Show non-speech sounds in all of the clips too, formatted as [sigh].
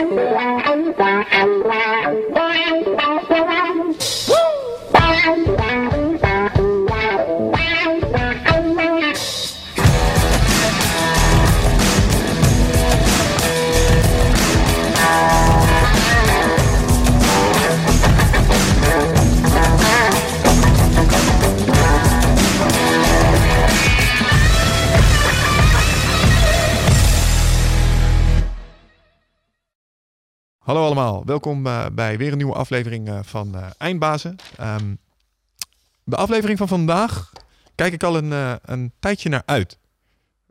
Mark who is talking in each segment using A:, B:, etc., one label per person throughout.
A: Thank you. Allemaal, welkom uh, bij weer een nieuwe aflevering uh, van uh, Eindbazen. Um, de aflevering van vandaag kijk ik al een, een tijdje naar uit.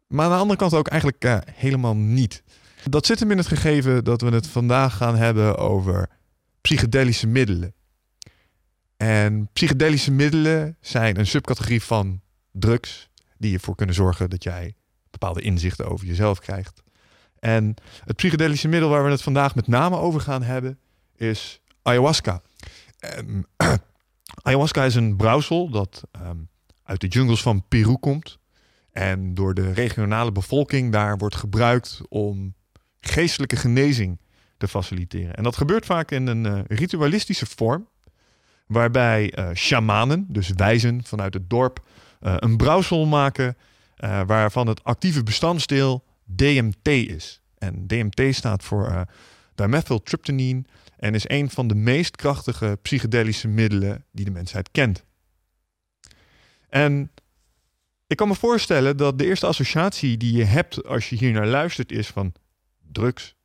A: Maar aan de andere kant ook eigenlijk helemaal niet. Dat zit hem in het gegeven dat we het vandaag gaan hebben over psychedelische middelen. En psychedelische middelen zijn een subcategorie van drugs die ervoor kunnen zorgen dat jij bepaalde inzichten over jezelf krijgt. En het psychedelische middel waar we het vandaag met name over gaan hebben is ayahuasca. Um, [clears throat] ayahuasca is een brouwsel dat um, uit de jungles van Peru komt. En door de regionale bevolking daar wordt gebruikt om geestelijke genezing te faciliteren. En dat gebeurt vaak in een uh, ritualistische vorm. Waarbij uh, shamanen, dus wijzen vanuit het dorp, uh, een brouwsel maken. waarvan het actieve bestanddeel DMT is. En DMT staat voor uh, dimethyltryptamine en is een van de meest krachtige psychedelische middelen die de mensheid kent. En ik kan me voorstellen dat de eerste associatie die je hebt als je hier naar luistert is van drugs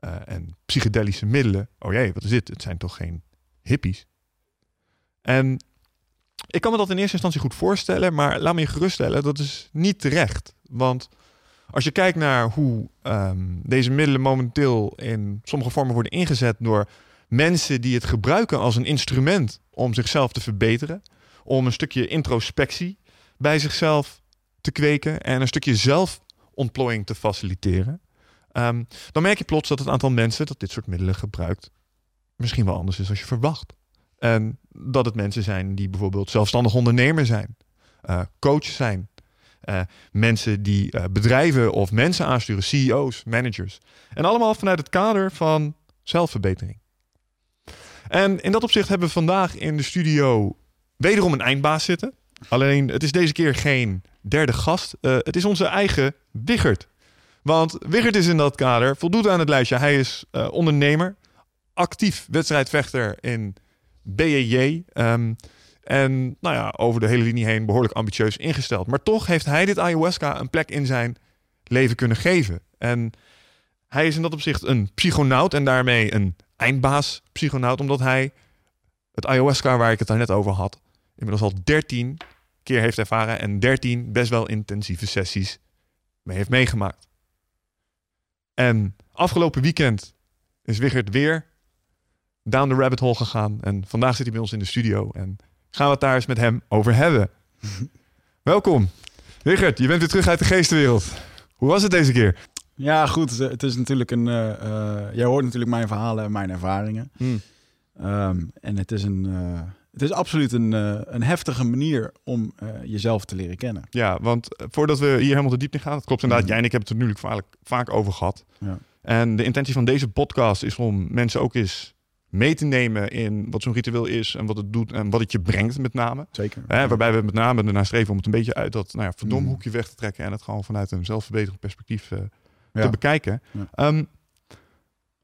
A: uh, en psychedelische middelen. Oh jee, wat is dit? Het zijn toch geen hippies? En ik kan me dat in eerste instantie goed voorstellen, maar laat me je geruststellen, dat is niet terecht. Want als je kijkt naar hoe um, deze middelen momenteel in sommige vormen worden ingezet door mensen die het gebruiken als een instrument om zichzelf te verbeteren, om een stukje introspectie bij zichzelf te kweken en een stukje zelfontplooiing te faciliteren, um, dan merk je plots dat het aantal mensen dat dit soort middelen gebruikt misschien wel anders is dan je verwacht. En dat het mensen zijn die bijvoorbeeld zelfstandig ondernemer zijn, uh, coach zijn, uh, mensen die uh, bedrijven of mensen aansturen, CEO's, managers. En allemaal vanuit het kader van zelfverbetering. En in dat opzicht hebben we vandaag in de studio wederom een eindbaas zitten. Alleen het is deze keer geen derde gast. Uh, het is onze eigen Wiggert. Want Wiggert is in dat kader, voldoet aan het lijstje. Hij is ondernemer, actief wedstrijdvechter in BJJ. Um, en nou ja, over de hele linie heen behoorlijk ambitieus ingesteld. Maar toch heeft hij dit ayahuasca een plek in zijn leven kunnen geven. En hij is in dat opzicht een psychonaut en daarmee een eindbaas psychonaut, omdat hij het ayahuasca waar ik het daar net over had, inmiddels al 13 keer heeft ervaren en 13 best wel intensieve sessies mee heeft meegemaakt. En afgelopen weekend is Wigert weer down the rabbit hole gegaan en vandaag zit hij bij ons in de studio en gaan we het daar eens met hem over hebben. [laughs] Welkom. Richard, je bent weer terug uit de geestenwereld. Hoe was het deze keer?
B: Ja, goed. Het is natuurlijk een. Uh, uh, jij hoort natuurlijk mijn verhalen en mijn ervaringen. Hmm. Um, en het is een. Uh, het is absoluut een, een heftige manier om jezelf te leren kennen.
A: Ja, want voordat we hier helemaal te diep in gaan, het klopt inderdaad, hmm. jij en ik hebben het er natuurlijk vaak, vaak over gehad. Ja. En de intentie van deze podcast is om mensen ook eens mee te nemen in wat zo'n ritueel is en wat het doet en wat het je brengt met name.
B: Zeker.
A: Hè, waarbij we met name ernaar streven om het een beetje uit dat nou ja, verdom mm. hoekje weg te trekken en het gewoon vanuit een zelfverbeterend perspectief uh, ja. te bekijken. Ja. Um,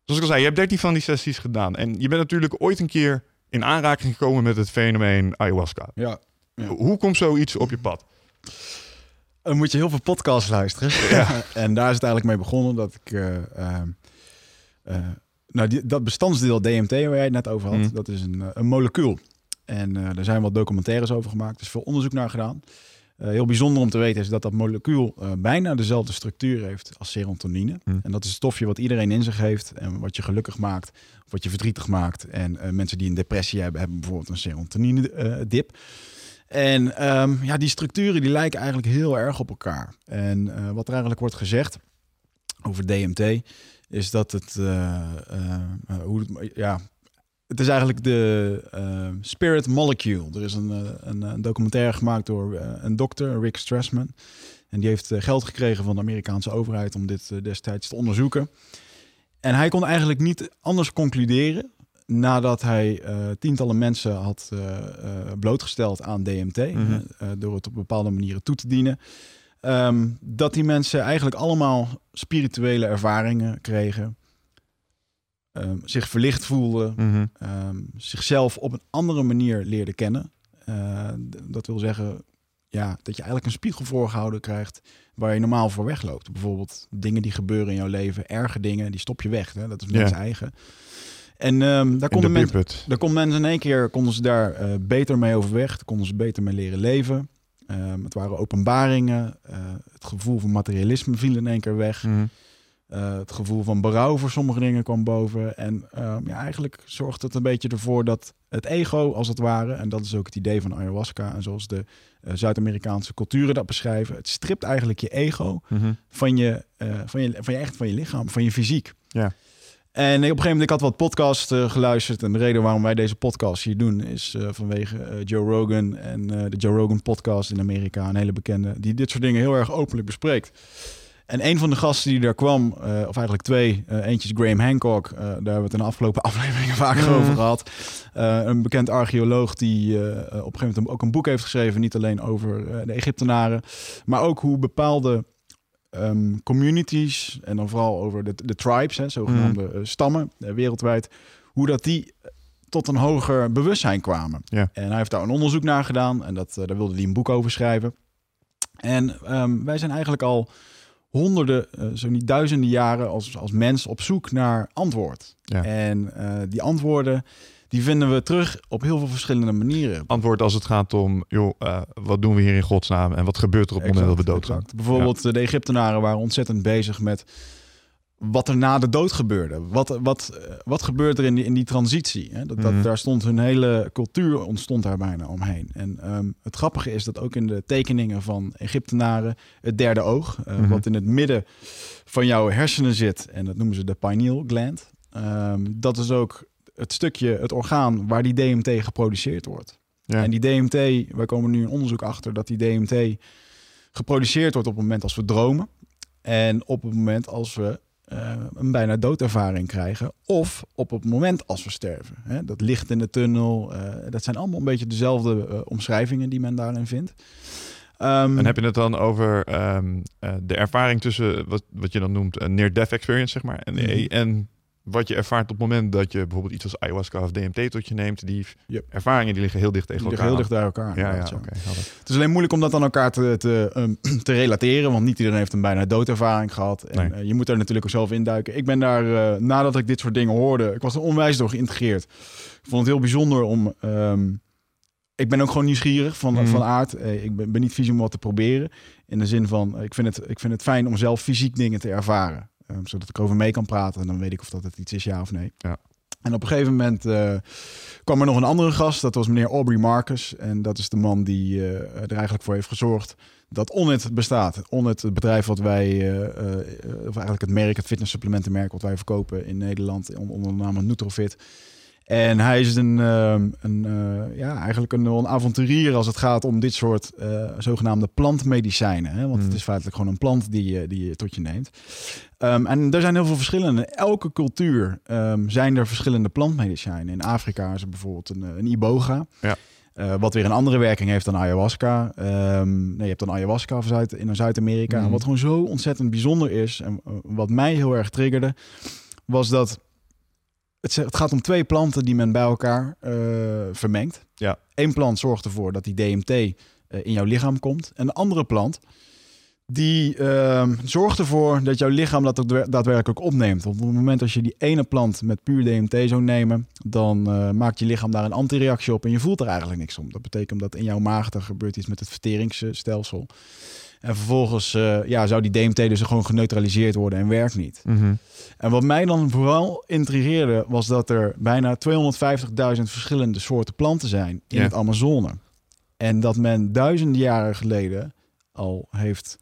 A: zoals ik al zei, je hebt 13 van die sessies gedaan en je bent natuurlijk ooit een keer in aanraking gekomen met het fenomeen ayahuasca.
B: Ja.
A: Hoe komt zoiets op je pad?
B: Dan moet je heel veel podcasts luisteren. [laughs] En daar is het eigenlijk mee begonnen dat ik uh, uh, nou, die, dat bestandsdeel DMT waar jij het net over had, mm. dat is een, eh, een molecuul. En uh, er zijn wat documentaires over gemaakt. Er is veel onderzoek naar gedaan. Uh, heel bijzonder om te weten is dat dat molecuul uh, bijna dezelfde structuur heeft als serotonine. Mm. En dat is het stofje wat iedereen in zich heeft en wat je gelukkig maakt, of wat je verdrietig maakt. En mensen die een depressie hebben, hebben bijvoorbeeld een serotonine dip. En um, ja, die structuren die lijken eigenlijk heel erg op elkaar. En wat er eigenlijk wordt gezegd over DMT is dat het, uh, uh, hoe het, ja, het is eigenlijk de Spirit Molecule. Er is een, een, een documentaire gemaakt door een dokter, Rick Strassman. En die heeft geld gekregen van de Amerikaanse overheid om dit destijds te onderzoeken. En hij kon eigenlijk niet anders concluderen nadat hij uh, tientallen mensen had uh, uh, blootgesteld aan DMT,
A: Mhm.
B: door het op bepaalde manieren toe te dienen, ehm, dat die mensen eigenlijk allemaal spirituele ervaringen kregen, ehm, zich verlicht voelden,
A: Mhm.
B: ehm, zichzelf op een andere manier leerden kennen. Eh, dat wil zeggen ja, dat je eigenlijk een spiegel voorgehouden krijgt waar je normaal voor wegloopt. Bijvoorbeeld dingen die gebeuren in jouw leven, erge dingen, die stop je weg. Hè? Dat is mensen eigen. En daar konden mensen, daar konden mensen in één keer konden ze daar eh, beter mee overweg. Daar konden ze beter mee leren leven. Ehm, het waren openbaringen. Eh, het gevoel van materialisme viel in één keer weg.
A: Mhm.
B: Eh, het gevoel van berouw voor sommige dingen kwam boven. En ehm, ja, eigenlijk zorgt het een beetje ervoor dat het ego, als het ware, en dat is ook het idee van ayahuasca, en zoals de eh, Zuid-Amerikaanse culturen dat beschrijven, het stript eigenlijk je ego
A: Mhm.
B: van je, van je, van je echt van je lichaam, van je fysiek.
A: Ja.
B: En op een gegeven moment, ik had wat podcasts eh, geluisterd. En de reden waarom wij deze podcast hier doen, is eh, vanwege eh, Joe Rogan en de Joe Rogan podcast in Amerika. Een hele bekende, die dit soort dingen heel erg openlijk bespreekt. En een van de gasten die daar kwam, of eigenlijk twee, eentje is Graham Hancock. daar hebben we het in de afgelopen [laughs] afleveringen vaker
A: Mhm.
B: over gehad. Eh, een bekend archeoloog die op een gegeven moment ook een boek heeft geschreven. Niet alleen over de Egyptenaren, maar ook hoe bepaalde ehm, communities, en dan vooral over de, de tribes, hè, zogenaamde
A: Mhm.
B: eh, stammen eh, wereldwijd, hoe dat die eh, tot een hoger bewustzijn kwamen.
A: Ja.
B: En hij heeft daar een onderzoek naar gedaan en dat, daar wilde hij een boek over schrijven. En ehm, wij zijn eigenlijk al honderden, zo niet duizenden jaren als, als mens op zoek naar antwoord.
A: Ja.
B: En die antwoorden, die vinden we terug op heel veel verschillende manieren.
A: Antwoord als het gaat om, joh, eh, wat doen we hier in godsnaam en wat gebeurt er op het moment dat we doodgaan?
B: Bijvoorbeeld eh, de Egyptenaren waren ontzettend bezig met wat er na de dood gebeurde. Wat, wat, eh, wat gebeurt er in die, in die transitie? Hè? Dat, dat,
A: Mhm.
B: Daar stond hun hele cultuur ontstond daar bijna omheen. En ehm, het grappige is dat ook in de tekeningen van Egyptenaren het derde oog,
A: Mhm.
B: wat in het midden van jouw hersenen zit, en dat noemen ze de pineal gland. ehm, dat is ook het stukje, het orgaan waar die DMT geproduceerd wordt.
A: Ja.
B: En die DMT, wij komen nu in onderzoek achter dat die DMT geproduceerd wordt op het moment als we dromen. En op het moment als we eh, een bijna doodervaring krijgen. Of op het moment als we sterven. Hè? Dat licht in de tunnel. eh, dat zijn allemaal een beetje dezelfde eh, omschrijvingen die men daarin vindt. Ehm,
A: En heb je het dan over ehm, eh, de ervaring tussen wat, wat je dan noemt een near-death experience, zeg maar, en,
B: Mhm.
A: en wat je ervaart op het moment dat je bijvoorbeeld iets als ayahuasca of DMT tot je neemt, die
B: Yep.
A: ervaringen die liggen heel dicht tegen
B: die liggen
A: elkaar.
B: heel dicht bij elkaar.
A: Ja, ja, oké. helder.
B: Het is alleen moeilijk om dat aan elkaar te, te, ehm, [clears throat] te relateren. Want niet iedereen heeft een bijna doodervaring gehad. En
A: Nee.
B: eh, je moet daar natuurlijk ook zelf induiken. Ik ben daar, eh, nadat ik dit soort dingen hoorde... Ik was er onwijs door geïntegreerd. Ik vond het heel bijzonder om... ehm, ik ben ook gewoon nieuwsgierig van,
A: Mhm.
B: van aard. Eh, ik ben, ben niet vies om wat te proberen. In de zin van, ik vind het, ik vind het fijn om zelf fysiek dingen te ervaren. Ehm, zodat ik over mee kan praten. En dan weet ik of dat het iets is, ja of nee.
A: Ja.
B: En op een gegeven moment eh, kwam er nog een andere gast. Dat was meneer Aubrey Marcus. En dat is de man die eh, er eigenlijk voor heeft gezorgd dat Onnit bestaat. Onnit, het bedrijf wat wij, eh, of eigenlijk het merk, het fitnesssupplementenmerk wat wij verkopen in Nederland on- onder de naam Nutrofit. En hij is een, ehm, een eh, ja, eigenlijk een, een avonturier als het gaat om dit soort eh, zogenaamde plantmedicijnen. Hè? Want
A: Mm.
B: het is feitelijk gewoon een plant die, je- die je tot je neemt. Ehm, en er zijn heel veel verschillende. In elke cultuur ehm, zijn er verschillende plantmedicijnen. In Afrika is er bijvoorbeeld een, eh, een iboga.
A: Ja.
B: Wat weer een andere werking heeft dan ayahuasca. Nee, je hebt dan ayahuasca of Zuid, in Zuid-Amerika. En wat gewoon zo ontzettend bijzonder is... en wat mij heel erg triggerde... was dat het, gaat om twee planten die men bij elkaar eh, vermengt.
A: Ja.
B: Eén plant zorgt ervoor dat die DMT eh, in jouw lichaam komt. En de andere plant die ehm, zorgt ervoor dat jouw lichaam dat ook daadwer- daadwerkelijk opneemt. Want op het moment als je die ene plant met puur DMT zou nemen, dan eh, maakt je lichaam daar een antireactie op en je voelt er eigenlijk niks om. Dat betekent dat in jouw maag er gebeurt iets met het verteringsstelsel. En vervolgens eh, ja, zou die DMT dus gewoon geneutraliseerd worden en werkt niet.
A: Mhm.
B: En wat mij dan vooral intrigeerde, was dat er bijna 250.000 verschillende soorten planten zijn in het Amazone. En dat men duizenden jaren geleden al heeft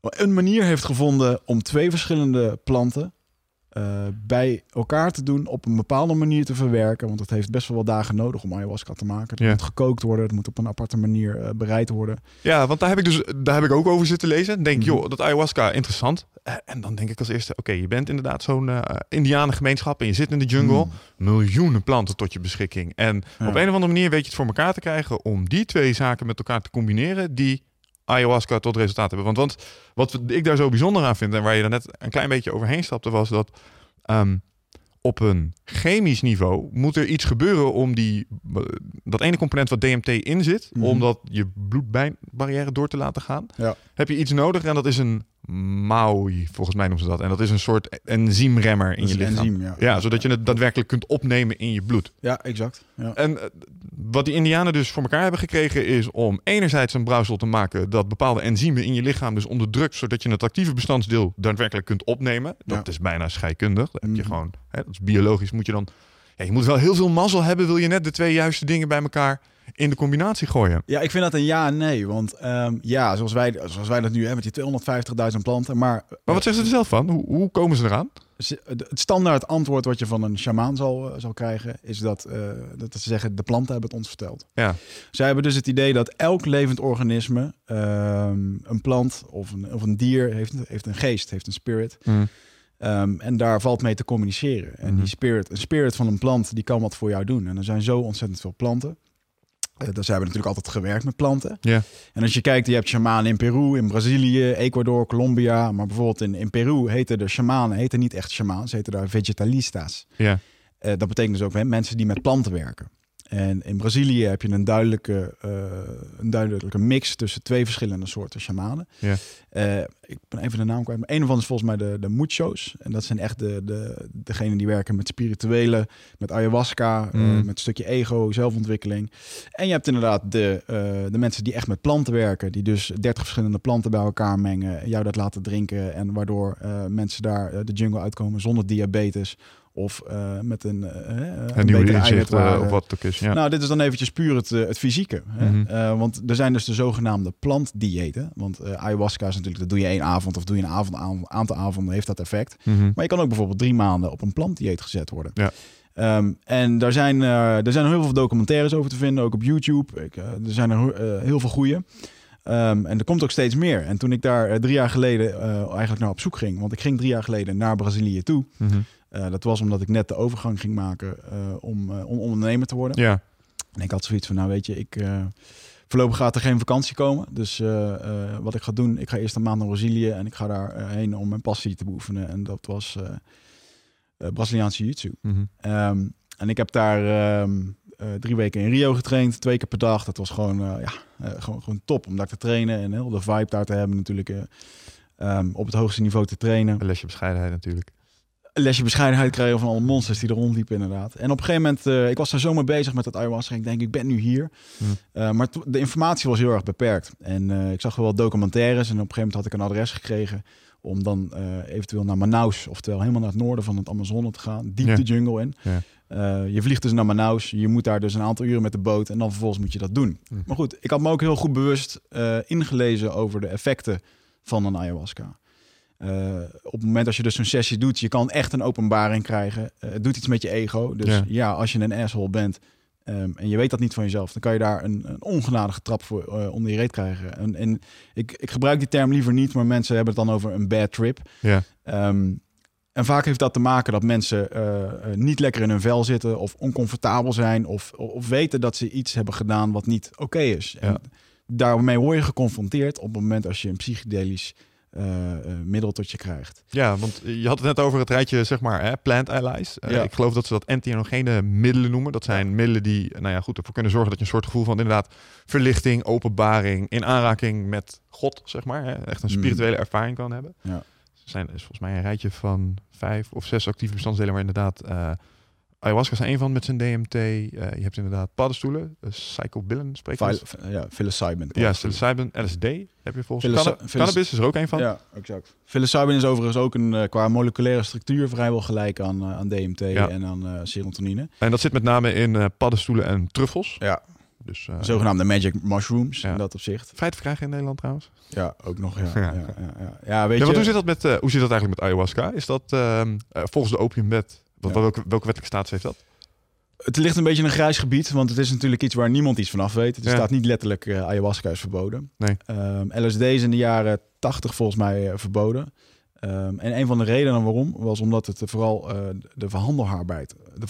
B: een manier heeft gevonden om twee verschillende planten bij elkaar te doen, op een bepaalde manier te verwerken. Want het heeft best wel wat dagen nodig om ayahuasca te maken. Het
A: Ja.
B: moet gekookt worden, het moet op een aparte manier eh, bereid worden.
A: Ja, want daar heb ik dus daar heb ik ook over zitten lezen. Denk,
B: Mhm.
A: joh, dat ayahuasca interessant. Eh, en dan denk ik als eerste, oké, je bent inderdaad zo'n eh indianengemeenschap en je zit in de jungle.
B: Mm.
A: Miljoenen planten tot je beschikking. En
B: Ja.
A: op een of andere manier weet je het voor elkaar te krijgen om die twee zaken met elkaar te combineren die ayahuasca tot resultaat hebben. Want, want wat ik daar zo bijzonder aan vind en waar je er net een klein beetje overheen stapte, was dat ehm, op een chemisch niveau moet er iets gebeuren om die, dat ene component wat DMT in zit,
B: Mhm.
A: om dat je bloedbarrière door te laten gaan.
B: Ja.
A: Heb je iets nodig en dat is een MAOI, volgens mij noemen ze dat. En dat is een soort enzymremmer in je lichaam.
B: enzym, ja.
A: Ja, zodat je het daadwerkelijk kunt opnemen in je bloed.
B: Ja, exact. Ja.
A: En eh, wat die Indianen dus voor elkaar hebben gekregen is om enerzijds een brouwsel te maken dat bepaalde enzymen in je lichaam dus onderdrukt, zodat je het actieve bestandsdeel daadwerkelijk kunt opnemen. Dat
B: Ja.
A: is bijna scheikundig. Dat heb je
B: Mhm.
A: gewoon, hè, dat is biologisch moet je dan. Ja, je moet wel heel veel mazzel hebben, wil je net de twee juiste dingen bij elkaar in de combinatie gooien.
B: Ja, ik vind dat een ja en nee. Want ehm, ja, zoals wij, zoals wij dat nu hebben met die 250.000 planten. Maar,
A: Maar wat zeggen ze er zelf van? Hoe, hoe komen ze eraan?
B: het standaard antwoord wat je van een shamaan zal, eh, zal krijgen... is dat, eh, dat ze zeggen, de planten hebben het ons verteld.
A: Ja.
B: Zij hebben dus het idee dat elk levend organisme... ehm, een plant of een, of een dier heeft, heeft een geest, heeft een spirit... Ehm, en daar valt mee te communiceren. En
A: Mhm.
B: die spirit, een spirit van een plant, die kan wat voor jou doen. En er zijn zo ontzettend veel planten. Eh, dus ze hebben natuurlijk altijd gewerkt met planten.
A: Ja.
B: En als je kijkt, je hebt shamanen in Peru, in Brazilië, Ecuador, Colombia. Maar bijvoorbeeld in, in Peru heten de shamanen heten niet echt shamanen, ze heten daar vegetalistas.
A: Ja.
B: Eh, dat betekent dus ook hè, mensen die met planten werken. En in Brazilië heb je een duidelijke, eh, een duidelijke mix tussen twee verschillende soorten shamanen.
A: Ja.
B: Eh, ik ben even de naam kwijt. Maar een van is volgens mij de, de muchos. En dat zijn echt de, de, degenen die werken met spirituele, met ayahuasca, eh,
A: Mm.
B: met een stukje ego, zelfontwikkeling. En je hebt inderdaad de, de mensen die echt met planten werken. Die dus 30 verschillende planten bij elkaar mengen. en Jou dat laten drinken. En waardoor mensen daar de jungle uitkomen zonder diabetes. Of eh, met een, eh, een,
A: nieuwe inzicht eh, of wat het ook is. Ja.
B: Nou, dit is dan eventjes puur het, het fysieke. Hè?
A: Mhm.
B: Want er zijn dus de zogenaamde plantdiëten. Want ayahuasca is natuurlijk, dat doe je één avond of doe je een avond, aantal avonden, heeft dat effect.
A: Mhm.
B: Maar je kan ook bijvoorbeeld drie maanden op een plantdieet gezet worden.
A: Ja.
B: Ehm, en daar zijn, er zijn heel veel documentaires over te vinden, ook op YouTube. Ik, er zijn er heel veel goede. Ehm, en er komt ook steeds meer. En toen ik daar drie jaar geleden eigenlijk naar op zoek ging, want ik ging drie jaar geleden naar Brazilië toe.
A: Mhm.
B: Eh, dat was omdat ik net de overgang ging maken eh, om, eh, om ondernemer te worden.
A: Ja.
B: En ik had zoiets van, nou weet je, ik, voorlopig gaat er geen vakantie komen. Dus wat ik ga doen, ik ga eerst een maand naar Brazilië en ik ga daar eh, heen om mijn passie te beoefenen. En dat was Braziliaanse jiu-jitsu.
A: Mhm.
B: Ehm, en ik heb daar ehm, eh, drie weken in Rio getraind, twee keer per dag. Dat was gewoon, ja, gewoon, gewoon top om daar te trainen en heel de vibe daar te hebben natuurlijk. eh, ehm, op het hoogste niveau te trainen.
A: Een lesje bescheidenheid natuurlijk.
B: Lesje bescheidenheid krijgen van alle monsters die er rondliepen inderdaad. En op een gegeven moment, eh, ik was daar zomaar bezig met het ayahuasca. Ik denk, ik ben nu hier.
A: Hm.
B: Eh, maar de informatie was heel erg beperkt. En eh, ik zag wel documentaires en op een gegeven moment had ik een adres gekregen om dan eventueel naar Manaus, oftewel helemaal naar het noorden van het Amazone te gaan, diep
A: Ja.
B: de jungle in.
A: Ja.
B: Je vliegt dus naar Manaus, je moet daar dus een aantal uren met de boot en dan vervolgens moet je dat doen.
A: Hm.
B: Maar goed, ik had me ook heel goed bewust ingelezen over de effecten van een ayahuasca. Eh, op het moment als je dus zo'n sessie doet, je kan echt een openbaring krijgen. Eh, het doet iets met je ego. Dus
A: Ja.
B: ja, als je een asshole bent ehm, en je weet dat niet van jezelf, dan kan je daar een, een ongenadige trap voor eh, onder je reet krijgen. En, en ik, ik gebruik die term liever niet, maar mensen hebben het dan over een bad trip.
A: Ja.
B: Ehm, en vaak heeft dat te maken dat mensen niet lekker in hun vel zitten of oncomfortabel zijn of, of weten dat ze iets hebben gedaan wat niet oké is. En
A: Ja.
B: daarmee word je geconfronteerd op het moment als je een psychedelisch middel tot je krijgt.
A: Ja, want je had het net over het rijtje, zeg maar, hè, plant allies. Eh,
B: Ja.
A: Ik geloof dat ze dat entheogene middelen noemen. Dat zijn middelen die, nou ja, goed, ervoor kunnen zorgen dat je een soort gevoel van inderdaad verlichting, openbaring, in aanraking met God, zeg maar, hè, echt een
B: Mm.
A: spirituele ervaring kan hebben.
B: Ja.
A: Er zijn is volgens mij een rijtje van vijf of zes actieve bestanddelen, waar inderdaad eh ayahuasca is één van met zijn DMT. Eh, je hebt inderdaad paddenstoelen, uh, psychobillen, spreek je
B: ja, psilocybin.
A: Ja, psilocybin, LSD heb je volgens
B: psilocy-
A: Cannabis is er ook een van.
B: Ja, exact. Psilocybin is overigens ook een, eh, qua moleculaire structuur vrijwel gelijk aan, eh, aan DMT
A: Ja.
B: en aan eh serotonine.
A: En dat zit met name in eh, paddenstoelen en truffels.
B: Ja.
A: Dus,
B: Zogenaamde magic mushrooms, in dat opzicht.
A: Vrij te verkrijgen in Nederland trouwens?
B: Ja, ook nog, ja. [laughs] ja. ja, ja, ja. weet je...
A: Hoe zit, dat met, hoe zit dat eigenlijk met ayahuasca? Is dat ehm, volgens de opiumwet, wat, welke, welke wettelijke status heeft dat?
B: Het ligt een beetje in een grijs gebied, want het is natuurlijk iets waar niemand iets van af weet. Er staat niet letterlijk uh, ayahuasca is verboden.
A: Nee.
B: Um, LSD is in de jaren 80 volgens mij verboden. Um, en een van de redenen waarom was omdat het vooral uh, de verhandelbaarheid, de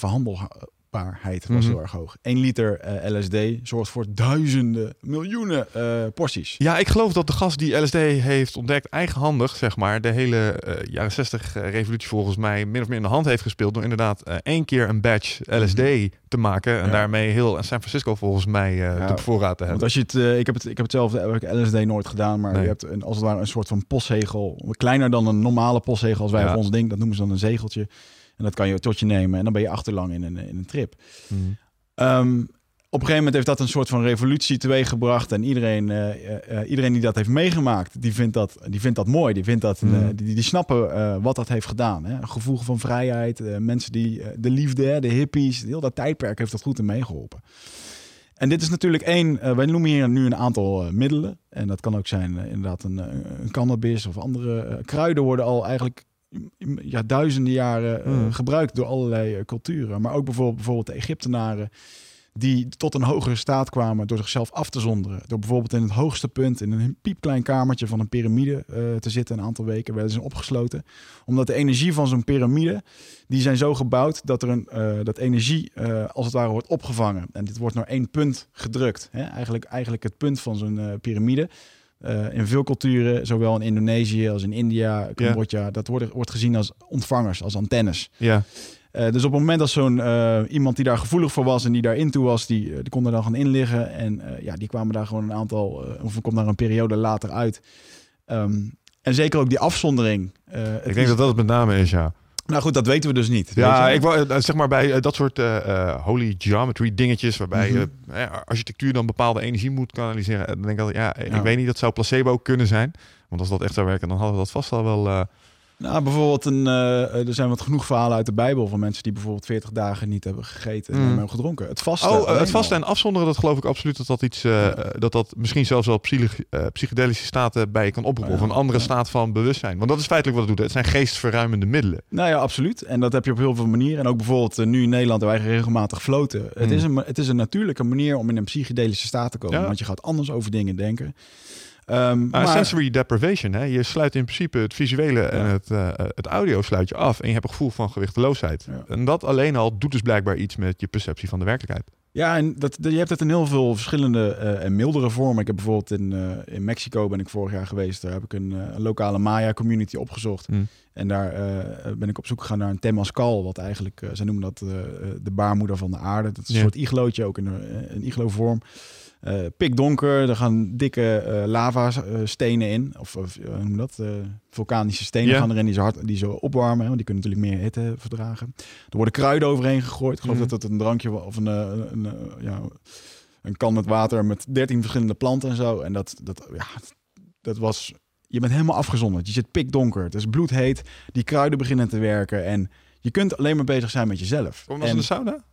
B: was mm heel erg hoog. 1 liter uh, LSD zorgt voor duizenden, miljoenen uh, porties.
A: Ja, ik geloof dat de gast die LSD heeft ontdekt, eigenhandig, zeg maar, de hele jaren 60 revolutie volgens mij min of meer in de hand heeft gespeeld door inderdaad één keer een batch LSD mm te maken en daarmee heel San Francisco volgens mij ja, te voorraad te hebben.
B: Want als je het, ik heb het, ik heb hetzelfde, ik LSD nooit gedaan, maar nee. je hebt een, als het ware een soort van postzegel, kleiner dan een normale postzegel als wij ja. op ons ding, dat noemen ze dan een zegeltje. En dat kan je tot je nemen en dan ben je achterlang in een, in een trip.
A: Mm.
B: Um, op een gegeven moment heeft dat een soort van revolutie teweeggebracht. En iedereen, uh, uh, iedereen die dat heeft meegemaakt, die vindt dat, die vindt dat mooi. Die, vindt dat, mm. uh, die, die snappen wat dat heeft gedaan. Hè? Gevoel van vrijheid. mensen die de liefde, de hippies, heel dat tijdperk heeft dat goed in meegeholpen. En dit is natuurlijk één, wij noemen hier nu een aantal middelen. En dat kan ook zijn inderdaad een, een cannabis of andere kruiden worden al eigenlijk ja, duizenden jaren mm. gebruikt door allerlei culturen. Maar ook bijvoorbeeld, bijvoorbeeld de Egyptenaren die tot een hogere staat kwamen door zichzelf af te zonderen. Door bijvoorbeeld in het hoogste punt in een piepklein kamertje van een piramide uh, te zitten een aantal weken. Werden ze opgesloten. Omdat de energie van zo'n piramide, die zijn zo gebouwd dat er een, uh, dat energie uh, als het ware wordt opgevangen. En dit wordt naar één punt gedrukt. Hè? Eigenlijk, eigenlijk het punt van zo'n piramide. In veel culturen, zowel in Indonesië als in India, Cambodja, yeah. dat wordt, wordt gezien als ontvangers, als antennes.
A: Ja.
B: Uh, dus op het moment dat zo'n uh, iemand die daar gevoelig voor was en die daar toe was, die, die kon er dan gaan inliggen. En ja, die kwamen daar gewoon een aantal, of komt daar een periode later uit. Um, en zeker ook die afzondering.
A: Ik denk dat dat het met name is, ja.
B: Nou goed, dat weten we dus niet.
A: Ja, ik wou zeg maar bij dat soort holy geometry dingetjes, waarbij mm -hmm. architectuur dan bepaalde energie moet kanaliseren. Dan denk ik altijd, ja, ja, ik weet niet, dat zou placebo kunnen zijn. Want als dat echt zou werken, dan hadden we dat vast al wel
B: nou, bijvoorbeeld, een, uh, er zijn wat genoeg verhalen uit de Bijbel van mensen die bijvoorbeeld 40 dagen niet hebben gegeten en mm. hebben gedronken. Het vasten.
A: Oh, uh, het vasten en afzonderen, dat geloof ik absoluut dat dat iets, uh, ja. dat dat misschien zelfs wel psych psychedelische staten bij je kan oproepen. Ja, of een andere ja. staat van bewustzijn. Want dat is feitelijk wat het doet. Het zijn geestverruimende middelen.
B: Nou ja, absoluut. En dat heb je op heel veel manieren. En ook bijvoorbeeld nu in Nederland, wij regelmatig floten. Mm. Het, is een, het is een natuurlijke manier om in een psychedelische staat te komen. Want je gaat anders over dingen denken.
A: Um, maar, sensory deprivation, hè? je sluit in principe het visuele ja. en het, uh, het audio sluit je af en je hebt een gevoel van gewichteloosheid. Ja. En dat alleen al doet dus blijkbaar iets met je perceptie van de werkelijkheid.
B: Ja, en dat, je hebt het in heel veel verschillende uh, en mildere vormen. Ik heb bijvoorbeeld in, uh, in Mexico ben ik vorig jaar geweest. Daar heb ik een, lokale Maya community opgezocht.
A: Mm.
B: En daar ben ik op zoek gegaan naar een Temascal, wat eigenlijk, ze noemen dat de baarmoeder van de aarde. Dat is een ja. soort iglootje, ook in een, een iglo vorm. Uh, pikdonker, er gaan dikke uh, lava stenen in. Of, of hoe noem dat? Uh, vulkanische stenen yeah. gaan erin die zo, hard, die zo opwarmen. Want die kunnen natuurlijk meer hitte verdragen. Er worden kruiden overheen gegooid. Ik geloof mm. dat het een drankje of een, een, een, ja, een kan met water met 13 verschillende planten en zo. En dat, dat, ja, dat was... Je bent helemaal afgezonderd. Je zit pikdonker. Het is bloedheet. Die kruiden beginnen te werken. En je kunt alleen maar bezig zijn met jezelf.
A: Kom was in de sauna?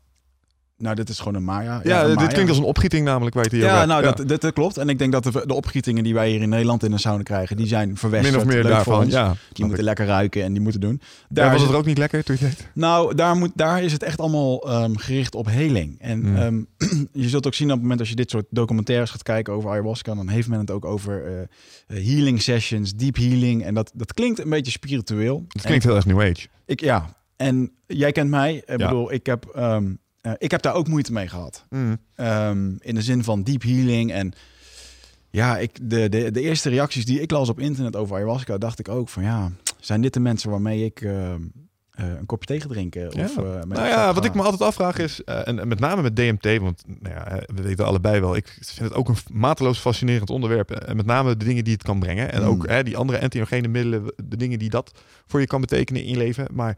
B: Nou, dit is gewoon een Maya.
A: Ja, ja
B: een
A: dit
B: Maya.
A: klinkt als een opgieting namelijk, weet je.
B: Ja, nou, ja. Dat, dat, klopt. En ik denk dat de, de opgietingen die wij hier in Nederland in de sauna krijgen, die zijn verwesterd.
A: Min of meer daarvan, ja.
B: Die moeten ik. lekker ruiken en die moeten doen.
A: Daar ja, was het er ook niet lekker toen je het
B: Nou, daar, moet, daar is het echt allemaal um, gericht op heling. En mm. um, [clears throat] je zult ook zien op het moment als je dit soort documentaires gaat kijken over ayahuasca, dan heeft men het ook over uh, healing sessions, deep healing. En dat, dat klinkt een beetje spiritueel.
A: Het klinkt en, heel erg New Age.
B: Ik, ja, en jij kent mij. Ik bedoel, ik heb... Um, uh, ik heb daar ook moeite mee gehad.
A: Mm.
B: Um, in de zin van deep healing. En ja, ik, de, de, de eerste reacties die ik las op internet over ayahuasca, dacht ik ook van ja, zijn dit de mensen waarmee ik uh, uh, een kopje thee drinken? Of,
A: ja. nou ja, wat ik me altijd afvraag is, en, en, met name met DMT, want nou ja, we weten allebei wel, ik vind het ook een mateloos fascinerend onderwerp. En met name de dingen die het kan brengen. En mm. ook die andere entheogene middelen, de dingen die dat voor je kan betekenen in je leven. Maar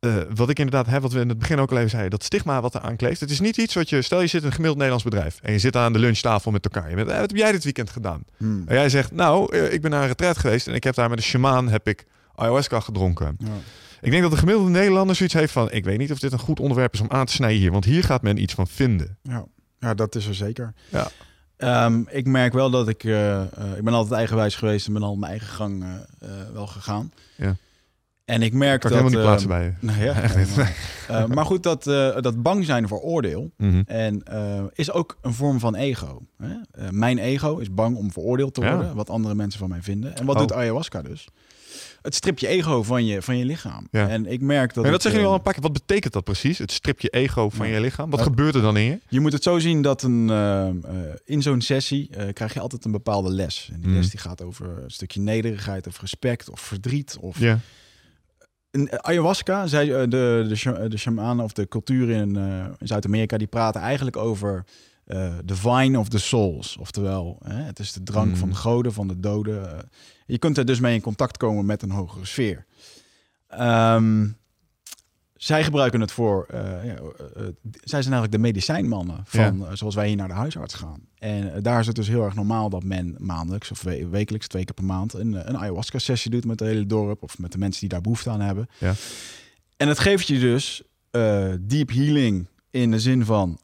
A: uh, wat ik inderdaad heb, wat we in het begin ook al even zeiden, dat stigma wat er aankleeft. Het is niet iets wat je, stel je zit in een gemiddeld Nederlands bedrijf en je zit aan de lunchtafel met elkaar. Je bent, eh, wat heb jij dit weekend gedaan?
B: Hmm.
A: En jij zegt, nou, uh, ik ben naar een retreat geweest en ik heb daar met een shamaan heb ik ayahuasca gedronken.
B: Ja.
A: Ik denk dat de gemiddelde Nederlander zoiets heeft van, ik weet niet of dit een goed onderwerp is om aan te snijden hier, want hier gaat men iets van vinden.
B: Ja. Ja, dat is er zeker.
A: Ja.
B: Ehm, ik merk wel dat ik... eh, eh, ik ben altijd eigenwijs geweest en ben al mijn eigen gang eh, eh, wel gegaan.
A: Ja.
B: En ik merk
A: Kan ik
B: dat...
A: helemaal niet
B: ehm,
A: plaatsen bij je.
B: Nou ja, [laughs]
A: Echt niet.
B: maar, eh, maar goed, dat, eh, dat bang zijn voor oordeel
A: Mhm.
B: en eh, is ook een vorm van ego. Hè? Mijn ego is bang om veroordeeld te
A: Ja.
B: worden, wat andere mensen van mij vinden. En wat
A: Oh.
B: doet ayahuasca dus? Het stript je ego van je, van je lichaam.
A: Ja.
B: En ik merk dat.
A: En dat zeg je nu al een paar keer. Wat betekent dat precies? Het strip je ego van
B: Ja.
A: je lichaam. Wat
B: Ja.
A: gebeurt er dan in je?
B: Je moet het zo zien dat een, in zo'n sessie krijg je altijd een bepaalde les. En die
A: Mm.
B: les die gaat over een stukje nederigheid of respect of verdriet. Of Een, eh, ayahuasca, zei, eh, de, de, sha- de shamanen of de cultuur in, eh, in Zuid-Amerika, die praten eigenlijk over eh the vine of the souls. Oftewel, hè, het is de drank
A: Mm.
B: van de goden, van de doden. Eh, je kunt er dus mee in contact komen met een hogere sfeer. Ehm, zij gebruiken het voor, eh, ja, eh, eh, zij zijn eigenlijk de medicijnmannen van, zoals wij hier naar de huisarts gaan. En daar is het dus heel erg normaal dat men maandelijks of we- wekelijks, twee keer per maand, een, een ayahuasca-sessie doet met het hele dorp of met de mensen die daar behoefte aan hebben.
A: Ja.
B: En het geeft je dus deep healing in de zin van,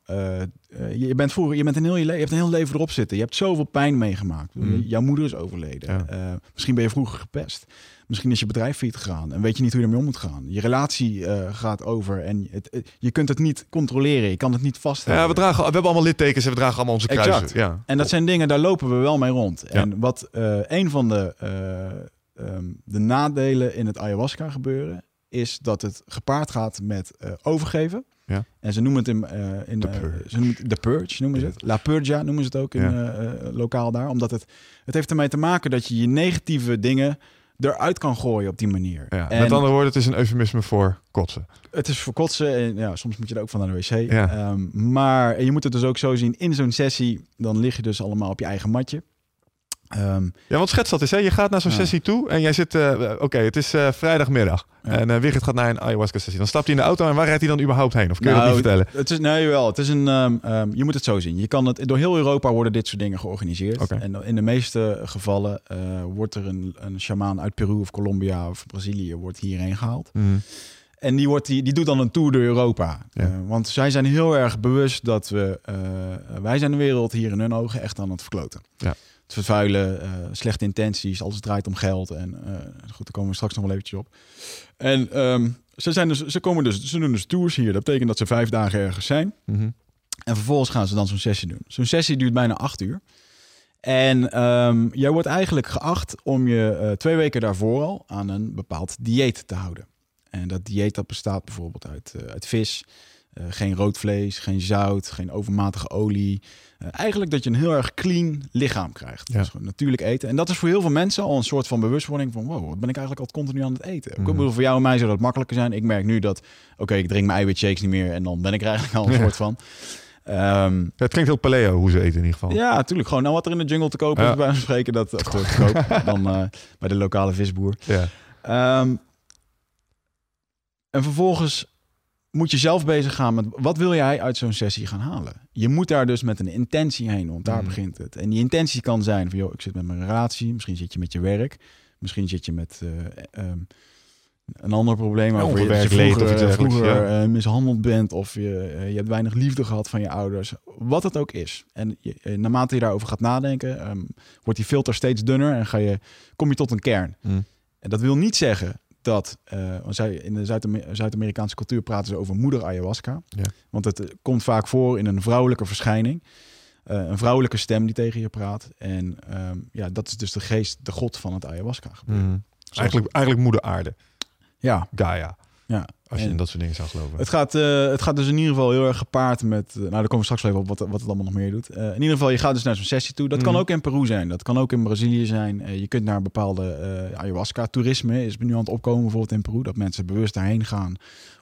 B: je bent vroeger, je bent een heel je, hebt een heel leven erop zitten. Je hebt zoveel pijn meegemaakt.
A: Mm.
B: Jouw moeder is overleden.
A: Ja.
B: Misschien ben je vroeger gepest. Misschien is je bedrijf failliet gegaan en weet je niet hoe je ermee om moet gaan. Je relatie eh, gaat over en het, het- je kunt het niet controleren. Je kan het niet vasthouden.
A: Ja, we, dragen, we hebben allemaal littekens en we dragen allemaal onze kruisen.
B: Exact.
A: Ja.
B: En dat zijn dingen, daar lopen we wel mee rond. En wat eh, een van de, eh, ehm, de nadelen in het ayahuasca gebeuren, is dat het gepaard gaat met eh, overgeven.
A: Ja.
B: En ze noemen het in, eh, in eh,
A: purge.
B: ze noemen het de purge, noemen ze het. La purgia noemen ze het ook in
A: Ja.
B: eh, eh, lokaal daar. Omdat het, het heeft ermee te maken dat je je negatieve dingen eruit kan gooien op die manier.
A: Ja.
B: En
A: Met andere woorden, het is een eufemisme voor kotsen.
B: het is voor kotsen en ja, soms moet je er ook van naar de wc.
A: Ja.
B: Ehm, maar je moet het dus ook zo zien, in zo'n sessie, dan lig je dus allemaal op je eigen matje. Ehm,
A: Ja, want schets dat eens. Hè? Je gaat naar zo'n
B: Ja.
A: sessie toe en jij zit... eh, Oké, het is eh, vrijdagmiddag.
B: Ja.
A: En Wigert gaat naar een ayahuasca-sessie. Dan stapt hij in de auto en waar rijdt hij dan überhaupt heen? Of kun je dat
B: nou,
A: niet vertellen?
B: Het is, nee, wel. Het is een, ehm, ehm, je moet het zo zien. Je kan het, door heel Europa worden dit soort dingen georganiseerd. En in de meeste gevallen wordt er een, een shamaan uit Peru of Colombia of Brazilië wordt hierheen gehaald.
A: Mhm.
B: En die, wordt, die, die doet dan een tour door Europa.
A: Ja.
B: Want zij zijn heel erg bewust dat we... wij zijn de wereld hier in hun ogen echt aan het verkloten.
A: Ja.
B: Vervuilen, eh, slechte intenties, alles draait om geld. En eh, goed, daar komen we straks nog wel eventjes op. En ehm, ze, zijn dus, ze, komen dus, ze doen dus tours hier. Dat betekent dat ze vijf dagen ergens zijn.
A: Mhm.
B: En vervolgens gaan ze dan zo'n sessie doen. Zo'n sessie duurt bijna acht uur. En ehm, jij wordt eigenlijk geacht om je eh, twee weken daarvoor al aan een bepaald dieet te houden. En dat dieet dat bestaat bijvoorbeeld uit, uit vis, eh, geen rood vlees, geen zout, geen overmatige olie. Eh, eigenlijk dat je een heel erg clean lichaam krijgt.
A: Ja.
B: Dus gewoon natuurlijk eten. En dat is voor heel veel mensen al een soort van bewustwording van... wow, wat ben ik eigenlijk al continu aan het eten?
A: Mhm.
B: Ik bedoel, voor jou en mij zou dat makkelijker zijn. Ik merk nu dat, oké, ik drink mijn eiwitshakes niet meer... en dan ben ik er eigenlijk al een
A: Ja.
B: soort van... Ehm,
A: het klinkt heel paleo hoe ze eten in ieder geval.
B: ja, natuurlijk. Gewoon nou wat er in de jungle te kopen
A: Ja.
B: is, bij spreken. Dat, te koop, [laughs] dan eh, bij de lokale visboer.
A: Ja.
B: Ehm, en vervolgens moet je zelf bezig gaan met wat wil jij uit zo'n sessie gaan halen. Je moet daar dus met een intentie heen, want daar
A: Mhm.
B: begint het. En die intentie kan zijn van, joh, ik zit met mijn relatie. Misschien zit je met je werk. Misschien zit je met eh, ehm, een ander probleem. Over je, je
A: of
B: vroeger,
A: iets
B: eh,
A: dergelijks,
B: vroeger
A: ja.
B: eh, mishandeld bent of je, eh, je hebt weinig liefde gehad van je ouders. Wat het ook is. En je, eh, naarmate je daarover gaat nadenken, ehm, wordt die filter steeds dunner en ga je, kom je tot een kern.
A: Mhm.
B: En dat wil niet zeggen dat, eh, zij, in de Zuid- Zuid-Amerikaanse cultuur praten ze over moeder ayahuasca.
A: Ja.
B: Want het eh, komt vaak voor in een vrouwelijke verschijning. Eh, een vrouwelijke stem die tegen je praat. En ehm, ja, dat is dus de geest, de god van het ayahuasca gebeuren.
A: Mhm. Eigenlijk, eigenlijk moeder aarde.
B: Ja,
A: Gaia.
B: ja.
A: Als je
B: En-
A: in dat soort dingen zou geloven.
B: Het gaat, eh, het gaat dus in ieder geval heel erg gepaard met... eh, nou, daar komen we straks wel even op wat, wat het allemaal nog meer doet. Eh, in ieder geval, je gaat dus naar zo'n sessie toe. Dat kan
A: Mhm.
B: ook in Peru zijn. Dat kan ook in Brazilië zijn. Je kunt naar bepaalde ayahuasca-toerisme. Is nu aan het opkomen bijvoorbeeld in Peru. Dat mensen bewust daarheen gaan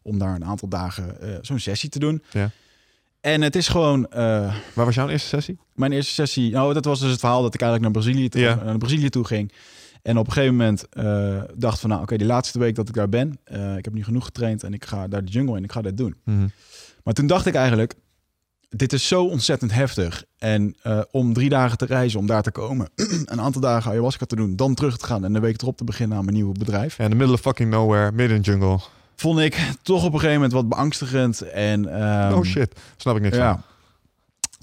B: om daar een aantal dagen zo'n sessie te doen.
A: Ja.
B: En het is gewoon...
A: Waar was jouw eerste sessie?
B: mijn eerste sessie... Nou, dat was dus het verhaal dat ik eigenlijk naar Brazilië toe,
A: Ja.
B: naar Brazilië toe ging. En op een gegeven moment eh, dacht van... Nou, oké, die laatste week dat ik daar ben... eh, ik heb nu genoeg getraind en ik ga daar de jungle in. Ik ga dit doen.
A: Mhm.
B: Maar toen dacht ik eigenlijk, dit is zo ontzettend heftig. En eh, om drie dagen te reizen, om daar te komen, [clears throat] een aantal dagen ayahuasca te doen, dan terug te gaan en de week erop te beginnen aan mijn nieuwe bedrijf,
A: in the middle of fucking nowhere, midden in de jungle.
B: vond ik toch op een gegeven moment wat beangstigend. En, ehm,
A: oh shit, snap ik niks
B: Ja.
A: van.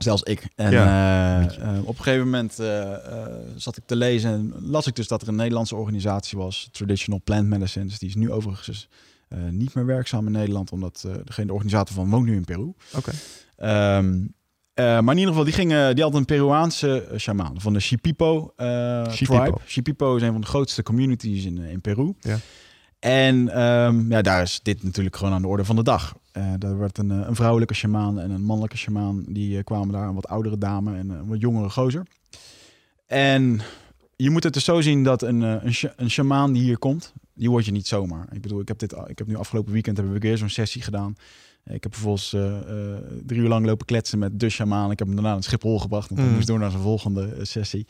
B: Zelfs ik. En
A: Ja,
B: eh, eh, op een gegeven moment eh, zat ik te lezen en las ik dus dat er een Nederlandse organisatie was, Traditional Plant Medicines. Die is nu overigens eh, niet meer werkzaam in Nederland, omdat degene, de organisator van woont nu in Peru.
A: Oké.
B: Ehm, eh, maar in ieder geval, die, gingen, die had een Peruaanse uh, shamaan van de Shipipo, uh,
A: Shipipo.
B: tribe. Shipipo is een van de grootste communities in, in Peru.
A: Ja.
B: En um, ja, daar is dit natuurlijk gewoon aan de orde van de dag. Uh, daar werd een, een vrouwelijke shamaan en een mannelijke shamaan. Die uh, kwamen daar, een wat oudere dame en een wat jongere gozer. En je moet het dus zo zien dat een, een, een shamaan die hier komt, die word je niet zomaar. Ik bedoel, ik heb, dit, ik heb nu afgelopen weekend hebben we weer zo'n sessie gedaan. Ik heb vervolgens uh, uh, drie uur lang lopen kletsen met de shamaan. Ik heb hem daarna naar Schiphol gebracht. Want hij mm. moest door naar zijn volgende uh, sessie.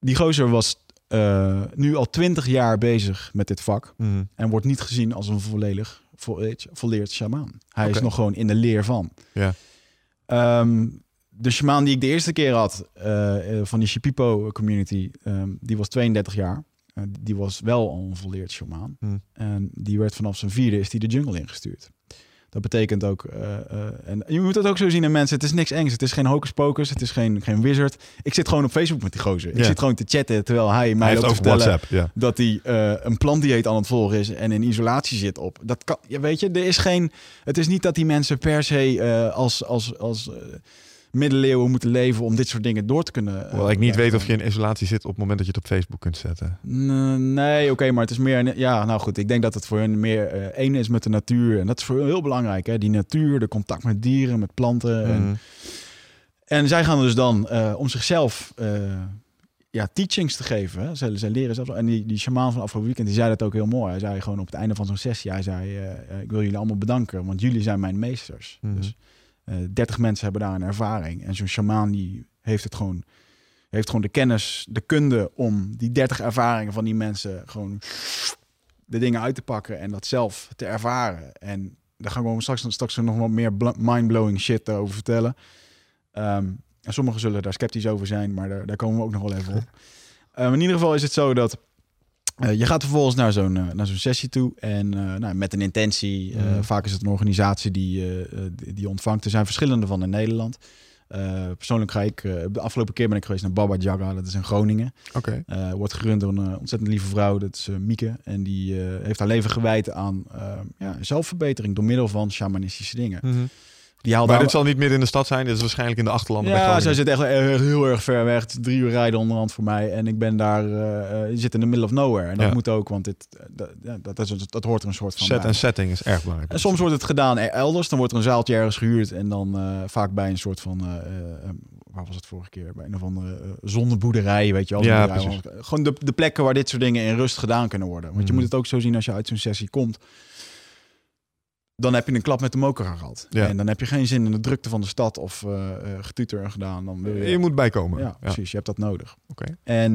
B: Die gozer was nu al twintig jaar bezig met dit vak.
A: Mm.
B: En wordt niet gezien als een volledig volleerd, shamaan. Hij okay. is nog gewoon in de leer van.
A: Ja.
B: Um, de shamaan die ik de eerste keer had uh, van die Shipipo community, um, die was 32 jaar. Uh, die was wel al een volleerd shamaan.
A: Mm.
B: En die werd vanaf zijn vierde is die de jungle ingestuurd. Dat betekent ook, uh, uh, en je moet het ook zo zien in mensen, het is niks engs. Het is geen hocus pocus, het is geen, geen wizard. Ik zit gewoon op Facebook met die gozer. Ik zit gewoon te chatten terwijl hij mij
A: hij
B: loopt
A: heeft
B: te
A: WhatsApp.
B: Dat hij uh, een plantdieet aan het volgen is en in isolatie zit op. Dat kan, ja, weet je, er is geen, het is niet dat die mensen per se als, als, als middeleeuwen moeten leven om dit soort dingen door te kunnen. uh,
A: Hoewel ik niet weet of je in isolatie zit op het moment dat je het op Facebook kunt zetten.
B: Nee, oké, okay, maar het is meer. Ja, nou goed, ik denk dat het voor hen meer uh, één is met de natuur. En dat is voor hen heel belangrijk, hè? Die natuur, de contact met dieren, met planten.
A: Mhm.
B: En, en zij gaan dus dan uh, om zichzelf. Ja, teachings te geven. Hè? Zij, zij leren zelf. En die, die shamaan van afgelopen weekend, die zei dat ook heel mooi. Hij zei gewoon op het einde van zo'n sessie, hij zei, uh, ik wil jullie allemaal bedanken, want jullie zijn mijn meesters.
A: Mhm.
B: Dus 30 mensen hebben daar een ervaring. En zo'n shamaan die heeft het gewoon, heeft gewoon de kennis, de kunde om die 30 ervaringen van die mensen gewoon de dingen uit te pakken en dat zelf te ervaren. En daar gaan we straks, straks nog wat meer mind-blowing shit over vertellen. Um, en sommigen zullen daar sceptisch over zijn, maar daar, daar komen we ook nog wel even op. Um, [laughs] in ieder geval is het zo dat uh, je gaat vervolgens naar zo'n uh, naar zo'n sessie toe en uh, nou, met een intentie.
A: Mhm.
B: Vaak is het een organisatie die, die, die ontvangt. Er zijn verschillende van in Nederland. persoonlijk ga ik, de afgelopen keer ben ik geweest naar Baba Jaga, dat is in Groningen.
A: Okay.
B: wordt gerund door een ontzettend lieve vrouw, dat is Mieke. En die heeft haar leven gewijd aan ja, zelfverbetering door middel van shamanistische dingen.
A: Mm -hmm.
B: Die
A: maar dit zal niet midden in de stad zijn. Dit is waarschijnlijk in de achterlanden.
B: Ja, zij zit echt heel erg ver weg. Drie uur rijden onderhand voor mij. En ik ben daar, uh, je zit in the middle of nowhere. En dat
A: ja.
B: moet ook, want dit, dat, ja, dat, dat, dat, hoort er een soort van
A: Set en setting is erg belangrijk.
B: En soms wordt het gedaan elders. Dan wordt er een zaaltje ergens gehuurd. En dan uh, vaak bij een soort van... Uh, waar was het vorige keer? Bij een of andere zonneboerderij, weet je wel.
A: Ja,
B: precies. Gewoon de, de plekken waar dit soort dingen in rust gedaan kunnen worden. Want
A: Mhm.
B: mm. je moet het ook zo zien als je uit zo'n sessie komt dan heb je een klap met de moker gehad.
A: Ja.
B: En dan heb je geen zin in de drukte van de stad of uh, getuter gedaan. Dan wil je...
A: je moet bijkomen.
B: Ja, ja, precies. Je hebt dat nodig.
A: Oké. Okay.
B: En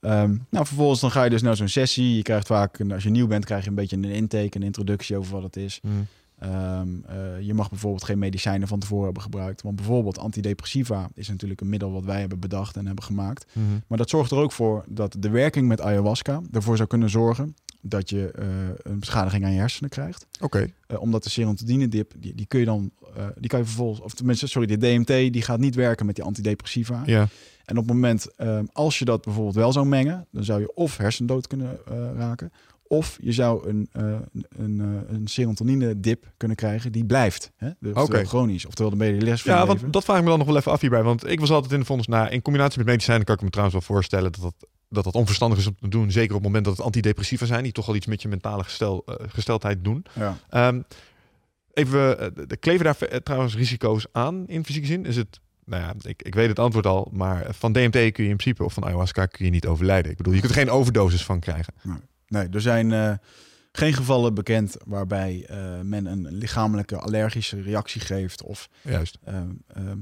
B: um, nou, vervolgens dan ga je dus naar zo'n sessie. Je krijgt vaak, als je nieuw bent, krijg je een beetje een intake, een introductie over wat het is.
A: Mm.
B: Um, uh, je mag bijvoorbeeld geen medicijnen van tevoren hebben gebruikt. Want bijvoorbeeld antidepressiva is natuurlijk een middel wat wij hebben bedacht en hebben gemaakt.
A: Mm -hmm.
B: Maar dat zorgt er ook voor dat de werking met ayahuasca ervoor zou kunnen zorgen dat je uh, een beschadiging aan je hersenen krijgt.
A: Oké. Okay.
B: Uh, omdat de serotonine dip, die, die kun je dan, uh, die kan je vervolgens, of tenminste, sorry, de DMT, die gaat niet werken met die antidepressiva.
A: Ja.
B: En op het moment, um, als je dat bijvoorbeeld wel zou mengen, dan zou je of hersendood kunnen raken, of je zou een, een, een serotonine dip kunnen krijgen die blijft. Hè? Dus
A: okay.
B: chronisch. Oftewel, de les van
A: Ja, want dat vraag ik me dan nog wel even af hierbij. Want ik was altijd in de vonnis, nou, in combinatie met medicijnen kan ik me trouwens wel voorstellen dat dat, dat dat onverstandig is om te doen. Zeker op het moment dat het antidepressiva zijn, die toch al iets met je mentale gestel, uh, gesteldheid doen.
B: Ja.
A: Um, even, de kleven daar eh, trouwens risico's aan in fysieke zin? Is het nou ja, ik, ik weet het antwoord al, maar van DMT kun je in principe of van ayahuasca kun je niet overlijden. Ik bedoel, je kunt er geen overdosis van krijgen.
B: Nee, nee er zijn uh, geen gevallen bekend waarbij uh, men een lichamelijke allergische reactie geeft of.
A: Juist.
B: Uh,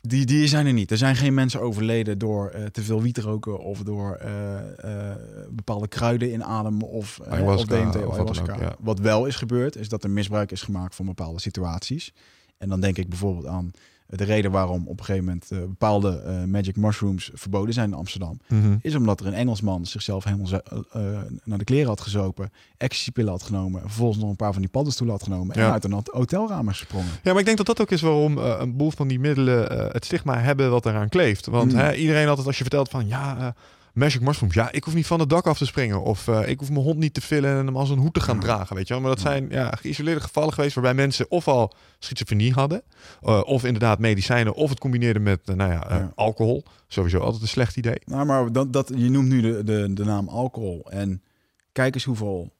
B: die, die zijn er niet. Er zijn geen mensen overleden door uh, te veel wiet roken of door uh, bepaalde kruiden inademen of, of DMT of ayahuasca.
A: Ook, ja.
B: Wat wel is gebeurd, is dat er misbruik is gemaakt van bepaalde situaties. En dan denk ik bijvoorbeeld aan de reden waarom op een gegeven moment eh, bepaalde eh, magic mushrooms verboden zijn in Amsterdam,
A: Mhm.
B: is omdat er een Engelsman zichzelf helemaal eh, naar de kleren had gezopen, ecstasy-pillen had genomen, en vervolgens nog een paar van die paddenstoelen had genomen en uit een hot- hotelraam is gesprongen.
A: Ja, maar ik denk dat dat ook is waarom een boel van die middelen het stigma hebben wat eraan kleeft. Want
B: Mm.
A: hè, iedereen altijd als je vertelt van ja, magic mushrooms, ja, ik hoef niet van het dak af te springen. Of eh, ik hoef mijn hond niet te villen en hem als een hoed te gaan
B: Ja.
A: dragen, weet je wel. Maar dat zijn ja, geïsoleerde gevallen geweest waarbij mensen ofwel schizofrenie hadden, eh, of inderdaad medicijnen, of het combineerden met eh, nou ja, alcohol. Sowieso altijd een slecht idee.
B: Nou, maar dat, dat, je noemt nu de, de, de naam alcohol. En kijk eens hoeveel...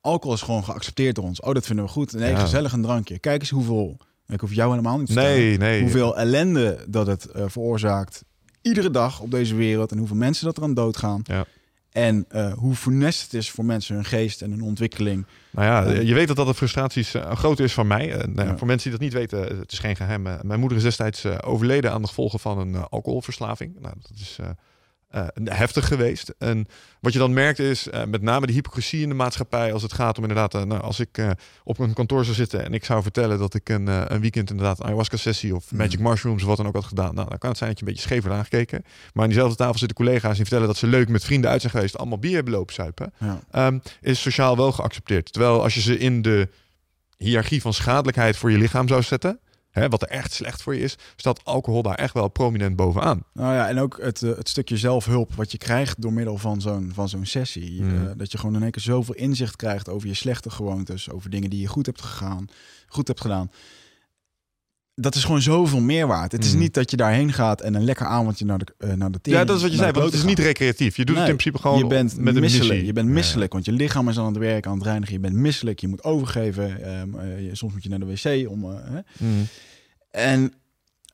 B: Alcohol is gewoon geaccepteerd door ons. Oh, dat vinden we goed. Nee, gezellig een drankje. Kijk eens hoeveel... Ik hoef jou helemaal niet te.
A: Nee, nee.
B: Hoeveel ellende dat het veroorzaakt. Iedere dag op deze wereld. En hoeveel mensen dat eraan doodgaan.
A: Ja.
B: En eh, hoe funest het is voor mensen hun geest en hun ontwikkeling.
A: Nou ja,
B: Ja.
A: je weet dat dat de frustraties eh, groot is van mij. Eh, nou ja,
B: Ja.
A: Voor mensen die dat niet weten, het is geen geheim. eh, mijn moeder is destijds eh, overleden aan de gevolgen van een eh, alcoholverslaving. Nou, dat is eh, heftig geweest. En wat je dan merkt is eh, met name de hypocrisie in de maatschappij als het gaat om inderdaad, eh, nou, als ik op een kantoor zou zitten en ik zou vertellen dat ik een, een weekend inderdaad een ayahuasca sessie of
B: Mhm.
A: magic mushrooms of wat dan ook had gedaan. Nou, dan kan het zijn dat je een beetje scheef wordt aangekeken. Maar aan diezelfde tafel zitten collega's die vertellen dat ze leuk met vrienden uit zijn geweest, allemaal bier hebben lopen zuipen
B: Ja.
A: ehm, is sociaal wel geaccepteerd. Terwijl als je ze in de hiërarchie van schadelijkheid voor je lichaam zou zetten, hè, wat er echt slecht voor je is, staat alcohol daar echt wel prominent bovenaan.
B: Nou ja, en ook het, eh, het stukje zelfhulp wat je krijgt door middel van zo'n, van zo'n sessie.
A: Mhm.
B: Eh, dat je gewoon in één keer zoveel inzicht krijgt over je slechte gewoontes. Over dingen die je goed hebt, gegaan, goed hebt gedaan. Dat is gewoon zoveel meerwaarde. Het is
A: Mhm.
B: niet dat je daarheen gaat en een lekker avondje naar de, eh, naar de tering-
A: ja, dat is wat je zei, want het is niet recreatief. Je doet
B: Nee,
A: het in principe gewoon
B: Je bent
A: met een
B: misselijk.
A: missie.
B: Je bent misselijk, want je lichaam is aan het werk, aan het reinigen. Je bent misselijk. Je moet overgeven. ehm, eh, soms moet je naar de wc om. eh.
A: Mhm.
B: En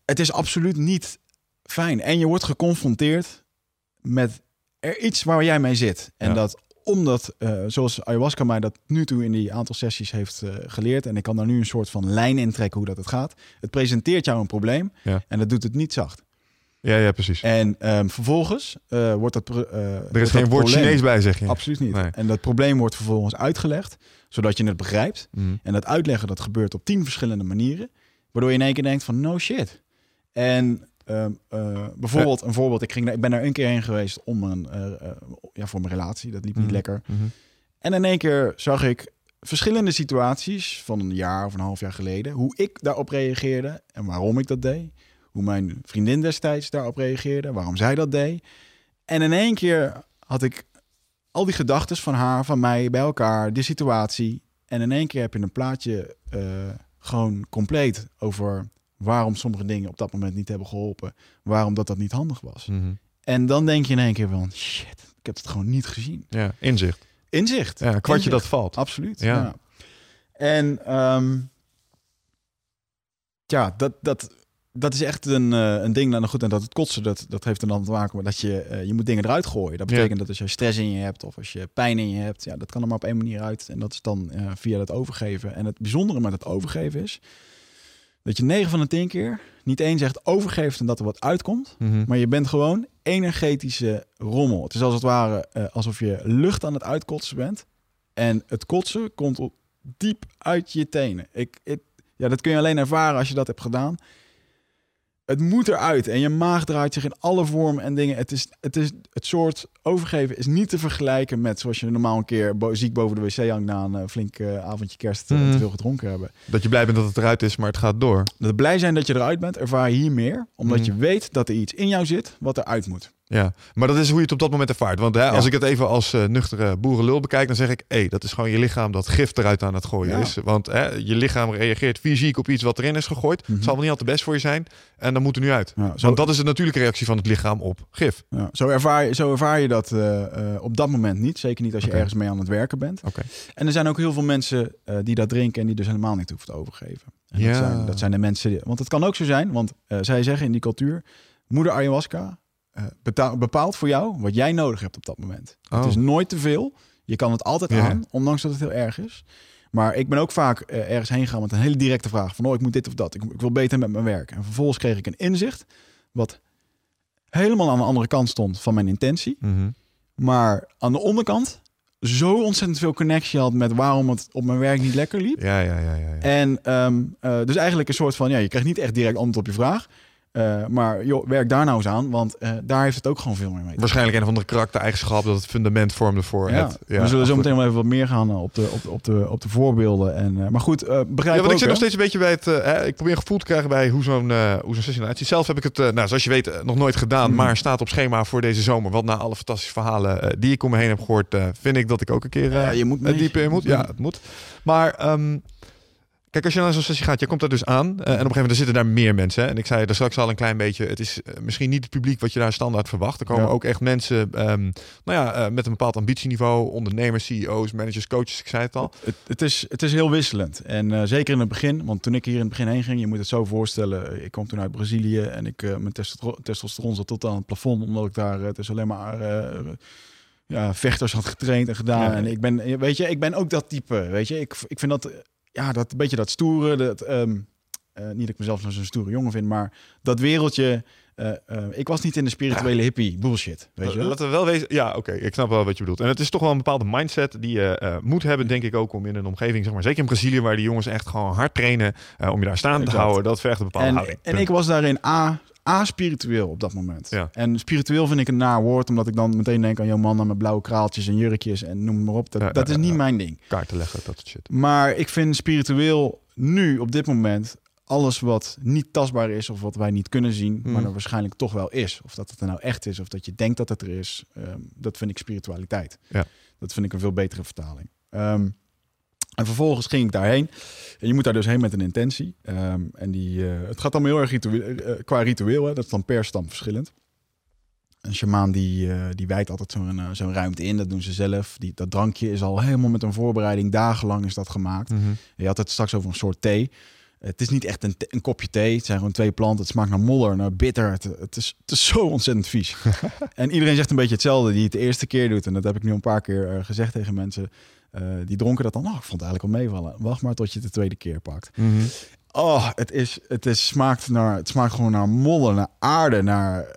B: het is absoluut niet fijn. En je wordt geconfronteerd met er iets waar jij mee zit. En
A: Ja.
B: dat omdat, eh, zoals ayahuasca mij dat nu toe in die aantal sessies heeft eh, geleerd... en ik kan daar nu een soort van lijn in trekken hoe dat het gaat. Het presenteert jou een probleem
A: Ja.
B: en dat doet het niet zacht.
A: Ja, ja, precies.
B: En ehm, vervolgens eh, wordt dat...
A: er
B: wordt
A: is geen woord
B: probleem-
A: Chinees bij, zeg je.
B: Absoluut niet.
A: Nee.
B: En dat probleem wordt vervolgens uitgelegd, zodat je het begrijpt.
A: Mhm.
B: En dat uitleggen, dat gebeurt op tien verschillende manieren. Waardoor je in één keer denkt van, no shit. En ehm, eh, bijvoorbeeld, een voorbeeld. Ik, ging ik ben daar een keer heen geweest om een, eh, eh, ja, voor mijn relatie. Dat liep niet
A: Mhm.
B: lekker.
A: Mhm.
B: En in één keer zag ik verschillende situaties van een jaar of een half jaar geleden. Hoe ik daarop reageerde en waarom ik dat deed. Hoe mijn vriendin destijds daarop reageerde, waarom zij dat deed. En in één keer had ik al die gedachten van haar, van mij, bij elkaar, die situatie. En in één keer heb je een plaatje eh, gewoon compleet over waarom sommige dingen op dat moment niet hebben geholpen. Waarom dat dat niet handig was.
A: Mhm.
B: En dan denk je in één keer van, shit, ik heb het gewoon niet gezien.
A: Ja, inzicht.
B: Inzicht.
A: Ja, kwartje
B: Inzicht.
A: dat valt.
B: Absoluut.
A: Ja.
B: Ja. En ehm, ja, dat, dat, dat is echt een, eh, een ding. Nou goed, en dat het kotsen, dat, dat heeft er dan te maken met dat je, eh, je moet dingen eruit gooien. Dat
A: Ja.
B: betekent dat als je stress in je hebt of als je pijn in je hebt, ja, dat kan er maar op één manier uit. En dat is dan eh, via het overgeven. En het bijzondere met het overgeven is dat je 9 van de 10 keer niet eens echt overgeeft en dat er wat uitkomt.
A: Mhm.
B: Maar je bent gewoon energetische rommel. Het is als het ware eh, alsof je lucht aan het uitkotsen bent. En het kotsen komt op, diep uit je tenen. Ik, ik, ja, dat kun je alleen ervaren als je dat hebt gedaan. Het moet eruit en je maag draait zich in alle vormen en dingen. Het, is, het, is, het soort overgeven is niet te vergelijken met zoals je normaal een keer bo ziek boven de wc hangt na een eh, flink eh, avondje kerst eh,
A: Mhm.
B: te veel gedronken hebben.
A: Dat je blij bent dat het eruit is, maar het gaat door.
B: Dat blij zijn dat je eruit bent, ervaar je hier meer. Omdat
A: Mhm.
B: je weet dat er iets in jou zit wat eruit moet.
A: Ja, maar dat is hoe je het op dat moment ervaart. Want hè, als
B: Ja.
A: ik het even als eh, nuchtere boerenlul bekijk, dan zeg ik... hé, dat is gewoon je lichaam dat gif eruit aan het gooien
B: Ja.
A: is. Want hè, je lichaam reageert fysiek op iets wat erin is gegooid.
B: Mhm.
A: Het zal wel niet altijd best voor je zijn. En dan moet er nu uit.
B: Ja, zo,
A: Want dat is de natuurlijke reactie van het lichaam op gif.
B: zo, ervaar, je, zo ervaar je dat eh, eh, op dat moment niet. Zeker niet als je ergens mee aan het werken bent.
A: Oké.
B: En er zijn ook heel veel mensen die dat drinken en die dus helemaal niet hoeven te overgeven. En
A: Ja.
B: dat, zijn, dat zijn de mensen. die- want het kan ook zo zijn, want zij zeggen in die cultuur: moeder ayahuasca eh, bepaalt voor jou wat jij nodig hebt op dat moment.
A: Oh.
B: Het is nooit te veel. Je kan het altijd
A: Ja.
B: aan, ondanks dat het heel erg is. Maar ik ben ook vaak eh, ergens heen gegaan met een hele directe vraag: van oh, ik moet dit of dat. Ik, ik wil beter met mijn werk. En vervolgens kreeg ik een inzicht wat helemaal aan de andere kant stond van mijn intentie.
A: Mhm.
B: Maar aan de onderkant zo ontzettend veel connectie had met waarom het op mijn werk niet lekker liep.
A: Ja, ja, ja. ja, ja.
B: En ehm, eh, dus eigenlijk een soort van, ja, je krijgt niet echt direct antwoord op je vraag. Uh, maar joh, werk daar nou eens aan, want uh, daar heeft het ook gewoon veel meer mee.
A: Waarschijnlijk een of andere karaktereigenschap dat het fundament vormde voor
B: ja,
A: het. Ja,
B: we zullen zo meteen wel even wat meer gaan op de, op, op de, op de voorbeelden. En, uh, maar goed, begrijp
A: ja, want
B: ik
A: zit nog steeds een beetje bij het. Hè, ik probeer een gevoel te krijgen bij hoe zo'n hoe zo'n sessie eruit ziet. Zelf heb ik het, nou, zoals je weet, nog nooit gedaan, mm. maar staat op schema voor deze zomer. Want na alle fantastische verhalen die ik om me heen heb gehoord, vind ik dat ik ook een keer
B: ja, je moet
A: diep in moet. Ja, het moet. Maar. Um, Kijk, als je naar zo'n sessie gaat, je komt daar dus aan. Uh, en op een gegeven moment zitten daar meer mensen. Hè? En ik zei er straks al een klein beetje. Het is uh, misschien niet het publiek wat je daar standaard verwacht. Er komen
B: Ja.
A: ook echt mensen um, nou ja, uh, met een bepaald ambitieniveau. Ondernemers, CEO's, managers, coaches. Ik zei het al.
B: Het, het, is, het is heel wisselend. En zeker in het begin. Want toen ik hier in het begin heen ging. Je moet het zo voorstellen. Ik kwam toen uit Brazilië. En ik, mijn testosteron, zat tot aan het plafond. Omdat ik daar... Het is alleen maar... ja, vechters had getraind en gedaan.
A: Ja.
B: En ik ben, weet je, ik ben ook dat type. Weet je, ik, ik vind dat ja, dat een beetje dat stoere. Dat, um, uh, niet dat ik mezelf zo'n stoere jongen vind, maar dat wereldje. Uh, uh, ik was niet in de spirituele hippie bullshit. Weet je wel?
A: Laten we wel wezen. Ja, oké, okay, ik snap wel wat je bedoelt. En het is toch wel een bepaalde mindset die je moet hebben, denk ik ook, om in een omgeving, zeg maar, zeker in Brazilië, waar die jongens echt gewoon hard trainen, om je daar staan te houden. Dat vergt een bepaalde
B: en,
A: houding.
B: En ik was daarin A. A-spiritueel op dat moment.
A: Ja.
B: En spiritueel vind ik een naar woord, omdat ik dan meteen denk aan jouw mannen met blauwe kraaltjes en jurkjes en noem maar op. Dat,
A: ja,
B: dat is niet mijn ding.
A: Kaarten leggen, dat soort shit.
B: Maar ik vind spiritueel nu, op dit moment, alles wat niet tastbaar is of wat wij niet kunnen zien,
A: Hmm.
B: maar er waarschijnlijk toch wel is. Of dat het er nou echt is of dat je denkt dat het er is. Um, dat vind ik spiritualiteit.
A: Ja.
B: Dat vind ik een veel betere vertaling. Um, en vervolgens ging ik daarheen. En je moet daar dus heen met een intentie. Um, en die, uh, het gaat allemaal heel erg ritueel, uh, qua ritueel. Hè? Dat is dan per stam verschillend. Een shamaan die, uh, die wijdt altijd zo'n zo'n ruimte in. Dat doen ze zelf. Die, dat drankje is al helemaal met een voorbereiding. Dagenlang is dat gemaakt.
A: Mm -hmm.
B: Je had het straks over een soort thee. Het is niet echt een, een, kopje thee. Het zijn gewoon twee planten. Het smaakt naar modder, naar bitter. Het, het, is, het is zo ontzettend vies. [laughs] en iedereen zegt een beetje hetzelfde die het de eerste keer doet. En dat heb ik nu een paar keer gezegd tegen mensen. Uh, die dronken dat dan. Oh, ik vond het eigenlijk wel meevallen. Wacht maar tot je het de tweede keer pakt.
A: Mm -hmm.
B: Oh, het, is, het, is, smaakt naar, het smaakt gewoon naar modder, naar aarde, naar...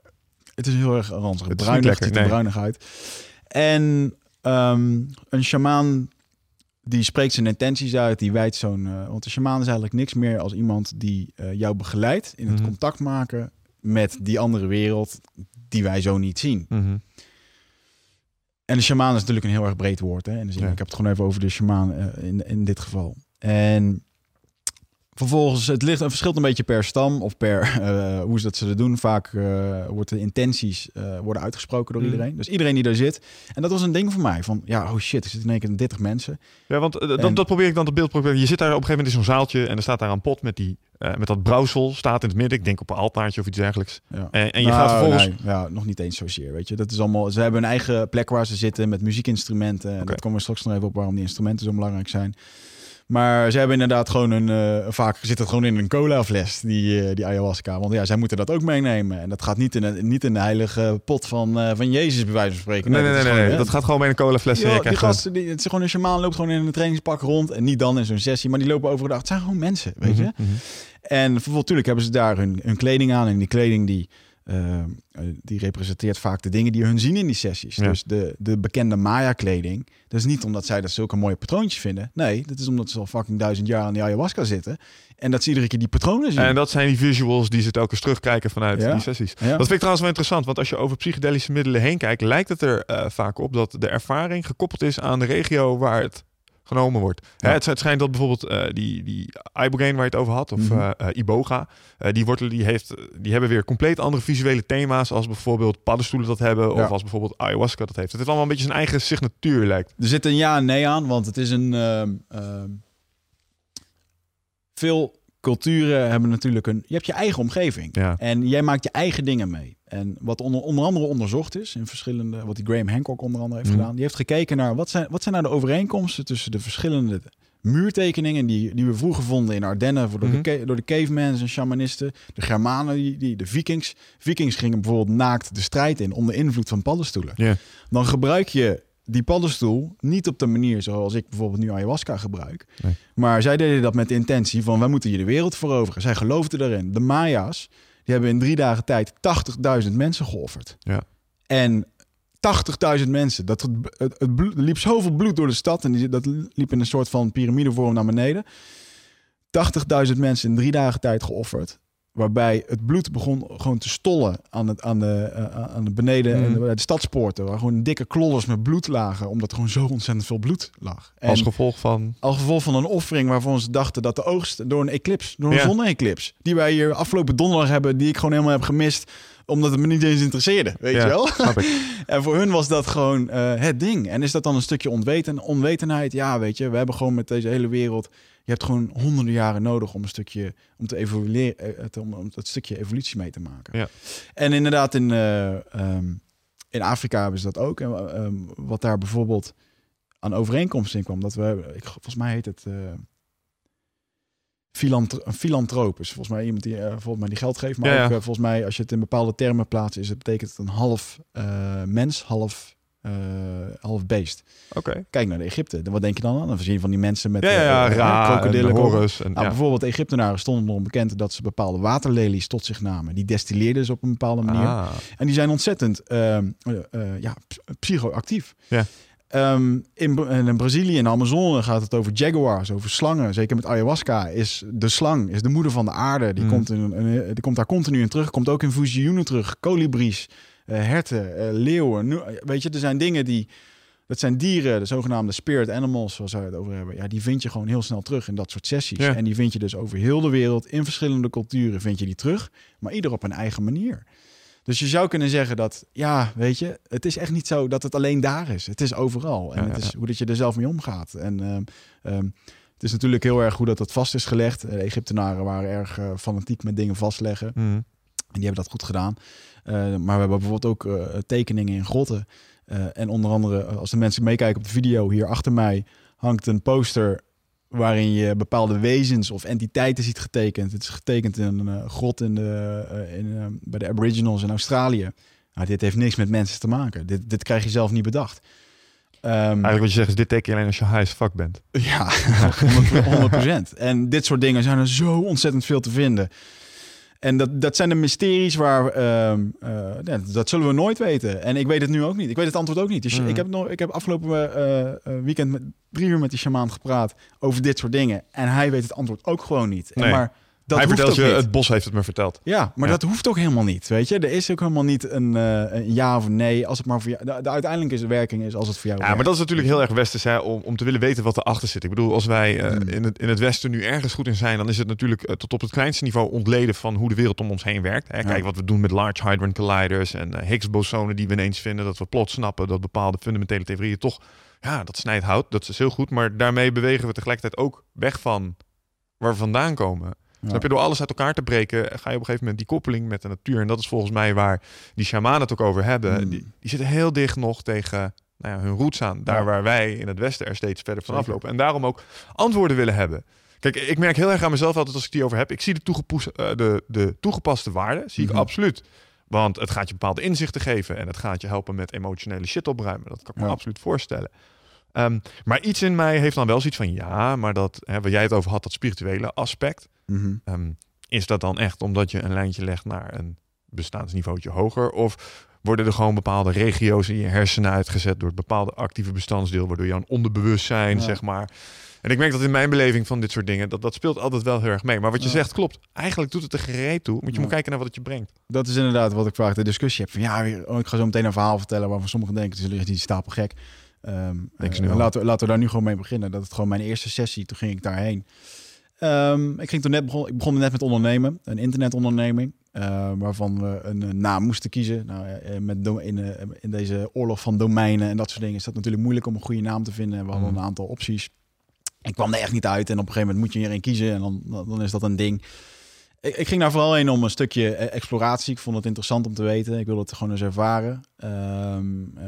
B: Het is heel erg ranzig. Het er
A: nee.
B: bruinig uit. En um, een shamaan die spreekt zijn intenties uit, die wijdt zo'n... Uh, want een shamaan is eigenlijk niks meer als iemand die uh, jou begeleidt in het
A: Mhm.
B: mm -hmm. contact maken met die andere wereld die wij zo niet zien.
A: Mm -hmm.
B: En de shamaan is natuurlijk een heel erg breed woord. Hè?
A: Ja.
B: Ik heb het gewoon even over de shamaan uh, in, in dit geval. En vervolgens, het ligt, het verschilt een beetje per stam of per uh, hoe ze dat zullen doen. Vaak uh, worden de intenties uh, worden uitgesproken door
A: Mm.
B: iedereen. Dus iedereen die daar zit. En dat was een ding voor mij. Van ja, oh shit, er zitten in één keer 30 mensen.
A: Ja, want dat, dat probeer ik dan te beeld proberen. Je zit daar op een gegeven moment in zo'n zaaltje en er staat daar een pot met, die, eh, met dat brouwsel, staat in het midden. Ik denk op een altaartje of iets dergelijks.
B: Ja.
A: En, en je
B: Nou,
A: gaat vervolgens...
B: nee, ja, nog niet eens zozeer, weet je. Dat is allemaal, ze hebben een eigen plek waar ze zitten met muziekinstrumenten. En dat komen we straks nog even op waarom die instrumenten zo belangrijk zijn. Maar ze hebben inderdaad gewoon een... eh, vaak zit het gewoon in een cola fles, die, eh, die ayahuasca. Want ja, zij moeten dat ook meenemen. En dat gaat niet in een, niet in de heilige pot van, eh, van Jezus, bij wijze van spreken.
A: Nee, nee,
B: dat
A: nee, dat gaat gewoon bij een colafles. en je
B: Ja, die gasten, die, het is gewoon een shamaan loopt gewoon in een trainingspak rond. En niet dan in zo'n sessie, maar die lopen overdag. Het zijn gewoon mensen, weet je.
A: Mhm, mhm.
B: En vervolgens natuurlijk hebben ze daar hun, hun kleding aan. En die kleding die, uh, uh, die representeert vaak de dingen die hun zien in die sessies.
A: Ja.
B: Dus de, de bekende Maya-kleding. Dat is niet omdat zij dat zulke mooie patroontjes vinden. Nee, dat is omdat ze al fucking duizend jaar aan die ayahuasca zitten. En dat ze iedere keer die patronen zien.
A: En dat zijn die visuals die ze telkens terugkijken vanuit
B: Ja.
A: die sessies.
B: Ja.
A: Dat vind ik trouwens wel interessant, want als je over psychedelische middelen heen kijkt, lijkt het er eh, vaak op dat de ervaring gekoppeld is aan de regio waar het genomen wordt.
B: Ja.
A: Hè, het, het schijnt dat bijvoorbeeld eh, die, die ibogaine waar je het over had, of
B: Mhm.
A: eh, eh, iboga, die wortelen die, heeft, die hebben weer compleet andere visuele thema's als bijvoorbeeld paddenstoelen dat hebben,
B: Ja.
A: of als bijvoorbeeld ayahuasca dat heeft. Het heeft allemaal een beetje zijn eigen signatuur lijkt.
B: Er zit een ja en nee aan, want het is een. ehm, ehm, veel culturen hebben natuurlijk een. Je hebt je eigen omgeving.
A: Ja.
B: En jij maakt je eigen dingen mee. En wat onder, onder andere onderzocht is in verschillende. Wat die Graham Hancock onder andere heeft
A: Mhm.
B: gedaan. Die heeft gekeken naar wat zijn, wat zijn nou de overeenkomsten tussen de verschillende muurtekeningen die, die we vroeger vonden in Ardennen voor door,
A: Mhm.
B: de, ca- door de cavemans en shamanisten, de Germanen, die, die, de Vikings. Vikings gingen bijvoorbeeld naakt de strijd in onder invloed van paddenstoelen
A: Ja.
B: dan gebruik je die paddenstoel niet op de manier zoals ik bijvoorbeeld nu ayahuasca gebruik.
A: Nee.
B: Maar zij deden dat met de intentie van wij moeten hier de wereld veroveren. Zij geloofden erin. De Maya's die hebben in drie dagen tijd 80.000 mensen geofferd.
A: Ja.
B: En 80.000 mensen. Dat, het, het, het bloed, liep zoveel bloed door de stad en die, dat liep in een soort van piramidevorm naar beneden. 80.000 mensen in drie dagen tijd geofferd. Waarbij het bloed begon gewoon te stollen aan, het, aan, de, uh, aan de beneden
A: Mm.
B: en de, de stadspoorten. Waar gewoon dikke klollers met bloed lagen. Omdat er gewoon zo ontzettend veel bloed lag. En
A: Als gevolg van...
B: als gevolg van een offering waarvan ze dachten dat de oogst door een eclips, door een
A: Ja.
B: zonne-eclips, die wij hier afgelopen donderdag hebben, die ik gewoon helemaal heb gemist, omdat het me niet eens interesseerde. Weet
A: Ja,
B: je wel? [laughs] En voor hun was dat gewoon eh, het ding. En is dat dan een stukje ontweten, onwetenheid? Ja, weet je, we hebben gewoon met deze hele wereld. Je hebt gewoon honderden jaren nodig om een stukje om te evolueren, eh, om, om dat stukje evolutie mee te maken.
A: Ja.
B: En inderdaad, in, eh, ehm, in Afrika hebben ze dat ook. En ehm, wat daar bijvoorbeeld aan overeenkomsten in kwam, dat we, ik, volgens mij heet het. filantro een filantroop is volgens mij iemand die eh, volgens mij die geld geeft, maar
A: Ja, ja.
B: ook volgens mij als je het in bepaalde termen plaatst, is het betekent het een half mens, half eh, half beest.
A: Oké.
B: Kijk naar de Egypte. Wat denk je dan aan? Dan zie je van die mensen met
A: Ja, ja,
B: eh,
A: en
B: krokodillen.
A: Horus. En,
B: Nou,
A: ja.
B: Bijvoorbeeld de Egyptenaren stonden erom bekend dat ze bepaalde waterlelies tot zich namen. Die destilleerden ze op een bepaalde manier.
A: Ah.
B: En die zijn ontzettend eh, ja, psychoactief.
A: Ja.
B: Ehm, in, in Brazilië, in de Amazone, gaat het over jaguars, over slangen. Zeker met ayahuasca is de slang, is de moeder van de aarde. Die,
A: Mm.
B: komt, in, in- die komt daar continu in terug. Komt ook in visioenen terug. Kolibries, herten, eh, leeuwen. Nu- weet je, er zijn dingen die... Dat zijn dieren, de zogenaamde spirit animals, zoals wij het over hebben. Ja, die vind je gewoon heel snel terug in dat soort sessies.
A: Ja.
B: En die vind je dus over heel de wereld, in verschillende culturen vind je die terug. Maar ieder op een eigen manier. Dus je zou kunnen zeggen dat, ja, weet je, het is echt niet zo dat het alleen daar is. Het is overal. En
A: Ja,
B: het
A: ja,
B: is hoe dat je er zelf mee omgaat. En ehm, ehm, het is natuurlijk heel erg goed dat dat vast is gelegd. De Egyptenaren waren erg eh, fanatiek met dingen vastleggen.
A: Mhm.
B: En die hebben dat goed gedaan. Eh, maar we hebben bijvoorbeeld ook eh, tekeningen in grotten. Eh, en onder andere, als de mensen meekijken op de video, hier achter mij hangt een poster waarin je bepaalde wezens of entiteiten ziet getekend. Het is getekend in een grot in de, in, bij de Aboriginals in Australië. Nou, dit heeft niks met mensen te maken. Dit, dit krijg je zelf niet bedacht. Ehm,
A: Eigenlijk wat je zegt is, dit teken je alleen als je high as fuck bent.
B: ja, [laughs] 100 100%. En dit soort dingen zijn er zo ontzettend veel te vinden. En dat, dat zijn de mysteries waar... ehm, eh, ja, dat zullen we nooit weten. En ik weet het nu ook niet. Ik weet het antwoord ook niet. Dus
A: Mhm.
B: ik, heb nog, ik heb afgelopen eh, eh, weekend met, drie uur met die shamaan gepraat over dit soort dingen. En hij weet het antwoord ook gewoon niet. En maar dat
A: Hij vertelt je,
B: niet.
A: het bos heeft het me verteld.
B: Ja, maar
A: Ja.
B: dat hoeft ook helemaal niet. Weet je, er is ook helemaal niet een, eh, een ja of nee. Als het maar voor jou. De, de uiteindelijke is de werking is als het voor jou.
A: Ja, maar dat is natuurlijk heel erg westers hè, om, om te willen weten wat erachter zit. Ik bedoel, als wij eh,
B: Mm.
A: in, het, in het westen nu ergens goed in zijn, dan is het natuurlijk eh, tot op het kleinste niveau ontleden van hoe de wereld om ons heen werkt. Hè. Kijk
B: Ja.
A: wat we doen met Large Hadron Colliders en Higgs-bosonen die we ineens vinden. Dat we plots snappen dat bepaalde fundamentele theorieën toch, ja, dat snijdt hout. Dat is heel goed. Maar daarmee bewegen we tegelijkertijd ook weg van waar we vandaan komen.
B: Ja.
A: Snap je? Door alles uit elkaar te breken, ga je op een gegeven moment die koppeling met de natuur. En dat is volgens mij waar die shamanen het ook over hebben.
B: Mm.
A: Die, die zitten heel dicht nog tegen nou ja, hun roots aan. Daar
B: Ja.
A: waar wij in het Westen er steeds verder van aflopen. En daarom ook antwoorden willen hebben. Kijk, ik merk heel erg aan mezelf altijd als ik die over heb. Ik zie de, eh, de, de toegepaste waarde, zie ik
B: Mhm.
A: absoluut. Want het gaat je bepaalde inzichten geven. En het gaat je helpen met emotionele shit opruimen. Dat kan ik me absoluut voorstellen. Ehm, maar iets in mij heeft dan wel zoiets van... Ja, maar dat, hè, waar jij het over had, dat spirituele aspect...
B: Mhm.
A: Ehm, is dat dan echt omdat je een lijntje legt naar een bestaansniveautje hoger? Of worden er gewoon bepaalde regio's in je hersenen uitgezet door het bepaalde actieve bestandsdeel, waardoor je een onderbewustzijn,
B: Ja.
A: zeg maar. En ik merk dat in mijn beleving van dit soort dingen, dat, dat speelt altijd wel heel erg mee. Maar wat je
B: Ja.
A: zegt klopt. Eigenlijk doet het er gereed toe. Want je
B: Ja.
A: moet kijken naar wat het je brengt.
B: Dat is inderdaad wat ik vaak de discussie heb. Van ja, oh, ik ga zo meteen een verhaal vertellen waarvan sommigen denken, ze liggen die stapel gek.
A: Al.
B: laten, we, laten we daar nu gewoon mee beginnen. Dat het gewoon mijn eerste sessie, toen ging ik daarheen. Ehm, ik ging toen net begon, ik begon net met ondernemen, een internetonderneming, eh, waarvan we een, eh, naam moesten kiezen. Nou, eh, met do- in, in deze oorlog van domeinen en dat soort dingen is dat natuurlijk moeilijk om een goede naam te vinden. We hadden
A: Mm.
B: een aantal opties. Ik kwam er echt niet uit en op een gegeven moment moet je er een kiezen en dan, dan is dat een ding. Ik, ik ging daar vooral heen om een stukje exploratie. Ik vond het interessant om te weten. Ik wilde het gewoon eens ervaren. Ehm, eh,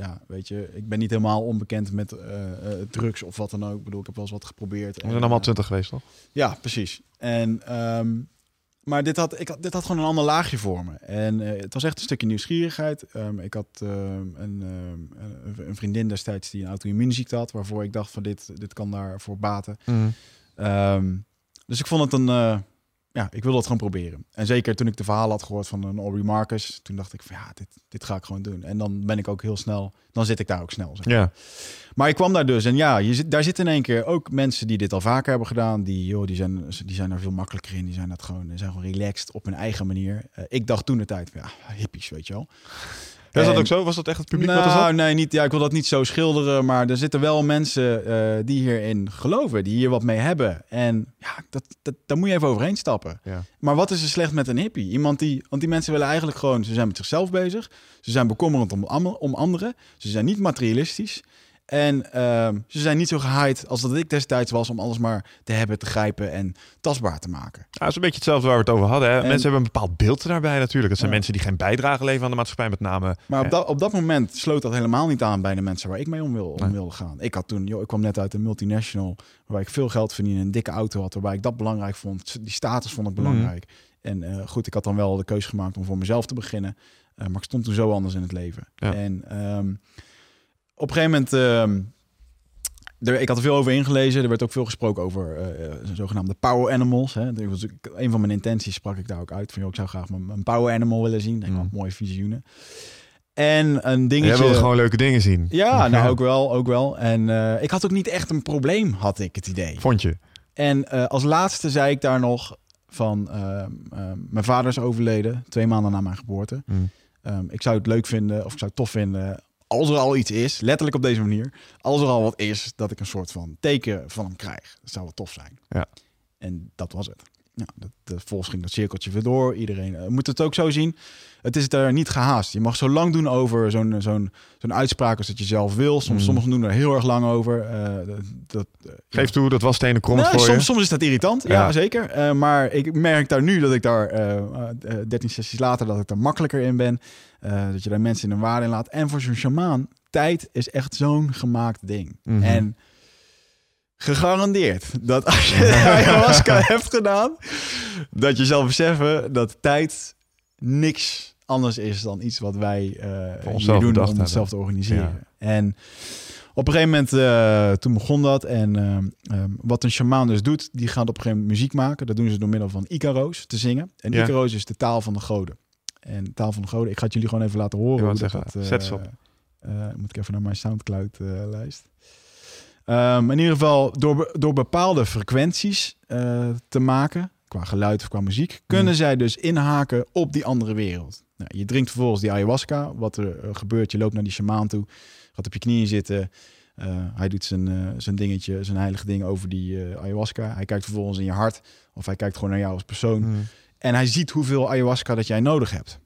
B: ja, weet je, ik ben niet helemaal onbekend met eh, eh, drugs of wat dan ook. Ik bedoel, ik heb wel eens wat geprobeerd.
A: We
B: En,
A: zijn allemaal
B: eh,
A: twintig geweest, toch?
B: ja, precies. En, ehm, maar dit had, ik had, dit had gewoon een ander laagje voor me. En het was echt een stukje nieuwsgierigheid. Ehm, ik had ehm, een, een- vriendin destijds die een auto-immuunziekte had, waarvoor ik dacht van dit, dit kan daarvoor baten.
A: Mhm.
B: Dus ik vond het een, ja, ik wil dat gewoon proberen. En zeker toen ik de verhaal had gehoord van een Aubrey Marcus, toen dacht ik van ja, dit, dit ga ik gewoon doen. En dan ben ik ook heel snel, dan zit ik daar ook snel. Zeg maar.
A: Ja.
B: Maar ik kwam daar dus en ja, je zit, daar zitten in één keer ook mensen die dit al vaker hebben gedaan. Die, joh, die, zijn, die zijn er veel makkelijker in. Die zijn dat gewoon, die zijn gewoon relaxed op hun eigen manier. Uh, ik dacht toen de tijd, ja, hippies, weet je wel.
A: Was dat ook zo? Was dat echt het publiek
B: nou,
A: wat zat?
B: Nee, niet, ja, ik wil dat niet zo schilderen. Maar er zitten wel mensen uh, die hierin geloven. Die hier wat mee hebben. En ja, dat, dat, daar moet je even overheen stappen.
A: Ja.
B: Maar wat is er slecht met een hippie? Iemand die... Want die mensen willen eigenlijk gewoon... Ze zijn met zichzelf bezig. Ze zijn bekommerend om, om anderen. Ze zijn niet materialistisch. En uh, ze zijn niet zo gehaaid als dat ik destijds was om alles maar te hebben, te grijpen en tastbaar te maken.
A: Ja, dat is een beetje hetzelfde waar we het over hadden. Hè? En, mensen hebben een bepaald beeld daarbij natuurlijk. Dat zijn ja. mensen die geen bijdrage leveren aan de maatschappij met name.
B: Maar op dat, op dat moment sloot dat helemaal niet aan bij de mensen waar ik mee om, wil, om nee. wilde gaan. Ik had toen, joh, ik kwam net uit een multinational waar ik veel geld verdiende, een dikke auto had, waarbij ik dat belangrijk vond. Die status vond ik belangrijk. Mm. En uh, goed, ik had dan wel de keuze gemaakt om voor mezelf te beginnen. Uh, maar ik stond toen zo anders in het leven.
A: Ja.
B: En um, op een gegeven moment... Uh, er, ik had er veel over ingelezen. Er werd ook veel gesproken over uh, zogenaamde power animals. Hè. Er was, een van mijn intenties sprak ik daar ook uit. Van, joh, ik zou graag een power animal willen zien. Denk, mm. mooie visioenen. En een dingetje...
A: Jij wilde gewoon leuke dingen zien.
B: Ja, [laughs] nou ook wel, ook wel. En uh, ik had ook niet echt een probleem, had ik het idee.
A: Vond je?
B: En uh, als laatste zei ik daar nog van... mijn vader is overleden, twee maanden na mijn geboorte.
A: Mm.
B: Um, ik zou het leuk vinden, of ik zou het tof vinden als er al iets is, letterlijk op deze manier, als er al wat is, dat ik een soort van teken van hem krijg. Dat zou wel tof zijn.
A: Ja.
B: En dat was het. Ja, dat, vervolgens ging dat cirkeltje weer door. Iedereen uh, moet het ook zo zien. Het is er niet gehaast. Je mag zo lang doen over zo'n zo'n zo'n uitspraak als dat je zelf wil. Soms, mm. Sommigen doen er heel erg lang over. Uh, dat, uh,
A: Geef ja. toe, dat was stenen krom nee, voor
B: soms,
A: je.
B: soms is dat irritant, ja, ja zeker. maar ik merk daar nu dat ik daar 13 sessies later dat ik er makkelijker in ben. Uh, dat je daar mensen in een waarde in laat. En voor zo'n shamaan, tijd is echt zo'n gemaakt ding.
A: Mhm.
B: Mm -hmm. En gegarandeerd dat als je [laughs] ayahuasca hebt gedaan, dat je zal beseffen dat tijd niks anders is dan iets wat wij uh, hier doen om onszelf te organiseren. Ja. En op een gegeven moment, uh, toen begon dat. En uh, um, wat een shamaan dus doet, die gaat op een gegeven moment muziek maken. Dat doen ze door middel van Icaro's te zingen. En
A: Ja.
B: Icaro's is de taal van de goden. En taal van de goden, ik ga het jullie gewoon even laten horen. Hoe
A: zeggen,
B: dat, eh,
A: zet ze op.
B: eh, moet ik even naar mijn Soundcloud-lijst. Ehm, in ieder geval, door, door bepaalde frequenties eh, te maken, qua geluid of qua muziek, kunnen
A: Mhm.
B: zij dus inhaken op die andere wereld. Nou, je drinkt vervolgens die ayahuasca. Wat er eh, gebeurt, je loopt naar die shamaan toe, gaat op je knieën zitten. Eh, hij doet zijn, eh, zijn dingetje, zijn heilige ding over die eh, ayahuasca. Hij kijkt vervolgens in je hart, of hij kijkt gewoon naar jou als persoon.
A: Mhm.
B: En hij ziet hoeveel ayahuasca dat jij nodig hebt.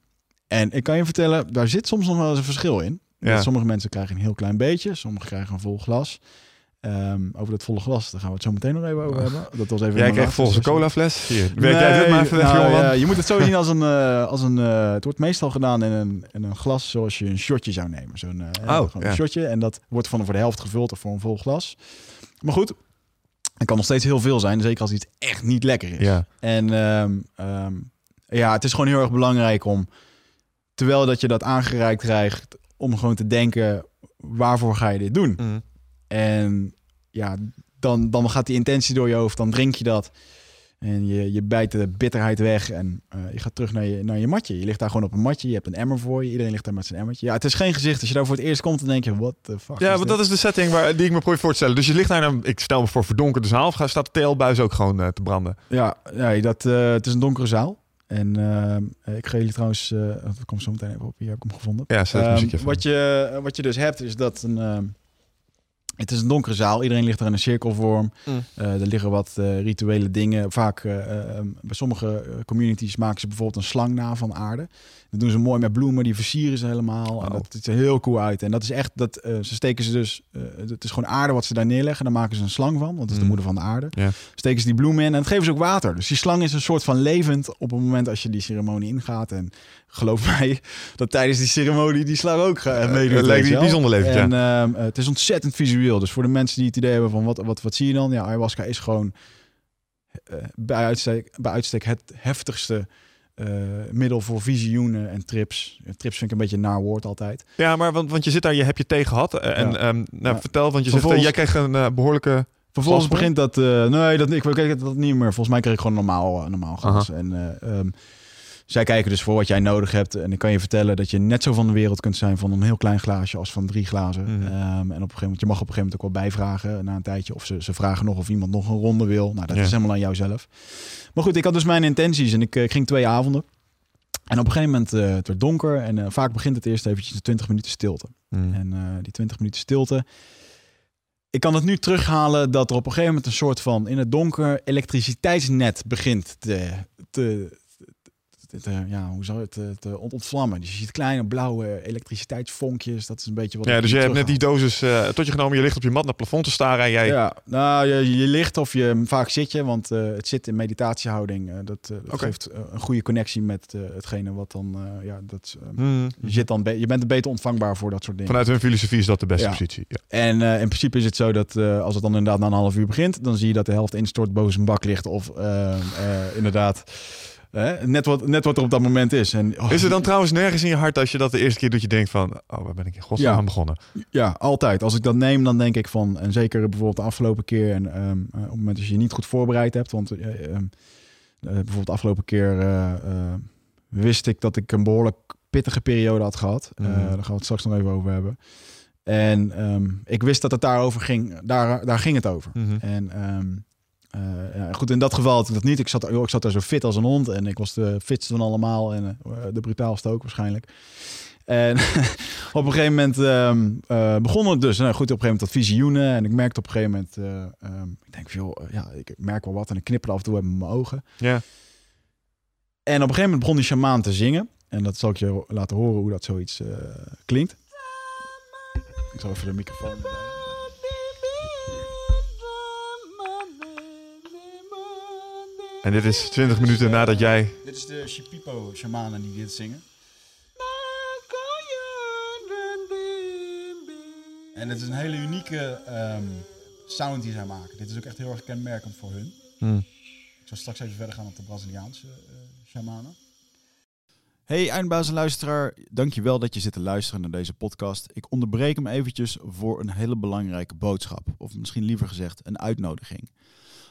B: En ik kan je vertellen, daar zit soms nog wel eens een verschil in.
A: Ja.
B: Sommige mensen krijgen een heel klein beetje, sommigen krijgen een vol glas. Ehm, over dat volle glas, daar gaan we het zo meteen nog even over hebben. Dat was even
A: Jij krijgt volgens een cola fles. Hier, weet jij dit maar even
B: nou, ja, je moet het zo zien als een, eh, als een eh, het wordt meestal gedaan in een, in een glas zoals je een shotje zou nemen. Zo'n eh,
A: Oh, ja.
B: shotje en dat wordt van voor de helft gevuld of voor een vol glas. Maar goed, het kan nog steeds heel veel zijn, zeker als iets echt niet lekker is.
A: Ja.
B: En ehm, ehm, ja, het is gewoon heel erg belangrijk om, terwijl dat je dat aangereikt krijgt, om gewoon te denken, waarvoor ga je dit doen?
A: Mhm.
B: En ja, dan, dan gaat die intentie door je hoofd, dan drink je dat. En je, je bijt de bitterheid weg en eh, je gaat terug naar je, naar je matje. Je ligt daar gewoon op een matje, je hebt een emmer voor je. Iedereen ligt daar met zijn emmertje. Ja, het is geen gezicht. Als je daar voor het eerst komt, dan denk je, what the fuck
A: Ja, want dat is de setting waar, die ik me probeer voor te stellen. Dus je ligt daar, een, ik stel me voor, verdonkerde zaal. Of gaat- staat de teelbuis ook gewoon eh, te branden?
B: Ja, ja dat, eh, het is een donkere zaal. En ik ga jullie trouwens, eh dat komt zo meteen even op, hier heb ik hem gevonden.
A: Ja, even.
B: wat, je, wat je dus hebt, is dat een, ehm, het is een donkere zaal. Iedereen ligt er in een cirkelvorm.
A: Mm.
B: Eh, er liggen wat eh, rituele dingen. Vaak eh, bij sommige communities maken ze bijvoorbeeld een slang na van aarde. Dat doen ze mooi met bloemen, die versieren ze helemaal. En dat ziet er heel cool uit. En dat is echt, dat, eh, ze steken ze dus, eh, het is gewoon aarde wat ze daar neerleggen. Daar maken ze een slang van, want dat is de
A: Mm.
B: moeder van de aarde.
A: Ja.
B: Steken ze die bloemen in en dat geven ze ook water. Dus die slang is een soort van levend op het moment als je die ceremonie ingaat. En geloof [laughs] mij dat tijdens die ceremonie die slang ook gaat meedoet.
A: het lijkt bijzonder levend, ja.
B: En ehm, het is ontzettend visueel. Dus voor de mensen die het idee hebben van wat, wat, wat zie je dan? Ja, ayahuasca is gewoon bij, uitstek, bij uitstek het heftigste middel voor visioenen en trips. Trips vind ik een beetje een naar woord altijd.
A: Ja, maar want, want je zit daar, je hebt je thee gehad. eh, En
B: Ja.
A: ehm, nou,
B: Ja.
A: vertel, want je zegt, eh,
B: Vervolgens-
A: jij kreeg een eh, behoorlijke
B: Vervolgens begint dat... eh, nee, dat, ik weet dat niet meer. Volgens mij kreeg ik gewoon normaal, eh, normaal gas. En eh, ehm, zij kijken dus voor wat jij nodig hebt. En ik kan je vertellen dat je net zo van de wereld kunt zijn van een heel klein glaasje als van drie glazen.
A: Mhm.
B: Ehm, en op een gegeven moment, je mag op een gegeven moment ook wel bijvragen na een tijdje. Of ze, ze vragen nog of iemand nog een ronde wil. Nou, dat
A: Ja.
B: is helemaal aan jou zelf. Maar goed, ik had dus mijn intenties en ik, eh, ik ging twee avonden. En op een gegeven moment, eh, het werd donker en eh, vaak begint het eerst eventjes de 20 minuten stilte.
A: Mm.
B: En die 20 minuten stilte. Ik kan het nu terughalen dat er op een gegeven moment een soort van in het donker elektriciteitsnet begint te, te, te- te- ja, hoe zou het te, te ont- ontvlammen. Dus je ziet kleine blauwe elektriciteitsvonkjes. Dat is een beetje wat.
A: Ja, dus je hebt net die dosis eh, tot je genomen. Je ligt op je mat naar het plafond te staren en jij...
B: Ja, nou, je, je ligt of je vaak zit je, want eh, het zit in meditatiehouding. eh, dat eh, geeft eh, een goede connectie met eh, hetgene wat dan, eh, ja, dat, eh,
A: Mm.
B: je, zit dan je bent beter ontvangbaar voor dat soort dingen.
A: Vanuit hun filosofie is dat de beste
B: Ja.
A: positie. Ja.
B: En eh, in principe is het zo dat eh, als het dan inderdaad na een half uur begint, dan zie je dat de helft instort boven een bak ligt. Of eh, eh, inderdaad net, wat, net wat er op dat moment is. En, oh,
A: Is er dan trouwens nergens in je hart als je dat de eerste keer doet, je denkt van, oh, waar ben ik in godsnaam
B: Ja.
A: aan begonnen?
B: Ja, altijd. Als ik dat neem, dan denk ik van, en zeker bijvoorbeeld de afgelopen keer, en ehm, eh, op het moment dat je je niet goed voorbereid hebt, want eh, ehm, eh, bijvoorbeeld de afgelopen keer wist ik dat ik een behoorlijk pittige periode had gehad. Eh,
A: Mhm.
B: daar gaan we het straks nog even over hebben. En ehm, ik wist dat het daarover ging. Daar, daar ging het over.
A: Mhm.
B: En ja, goed, in dat geval had ik dat niet. Ik zat, joh, ik zat daar zo fit als een hond en ik was de fitste van allemaal en eh, de brutaalste ook waarschijnlijk. En [laughs] op een gegeven moment eh, begon het dus. Nou, goed, op een gegeven moment dat visioenen. En ik merkte op een gegeven moment, eh, ehm, ik denk joh, eh, ja, ik merk wel wat. En ik knipper af en toe met mijn ogen.
A: Ja.
B: En op een gegeven moment begon die shamaan te zingen. En dat zal ik je laten horen hoe dat zoiets eh, klinkt. Ik zal even de microfoon
A: En dit is 20 minuten nadat jij...
B: Dit is de Shipipo shamanen die dit zingen. En het is een hele unieke ehm, sound die zij maken. Dit is ook echt heel erg kenmerkend voor hun.
A: Hm.
B: Ik zal straks even verder gaan op de Braziliaanse eh shamanen. Hey eindbazenluisteraar, dankjewel dat je zit te luisteren naar deze podcast. Ik onderbreek hem eventjes voor een hele belangrijke boodschap. Of misschien liever gezegd een uitnodiging.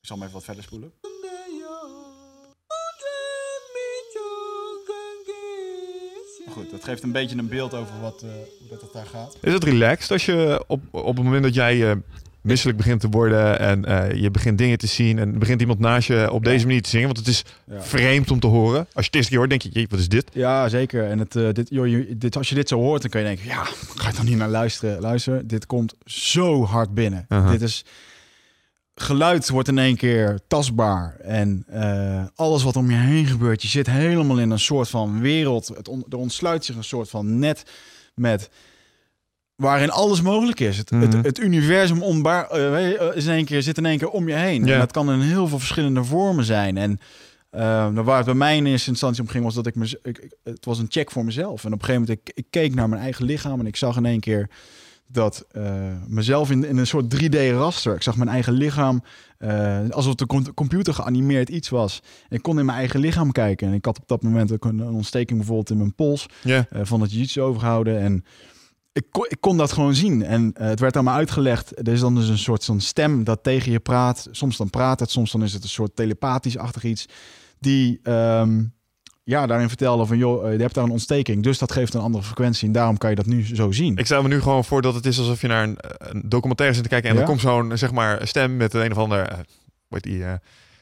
B: Ik zal hem even wat verder spoelen. Maar goed, dat geeft een beetje een beeld over wat, eh, hoe dat het daar gaat.
A: Is het relaxed als je op, op het moment dat jij eh, misselijk begint te worden en eh, je begint dingen te zien en begint iemand naast je op deze manier te zingen? Want het is
B: Ja.
A: vreemd om te horen. Als je het eerste keer hoort, denk je, jee, wat is dit?
B: Ja, zeker. En het, dit, joh, je- dit, als je dit zo hoort, dan kan je denken, ja, ga je toch niet naar luisteren. Luister, dit komt zo hard binnen. Dit is, geluid wordt in één keer tastbaar. En eh, alles wat om je heen gebeurt, je zit helemaal in een soort van wereld. Het on- er ontsluit zich een soort van net met... Waarin alles mogelijk is. Het,
A: Mhm.
B: het, het universum onbaar, eh, eh, is in één keer, zit in één keer om je heen.
A: Ja.
B: En dat kan in heel veel verschillende vormen zijn. En eh, waar het bij mij in eerste instantie om ging, was dat ik me. Ik, ik- het was een check voor mezelf. En op een gegeven moment, ik, ik keek naar mijn eigen lichaam en ik zag in één keer dat uh, mezelf in, in een soort 3D-raster. Ik zag mijn eigen lichaam uh, alsof de computer geanimeerd iets was. Ik kon in mijn eigen lichaam kijken. En ik had op dat moment ook een, ontsteking bijvoorbeeld in mijn pols.
A: Yeah.
B: Uh, van het jiu overhouden. En ik kon, ik kon dat gewoon zien. En het werd aan me uitgelegd. Er is dan dus een soort van stem dat tegen je praat. Soms dan praat het, soms dan is het een soort telepathisch-achtig iets. Die... Um, ja, daarin vertellen van joh, eh, je hebt daar een ontsteking, dus dat geeft een andere frequentie en daarom kan je dat nu zo zien.
A: Ik stel me nu gewoon voor dat het is alsof je naar een, een documentaire zit te kijken en ja? dan komt zo'n zeg maar stem met een of ander, uh, weet die, uh,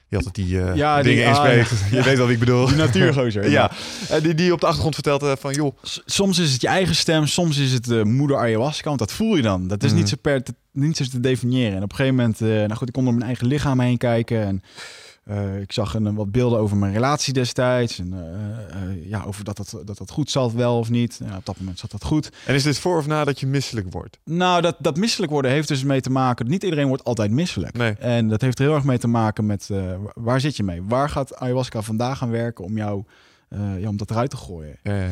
A: die altijd die uh, ja, dingen die, inspreekt. Ah, ja. [laughs] Je weet wel wie ik bedoel.
B: Die natuurgozer. [laughs]
A: ja, ja. die, die op de achtergrond vertelt van joh.
B: soms is het je eigen stem, soms is het de moeder ayahuasca, want dat voel je dan. Dat is mm. niet zo per te, niet zo te definiëren. En op een gegeven moment, nou goed, ik kon door mijn eigen lichaam heen kijken en uh, ik zag een, wat beelden over mijn relatie destijds. En uh, uh, ja, over dat dat, dat dat goed zat wel of niet. op dat moment zat dat goed.
A: En is dit voor of na dat je misselijk wordt?
B: Nou, dat, dat misselijk worden heeft dus mee te maken... Niet iedereen wordt altijd misselijk.
A: Nee.
B: En dat heeft er heel erg mee te maken met... waar zit je mee? Waar gaat ayahuasca vandaag gaan werken om jou uh, ja, om dat eruit te gooien.
A: Ja, ja, ja.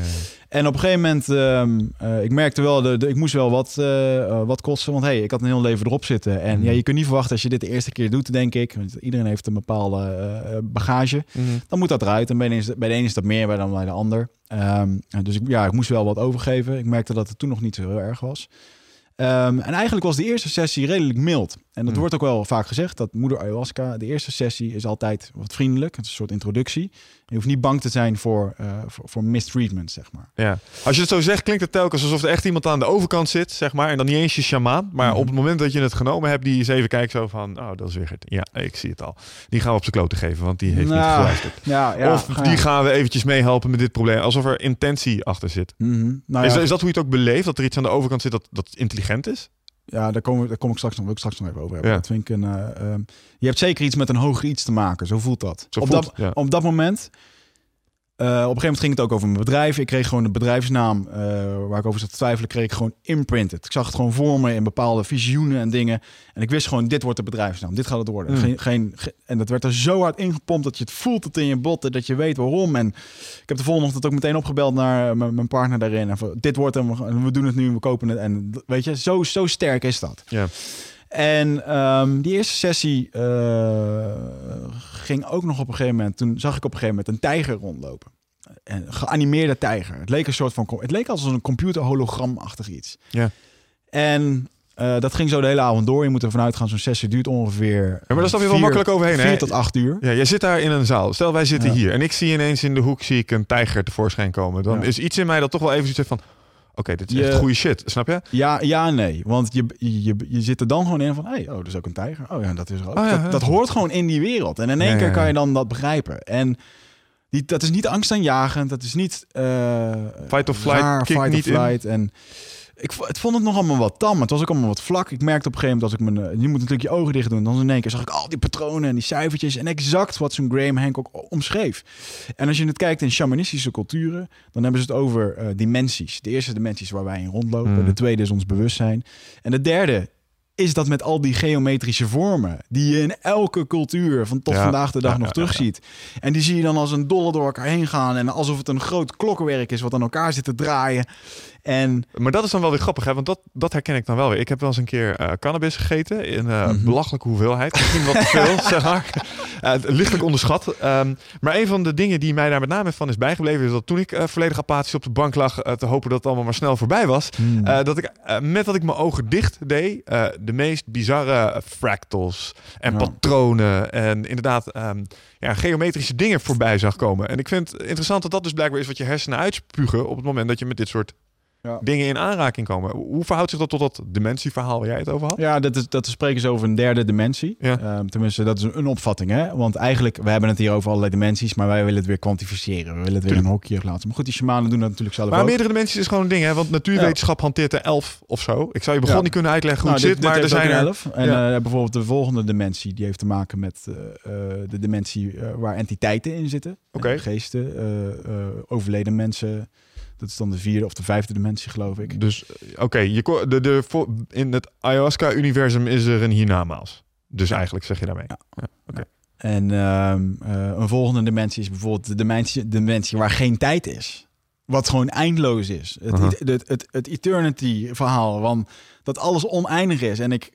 B: En op een gegeven moment, uh, ik merkte wel, de, de, ik moest wel wat, uh, wat kosten. Want hey, ik had een heel leven erop zitten. En mm. ja, je kunt niet verwachten als je dit de eerste keer doet, denk ik. Want iedereen heeft een bepaalde bagage. Mm. Dan moet dat eruit. En bij de, een is, bij de een is dat meer bij dan bij de ander. Um, dus ik, ja, ik moest wel wat overgeven. Ik merkte dat het toen nog niet zo heel erg was. Um, en eigenlijk was de eerste sessie redelijk mild. En dat mm. wordt ook wel vaak gezegd, dat moeder ayahuasca, de eerste sessie is altijd wat vriendelijk. Het is een soort introductie. Je hoeft niet bang te zijn voor, uh, voor, voor, mistreatment, zeg maar.
A: Ja. Als je het zo zegt, klinkt het telkens alsof er echt iemand aan de overkant zit, zeg maar. En dan niet eens je shamaan. Maar mm. op het moment dat je het genomen hebt, die eens even kijkt zo van... Oh, dat is weer het. Ja, ik zie het al. Die gaan we op zijn kloten geven, want die heeft niet nou, geluisterd.
B: Ja, ja,
A: of die gaan we eventjes meehelpen met dit probleem. Alsof er intentie achter zit.
B: Mm nou
A: is, is, dat hoe je het ook beleeft? Dat er iets aan de overkant zit dat, dat intelligent is?
B: Ja, daar kom, daar kom ik straks nog, wil ik straks nog even over hebben. Ja. Dat vind ik een, uh, je hebt zeker iets met een hoger iets te maken. Zo voelt dat.
A: Zo
B: op,
A: voelt,
B: dat op dat moment op een gegeven moment ging het ook over mijn bedrijf. Ik kreeg gewoon de bedrijfsnaam uh, waar ik over zat te twijfelen, kreeg ik gewoon imprinted. Ik zag het gewoon voor me in bepaalde visioenen en dingen. En ik wist gewoon, dit wordt de bedrijfsnaam. Dit gaat het worden. Mm. Geen, geen, en dat werd er zo hard ingepompt dat je het voelt het in je botten, dat je weet waarom. En ik heb de volgende ochtend ook meteen opgebeld naar mijn partner daarin. En dit wordt hem, we doen het nu, we kopen het. En weet je, zo, zo sterk is dat.
A: Ja.
B: En um, die eerste sessie uh, ging ook nog op een gegeven moment. Toen zag ik op een gegeven moment een tijger rondlopen. Een geanimeerde tijger. Het leek een soort van. Het leek als een computer hologramachtig iets.
A: Ja.
B: En uh, dat ging zo de hele avond door. Je moet ervan uitgaan, zo'n sessie duurt ongeveer. Ja,
A: maar dat stap je wel makkelijk overheen.
B: Vier tot acht uur.
A: Ja, jij zit daar in een zaal. Stel, wij zitten hier en ik zie ineens in de hoek zie ik een tijger tevoorschijn komen. Dan is iets in mij dat toch wel even zit van. Oké, dit is echt goede shit, snap je?
B: Ja, ja, nee. Want je, je, je zit er dan gewoon in van, hey, oh, dat is ook een tijger. Oh ja, dat is ook. Oh, ja, dat, dat, hoort gewoon in die wereld. En in één keer kan je dan dat begrijpen. En die, dat is niet angstaanjagend. Dat is niet uh,
A: fight of flight, raar,
B: fight
A: niet
B: of flight. In. En ik, het vond het nog allemaal wat tam. Het was ook allemaal wat vlak. Ik merkte op een gegeven moment dat ik mijn... Eh, je moet natuurlijk je ogen dicht doen. Dan in één keer zag ik al die patronen en die cijfertjes. En exact wat zo'n Graham Hancock omschreef. En als je het kijkt in shamanistische culturen... dan hebben ze het over uh, dimensies. De eerste dimensies waar wij in rondlopen. Mm. De tweede is ons bewustzijn. En de derde is dat met al die geometrische vormen die je in elke cultuur van tot vandaag de dag nog ja, terugziet. En die zie je dan als een dolle door elkaar heen gaan en alsof het een groot klokkenwerk is wat aan elkaar zit te draaien. En...
A: Maar dat is dan wel weer grappig, hè? want dat, dat herken ik dan wel weer. Ik heb wel eens een keer uh, cannabis gegeten in uh, belachelijke hoeveelheid. Misschien wat te veel, [laughs] zeg maar. Uh, lichtelijk onderschat. Um, maar een van de dingen die mij daar met name van is bijgebleven... is dat toen ik volledig apathisch op de bank lag... te hopen dat het allemaal maar snel voorbij was... Mm. dat ik met dat ik mijn ogen dicht deed... de meest bizarre fractals en patronen... en inderdaad um, ja, geometrische dingen voorbij zag komen. En ik vind het interessant dat dat dus blijkbaar is... wat je hersenen uitspugen op het moment dat je met dit soort ja. dingen in aanraking komen. Hoe verhoudt zich dat tot dat dimensieverhaal waar jij het over had?
B: Ja, dat, is, dat spreken ze over een derde dimensie. Ja. Um, tenminste, dat is een opvatting. Hè? Want eigenlijk, we hebben het hier over allerlei dimensies, maar wij willen het weer kwantificeren. We willen het weer een hokje plaatsen. Maar goed, die shamanen doen dat natuurlijk zelf
A: maar meerdere dimensies is gewoon een ding, hè? Want natuurwetenschap hanteert er elf of zo. Ik zou je begon niet kunnen uitleggen hoe nou, het zit, maar er zijn er
B: elf. En uh, bijvoorbeeld de volgende dimensie, die heeft te maken met uh, de dimensie waar entiteiten in zitten.
A: Okay.
B: Geesten, overleden mensen... Dat is dan de vierde of de vijfde dimensie, geloof ik.
A: Dus oké, okay, de, de, in het ayahuasca-universum is er een hiernamaals. Dus eigenlijk zeg je daarmee. Ja. ja
B: En um, uh, een volgende dimensie is bijvoorbeeld de dimensie, de dimensie waar geen tijd is. wat gewoon eindeloos is. Het,
A: Aha.
B: het, het, het, eternity verhaal, van dat alles oneindig is. En ik,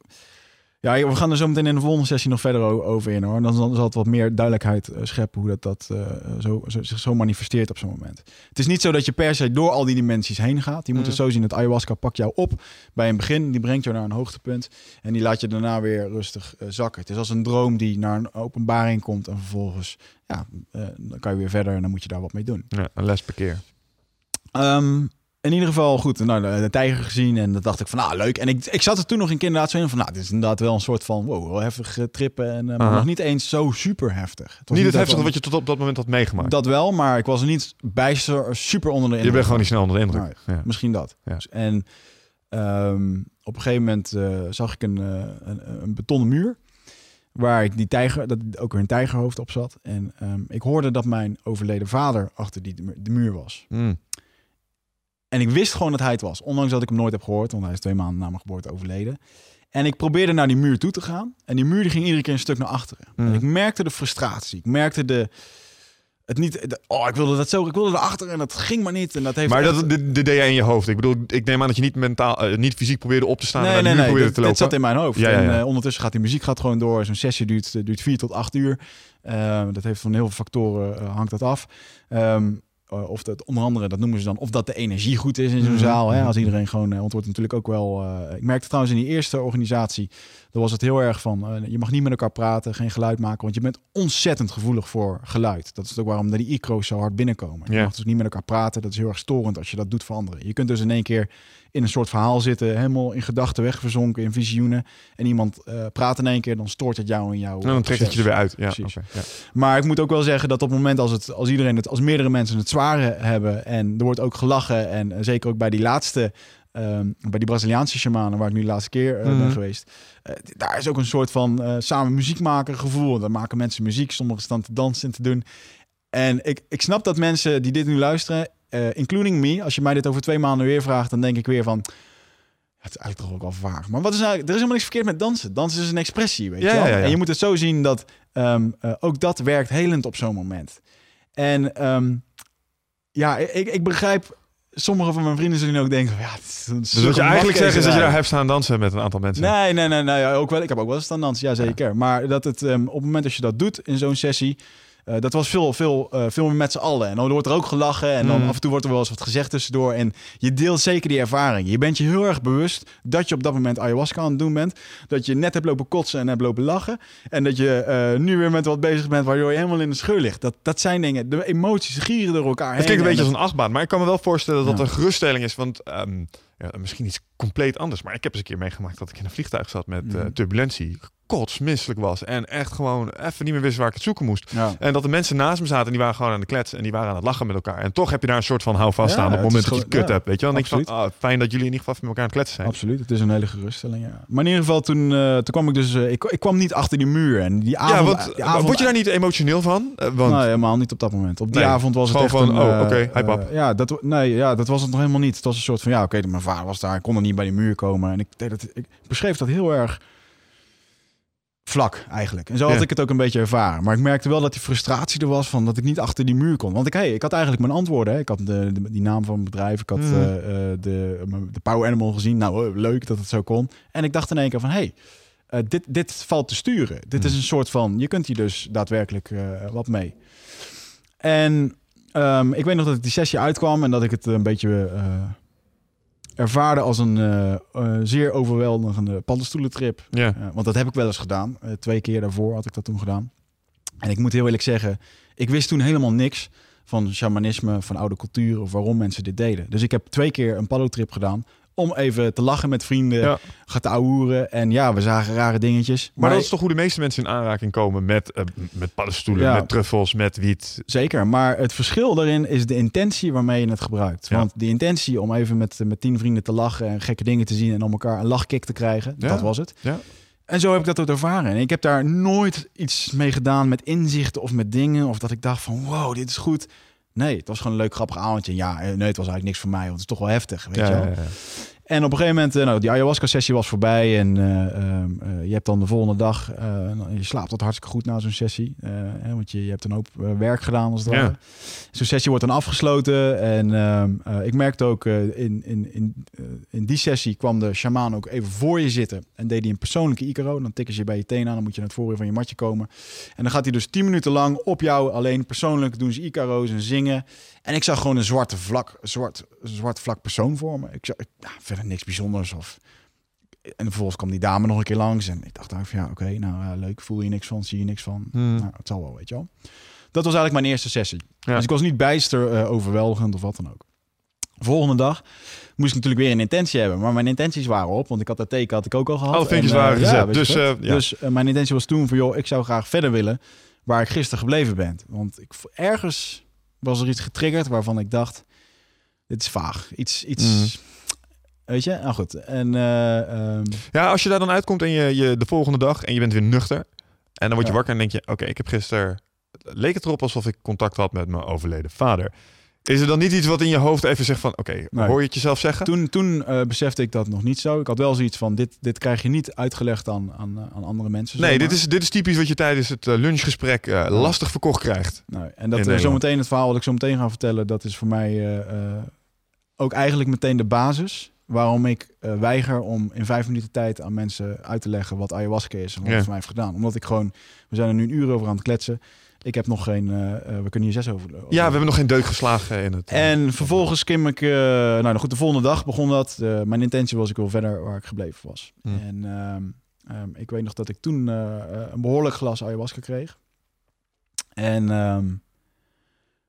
B: ja, we gaan er zo meteen in de volgende sessie nog verder over in hoor. Dan zal het wat meer duidelijkheid eh, scheppen hoe dat, dat eh, zo, zo, zich zo manifesteert op zo'n moment. Het is niet zo dat je per se door al die dimensies heen gaat. Je moet het
A: Mm.
B: zo zien dat ayahuasca pakt jou op bij een begin. Die brengt jou naar een hoogtepunt. En die laat je daarna weer rustig eh, zakken. Het is als een droom die naar een openbaring komt. En vervolgens, ja, dan kan je weer verder en dan moet je daar wat mee doen.
A: Ja, een les per keer.
B: Ehm, in ieder geval goed, nou, de, tijger gezien en dat dacht ik van, nou leuk. En ik, ik zat er toen nog in inderdaad zo in van, nou, dit is inderdaad wel een soort van, wow, heftig eh, trippen. En, eh, maar nog niet eens zo super heftig. Het
A: Niet het heftige wat je tot op dat moment had meegemaakt.
B: Dat wel, maar ik was er niet bijster super onder de indruk.
A: je bent gewoon niet snel onder de indruk. Ja.
B: Misschien dat.
A: Ja.
B: En ehm, op een gegeven moment eh, zag ik een, eh, een, een betonnen muur. Waar ik die tijger, dat ook weer een tijgerhoofd op zat. En ehm, ik hoorde dat mijn overleden vader achter die de muur was.
A: Mm.
B: En ik wist gewoon dat hij het was. Ondanks dat ik hem nooit heb gehoord. Want hij is twee maanden na mijn geboorte overleden. En ik probeerde naar die muur toe te gaan. En die muur die ging iedere keer een stuk naar achteren.
A: Mhm.
B: En ik merkte de frustratie. Ik merkte de... Het niet... de- oh, ik wilde dat zo. Ik wilde erachter en dat ging maar niet. En dat heeft
A: Maar
B: echt-
A: dat, dit, dit deed jij in je hoofd. Ik bedoel, ik neem aan dat je niet mentaal, eh, niet fysiek probeerde op te staan en
B: Nee,
A: naar
B: nee, nee.
A: probeerde
B: Dit,
A: te
B: dit
A: lopen.
B: zat in mijn hoofd.
A: Ja, ja, ja.
B: En eh, ondertussen gaat die muziek gaat gewoon door. Zo'n sessie duurt, duurt vier tot acht uur. Eh, dat heeft van heel veel factoren hangt dat af. Ehm, eh, of dat onder andere, dat noemen ze dan, of dat de energie goed is in zo'n
A: Mhm.
B: zaal. Hè? Als iedereen gewoon, uh, wordt natuurlijk ook wel. eh, ik merkte trouwens in die eerste organisatie, daar was het heel erg van, eh, je mag niet met elkaar praten, geen geluid maken, want je bent ontzettend gevoelig voor geluid. Dat is ook waarom die icro's zo hard binnenkomen. Je
A: Ja.
B: mag dus niet met elkaar praten, dat is heel erg storend als je dat doet voor anderen. Je kunt dus in één keer in een soort verhaal zitten, helemaal in gedachten wegverzonken, in visioenen. En iemand eh, praat in één keer, dan stoort het jou
A: En dan trekt het je er weer uit. Ja,
B: Precies.
A: ja.
B: maar ik moet ook wel zeggen dat op het moment als, het, als iedereen het, als meerdere mensen het zware hebben en er wordt ook gelachen en eh, zeker ook bij die laatste, ehm, bij die Braziliaanse shamanen waar ik nu de laatste keer eh, ben
A: Mhm.
B: geweest, daar is ook een soort van samen muziek maken gevoel. Dan maken mensen muziek, sommigen staan te dansen en te doen. En ik, ik snap dat mensen die dit nu luisteren, eh, including me, als je mij dit over twee maanden weer vraagt, dan denk ik weer van. ja, Het is eigenlijk toch ook wel vaag. Maar wat is nou, er is helemaal niks verkeerd met dansen. Dansen is een expressie, weet
A: Ja,
B: je wel.
A: ja, ja.
B: En je moet het zo zien dat ehm, eh, ook dat werkt helend op zo'n moment. En ehm, ja, ik, ik begrijp... Sommige van mijn vrienden zullen ook denken... Ja, het is een
A: Dus wat je eigenlijk zegt is dat je daar hebt staan dansen met een aantal mensen.
B: Nee, nee, nee, nee. ja, Ook wel, ik heb ook wel eens staan dansen, ja zeker. Maar dat het ehm, op het moment dat je dat doet in zo'n sessie... eh, dat was veel, veel, eh, veel meer met z'n allen. En dan wordt er ook gelachen. En dan
A: Mm.
B: af en toe wordt er wel eens wat gezegd tussendoor. En je deelt zeker die ervaring. Je bent je heel erg bewust dat je op dat moment ayahuasca aan het doen bent. Dat je net hebt lopen kotsen en hebt lopen lachen. En dat je eh, nu weer met wat bezig bent waardoor je helemaal in de scheur ligt. Dat, dat zijn dingen. De emoties gieren door elkaar.
A: Het klinkt een beetje als een achtbaan, maar ik kan me wel voorstellen dat
B: Ja.
A: een geruststelling is. Want ehm, ja, misschien iets compleet anders. Maar ik heb eens een keer meegemaakt dat ik in een vliegtuig zat met
B: Mhm.
A: turbulentie. Kotsmisselijk was. En echt gewoon even niet meer wist waar ik het zoeken moest.
B: Ja.
A: En dat de mensen naast me zaten en die waren gewoon aan de kletsen. En die waren aan het lachen met elkaar. En toch heb je daar een soort van houvast
B: Ja,
A: staan op het moment dat je het kut
B: ja,
A: hebt. Weet je wel? Denk je van,
B: absoluut.
A: ah, fijn dat jullie in ieder geval met elkaar aan het kletsen zijn.
B: Absoluut, het is een hele geruststelling, ja. Maar in ieder geval, toen, eh, toen kwam ik dus... eh, ik, ik kwam niet achter die muur. En die avond...
A: ja, want
B: die avond
A: word je daar niet emotioneel van? Want
B: Nee, helemaal niet op dat moment. Op die
A: Nee,
B: avond was het
A: gewoon
B: echt
A: van,
B: een...
A: oh, oké, hi, pap.
B: ja, dat, nee, ja, dat was het nog helemaal niet. Het was een soort van, ja, oké, mijn vader was daar. Ik kon er niet bij die muur komen. En ik, deed dat, ik beschreef dat heel erg vlak eigenlijk. En zo had
A: Ja.
B: ik het ook een beetje ervaren. Maar ik merkte wel dat die frustratie er was van dat ik niet achter die muur kon. Want ik, hey, ik had eigenlijk mijn antwoorden. Hè. Ik had de, de- die naam van mijn bedrijf. Ik had
A: Mhm.
B: eh, eh, de, de Power Animal gezien. Nou, eh, leuk dat het zo kon. En ik dacht in één keer van, hey, dit, dit valt te sturen. Dit is
A: Mhm.
B: een soort van, je kunt hier dus daadwerkelijk wat mee. En ehm, ik weet nog dat ik die sessie uitkwam en dat ik het een beetje ervaarde als een eh, eh, zeer overweldigende paddenstoelentrip.
A: ja.
B: Ja, want dat heb ik wel eens gedaan. Eh, twee keer daarvoor had ik dat toen gedaan. En ik moet heel eerlijk zeggen, ik wist toen helemaal niks van shamanisme, van oude culturen of waarom mensen dit deden. Dus ik heb twee keer een paddotrip gedaan om even te lachen met vrienden,
A: Ja.
B: gaat ouwen. En ja, we zagen rare dingetjes.
A: Maar, dat is toch hoe de meeste mensen in aanraking komen met, eh, met paddenstoelen,
B: Ja.
A: met truffels, met wiet.
B: Zeker, maar het verschil daarin is de intentie waarmee je het gebruikt.
A: Ja.
B: Want de intentie om even met, met tien vrienden te lachen en gekke dingen te zien en om elkaar een lachkick te krijgen, dat was het.
A: Ja.
B: En zo heb ik dat ook ervaren. En ik heb daar nooit iets mee gedaan met inzichten of met dingen. Of dat ik dacht van wow, dit is goed. Nee, het was gewoon een leuk grappig avondje. Ja, eh, nee, het was eigenlijk niks voor mij, want het is toch wel heftig. Weet
A: Ja,
B: je wel?
A: ja.
B: En op een gegeven moment, uh, nou, die ayahuasca-sessie was voorbij. En uh, je hebt dan de volgende dag, je slaapt dat hartstikke goed na zo'n sessie. Hè, want je, je hebt een hoop werk gedaan als het. Zo'n sessie wordt dan afgesloten. En ehm, ik merkte ook, in, in, in, in die sessie kwam de shamaan ook even voor je zitten. En deed hij een persoonlijke Icaro. Dan tikken ze je bij je tenen aan, dan moet je naar het voren van je matje komen. En dan gaat hij dus tien minuten lang op jou alleen persoonlijk doen ze Icaro's en zingen. En ik zag gewoon een zwarte vlak, zwart, zwart vlak persoon voor me. Ik zag ja, verder niks bijzonders. Of... En vervolgens kwam die dame nog een keer langs. En ik dacht van ja, oké, nou leuk. Voel je niks van, zie je niks van. Hmm. Nou, het zal wel, weet je wel. Dat was eigenlijk mijn eerste sessie. Dus ik was niet bijster uh, overweldigend of wat dan ook. Volgende dag moest ik natuurlijk weer een intentie hebben. Maar mijn intenties waren op, want ik had dat teken had ik ook al gehad.
A: Alle vinkjes waren uh, gezet. dus
B: uh, dus mijn intentie was toen van, joh, ik zou graag verder willen waar ik gisteren gebleven ben. Want ik, ergens was er iets getriggerd waarvan ik dacht, dit is vaag. Iets, iets, mm. Weet je? Nou goed. En, uh, um...
A: Ja, als je daar dan uitkomt en je, je de volgende dag en je bent weer nuchter. En dan word je wakker en denk je, oké, ik heb gisteren... Leek het erop alsof ik contact had met mijn overleden vader. Is er dan niet iets wat in je hoofd even zegt van... oké, hoor je het jezelf zeggen?
B: Toen, toen uh, besefte ik dat nog niet zo. Ik had wel zoiets van... dit, dit krijg je niet uitgelegd aan, aan, eh, aan andere mensen.
A: Nee, dit is, dit is typisch wat je tijdens het lunchgesprek uh, lastig verkocht krijgt.
B: Nou, en dat uh, zometeen het verhaal wat ik zo meteen ga vertellen... dat is voor mij ook eigenlijk meteen de basis... waarom ik weiger om in vijf minuten tijd aan mensen uit te leggen... wat ayahuasca is en wat het voor mij heeft gedaan. Omdat ik gewoon... We zijn er nu een uur over aan het kletsen... Ik heb nog geen. Uh, we kunnen hier zes over.
A: Ja, we hebben nog geen deuk geslagen in het.
B: En vervolgens kim ik. Nou, goed, de volgende dag begon dat. mijn intentie was ik wil verder waar ik gebleven was. Hmm. En um, ik weet nog dat ik toen een behoorlijk glas ayahuasca kreeg. En um,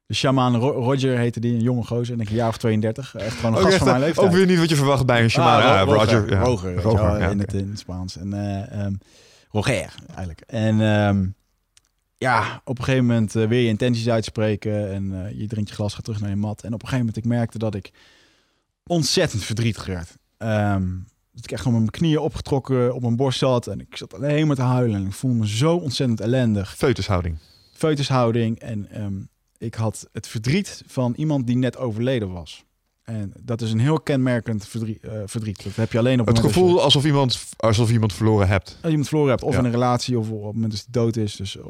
B: de shaman Roger heette die, een jonge gozer, denk ik een jaar of 32. Echt gewoon een gast van mijn leeftijd.
A: Ook weer niet wat je verwacht bij een shaman. Ah,
B: Roger, ja. Roger, Roger, ja, in, het, in het Spaans. En um, Roger eigenlijk. En um, ja, op een gegeven moment uh, weer je intenties uitspreken en uh, je drinkt je glas, gaat terug naar je mat. En op een gegeven moment ik merkte dat ik ontzettend verdrietig werd. Um, dat ik echt gewoon met mijn knieën opgetrokken op mijn borst zat en ik zat alleen maar te huilen. En ik voelde me zo ontzettend ellendig.
A: Feutushouding.
B: Feutushouding. En um, ik had het verdriet van iemand die net overleden was. En dat is een heel kenmerkend verdriet. Uh, verdriet. Dat heb je alleen op
A: het gevoel alsof iemand, alsof iemand verloren hebt.
B: Als iemand verloren hebt, of in een relatie, of op het moment dat hij dood is, dus, uh,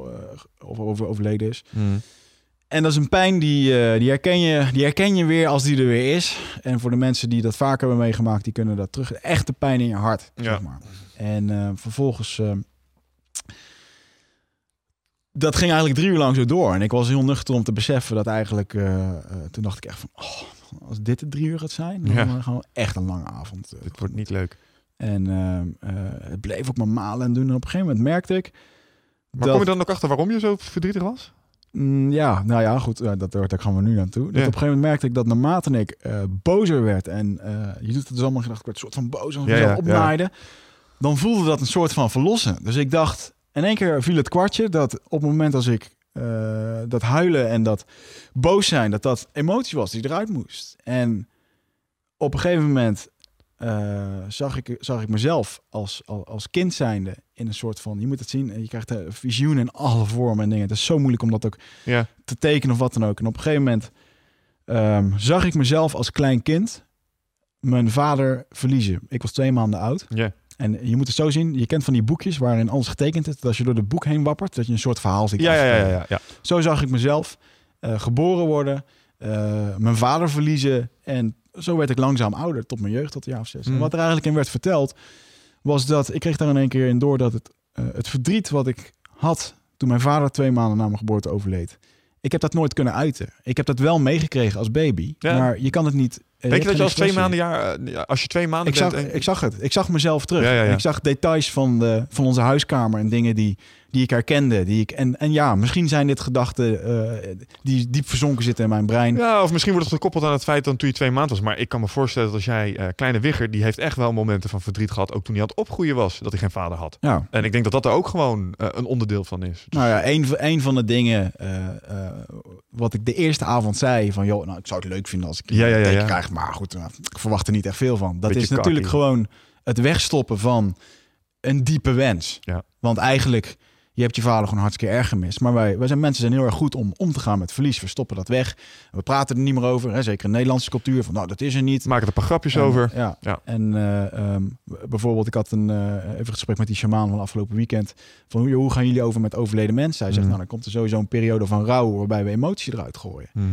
B: of over, overleden is. Hmm. En dat is een pijn die, uh, die, herken je, die herken je weer als die er weer is. En voor de mensen die dat vaker hebben meegemaakt, die kunnen dat terug. Echte pijn in je hart, ja. zeg maar. En vervolgens dat ging eigenlijk drie uur lang zo door. En ik was heel nuchter om te beseffen dat eigenlijk... Uh, toen dacht ik echt van... Oh, als dit de drie uur gaat zijn, dan ja. gewoon echt een lange avond.
A: Het wordt niet leuk.
B: En uh, het bleef ook maar malen en doen. En op een gegeven moment merkte ik...
A: Maar kom je dan ook achter waarom je zo verdrietig was?
B: Mm, ja, nou ja, goed, dat, daar gaan we nu aan toe. Dat op een gegeven moment merkte ik dat naarmate ik bozer werd... en je doet het dus allemaal gedacht, ik werd een soort van boos en ja, opnaaide... dan voelde dat een soort van verlossen. Dus ik dacht in één keer viel het kwartje dat op het moment als ik uh, dat huilen en dat boos zijn, dat dat emotie was die eruit moest. En op een gegeven moment uh, zag, ik, zag ik mezelf als, als, als kind zijnde in een soort van, je moet het zien, je krijgt een visioen in alle vormen en dingen. Het is zo moeilijk om dat ook ja. te tekenen of wat dan ook. En op een gegeven moment um, zag ik mezelf als klein kind mijn vader verliezen. Ik was twee maanden oud.
A: Ja.
B: En je moet het zo zien, je kent van die boekjes waarin alles getekend is. Dat als je door het boek heen wappert, dat je een soort verhaal ziet.
A: Ja, ja, ja, ja,
B: Zo zag ik mezelf uh, geboren worden, uh, mijn vader verliezen. En zo werd ik langzaam ouder, tot mijn jeugd, tot de jaar of zes. En mm. wat er eigenlijk in werd verteld, was dat ik kreeg daar in één keer in door dat het, uh, het verdriet wat ik had toen mijn vader twee maanden na mijn geboorte overleed. Ik heb dat nooit kunnen uiten. Ik heb dat wel meegekregen als baby, ja. maar je kan het niet
A: Denk je dat je als twee maanden jaar, eh, als je twee maanden
B: ik zag, ik zag het. Ik zag mezelf terug. Ik zag details van, de, van onze huiskamer en dingen die, die ik herkende. Die ik, en, en ja, misschien zijn dit gedachten uh, die diep verzonken zitten in mijn brein.
A: Ja, of misschien wordt het gekoppeld aan het feit dat toen je twee maanden was. Maar ik kan me voorstellen dat als jij, uh, kleine Wigger, die heeft echt wel momenten van verdriet gehad. Ook toen hij aan het opgroeien was, dat hij geen vader had.
B: Ja.
A: En ik denk dat dat er ook gewoon een onderdeel van is.
B: Dus... Nou ja, een, een van de dingen wat ik de eerste avond zei van, joh, nou, ik zou het leuk vinden als ik
A: ja, ja, ja, ja.
B: krijg. Maar goed, ik verwacht er niet echt veel van. Dat is natuurlijk gewoon het wegstoppen van een diepe wens.
A: Ja.
B: Want eigenlijk Je hebt je vader gewoon hartstikke erg gemist. Maar wij, wij zijn mensen zijn heel erg goed om om te gaan met verlies. We stoppen dat weg. We praten er niet meer over. Hè? Zeker in Nederlandse cultuur. Van nou, dat is er niet.
A: Maak er een paar grapjes
B: En,
A: over.
B: Ja.
A: Ja.
B: En eh, ehm, bijvoorbeeld, ik had een, eh, even een gesprek met die shamaan van afgelopen weekend. Van hoe, hoe gaan jullie over met overleden mensen? Hij zegt,
A: Mhm.
B: nou, dan komt er sowieso een periode van rouw waarbij we emotie eruit gooien.
A: Mhm.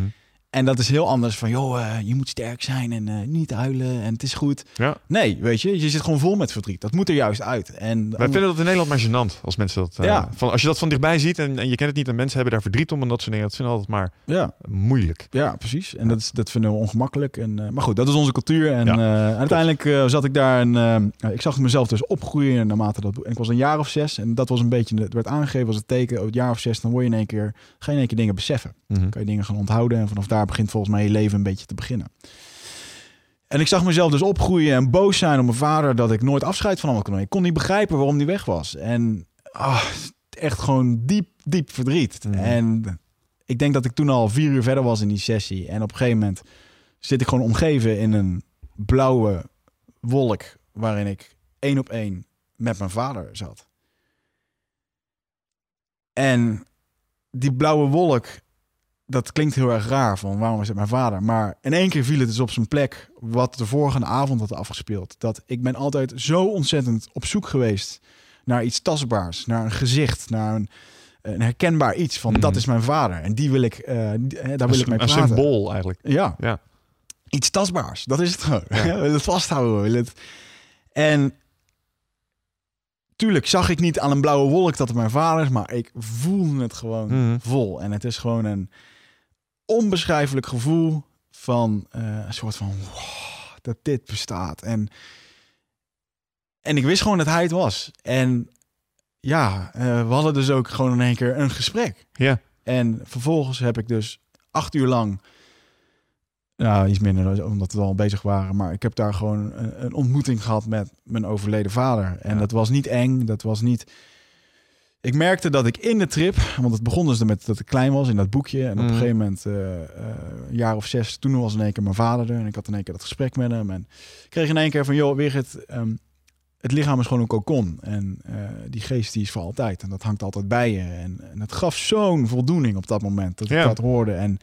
B: En dat is heel anders van, joh, eh, je moet sterk zijn en eh, niet huilen en het is goed.
A: Ja.
B: Nee, weet je, je zit gewoon vol met verdriet. Dat moet er juist uit. En
A: Wij vinden dat in Nederland maar gênant als mensen dat. eh,
B: Ja.
A: van, als je dat van dichtbij ziet en, en je kent het niet en mensen hebben daar verdriet om en dat soort dingen, dat vinden altijd maar
B: ja,
A: moeilijk.
B: ja, precies. En dat, is, dat vinden we ongemakkelijk. En, maar goed, dat is onze cultuur. En
A: Ja,
B: uiteindelijk zat ik daar en eh, ik zag mezelf dus opgroeien naarmate dat. En ik was een jaar of zes en dat was een beetje, het werd aangegeven als het teken, oh, het jaar of zes, dan word je in één keer, ga je in één keer dingen beseffen.
A: Mhm.
B: kan je dingen gaan onthouden. En vanaf daar begint volgens mij je leven een beetje te beginnen. En ik zag mezelf dus opgroeien en boos zijn op mijn vader dat ik nooit afscheid van hem kon nemen. Ik kon niet begrijpen waarom hij weg was. En ah, echt gewoon diep, diep verdriet.
A: Mhm.
B: En ik denk dat ik toen al vier uur verder was in die sessie. En op een gegeven moment zit ik gewoon omgeven in een blauwe wolk waarin ik één op één met mijn vader zat. En die blauwe wolk, dat klinkt heel erg raar van waarom is het mijn vader? Maar in één keer viel het dus op zijn plek wat de vorige avond had afgespeeld. Dat ik ben altijd zo ontzettend op zoek geweest naar iets tastbaars, naar een gezicht, naar een, een herkenbaar iets van
A: Mhm.
B: dat is mijn vader. En die wil ik, die- eh, daar wil
A: Een,
B: ik mee
A: een
B: praten.
A: symbool eigenlijk.
B: Ja.
A: Ja.
B: Iets tastbaars. Dat is het gewoon.
A: Ja. [laughs]
B: we willen het vasthouden. we willen het... En tuurlijk zag ik niet aan een blauwe wolk dat het mijn vader is, maar ik voelde het gewoon
A: Mhm.
B: vol. En het is gewoon een onbeschrijfelijk gevoel van eh, een soort van wow, dat dit bestaat. En, en ik wist gewoon dat hij het was. En ja, eh, we hadden dus ook gewoon in één keer een gesprek.
A: Ja.
B: En vervolgens heb ik dus acht uur lang, nou iets minder omdat we al bezig waren, maar ik heb daar gewoon een, een ontmoeting gehad met mijn overleden vader. En
A: Ja.
B: dat was niet eng, dat was niet. Ik merkte dat ik in de trip, want het begon dus met dat ik klein was in dat boekje. En op
A: Mhm.
B: een gegeven moment, eh, eh, een jaar of zes, toen was in één keer mijn vader er. En ik had in één keer dat gesprek met hem. En ik kreeg in één keer van, joh, Wigert, ehm, het lichaam is gewoon een kokon. En eh, die geest die is voor altijd. En dat hangt altijd bij je. En, en het gaf zo'n voldoening op dat moment dat ik
A: Ja.
B: dat hoorde. En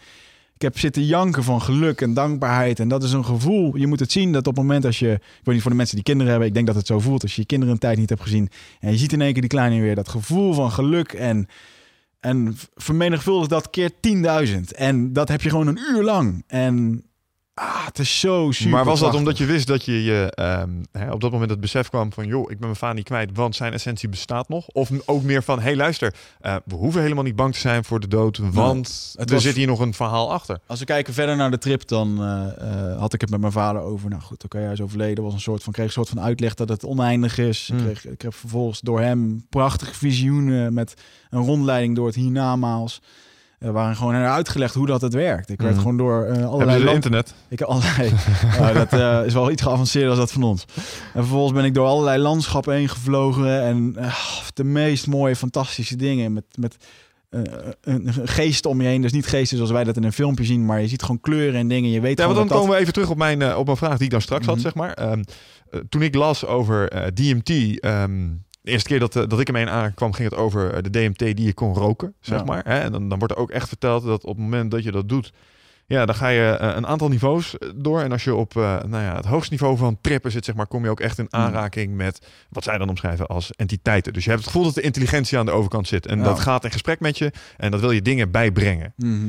B: ik heb zitten janken van geluk en dankbaarheid. En dat is een gevoel. Je moet het zien dat op het moment als je... Ik weet niet voor de mensen die kinderen hebben. Ik denk dat het zo voelt als je je kinderen een tijd niet hebt gezien. En je ziet in één keer die kleine weer. Dat gevoel van geluk en... En vermenigvuldig dat keer 10.000. En dat heb je gewoon een uur lang. En ah, het is zo super
A: maar was dat
B: prachtig.
A: omdat je wist dat je, je ehm, hè, op dat moment het besef kwam van... joh, ik ben mijn vader niet kwijt, want zijn essentie bestaat nog? Of ook meer van, hé hey, luister, eh, we hoeven helemaal niet bang te zijn voor de dood... want er
B: was-
A: zit hier nog een verhaal achter.
B: Als we kijken verder naar de trip, dan eh, eh, had ik het met mijn vader over. Nou goed, oké, hij is overleden. Was een soort van, kreeg een soort van uitleg dat het oneindig is.
A: Hmm.
B: Ik, kreeg, ik heb vervolgens door hem prachtige visioenen met een rondleiding door het hiernamaals. Uh, waarin gewoon uitgelegd hoe dat het werkt. Ik werd
A: Hmm.
B: gewoon door
A: Hebben
B: allerlei
A: ze
B: land-
A: internet?
B: ik heb allerlei. [laughs] nou, dat eh, is wel iets geavanceerder als dat van ons. En vervolgens ben ik door allerlei landschappen heen gevlogen. En eh, de meest mooie, fantastische dingen. Met, met een, geest om je heen. Dus niet geesten zoals wij dat in een filmpje zien. Maar je ziet gewoon kleuren en dingen. Je weet
A: Ja, want dan
B: dat
A: komen we even terug op mijn, op mijn vraag die ik dan straks had,
B: Mhm.
A: zeg maar. Ehm, eh, toen ik las over DMT... ehm, de eerste keer dat, eh, dat ik ermee aankwam, ging het over eh, de DMT die je kon roken, zeg
B: Ja.
A: maar. Hè? En dan, dan wordt er ook echt verteld dat op het moment dat je dat doet... Ja, dan ga je eh, een aantal niveaus door. En als je op nou ja, het hoogste niveau van trippen zit, zeg maar, kom je ook echt in
B: Mhm.
A: aanraking met wat zij dan omschrijven als entiteiten. Dus je hebt het gevoel dat de intelligentie aan de overkant zit. En
B: Ja.
A: dat gaat in gesprek met je en dat wil je dingen bijbrengen.
B: Mhm.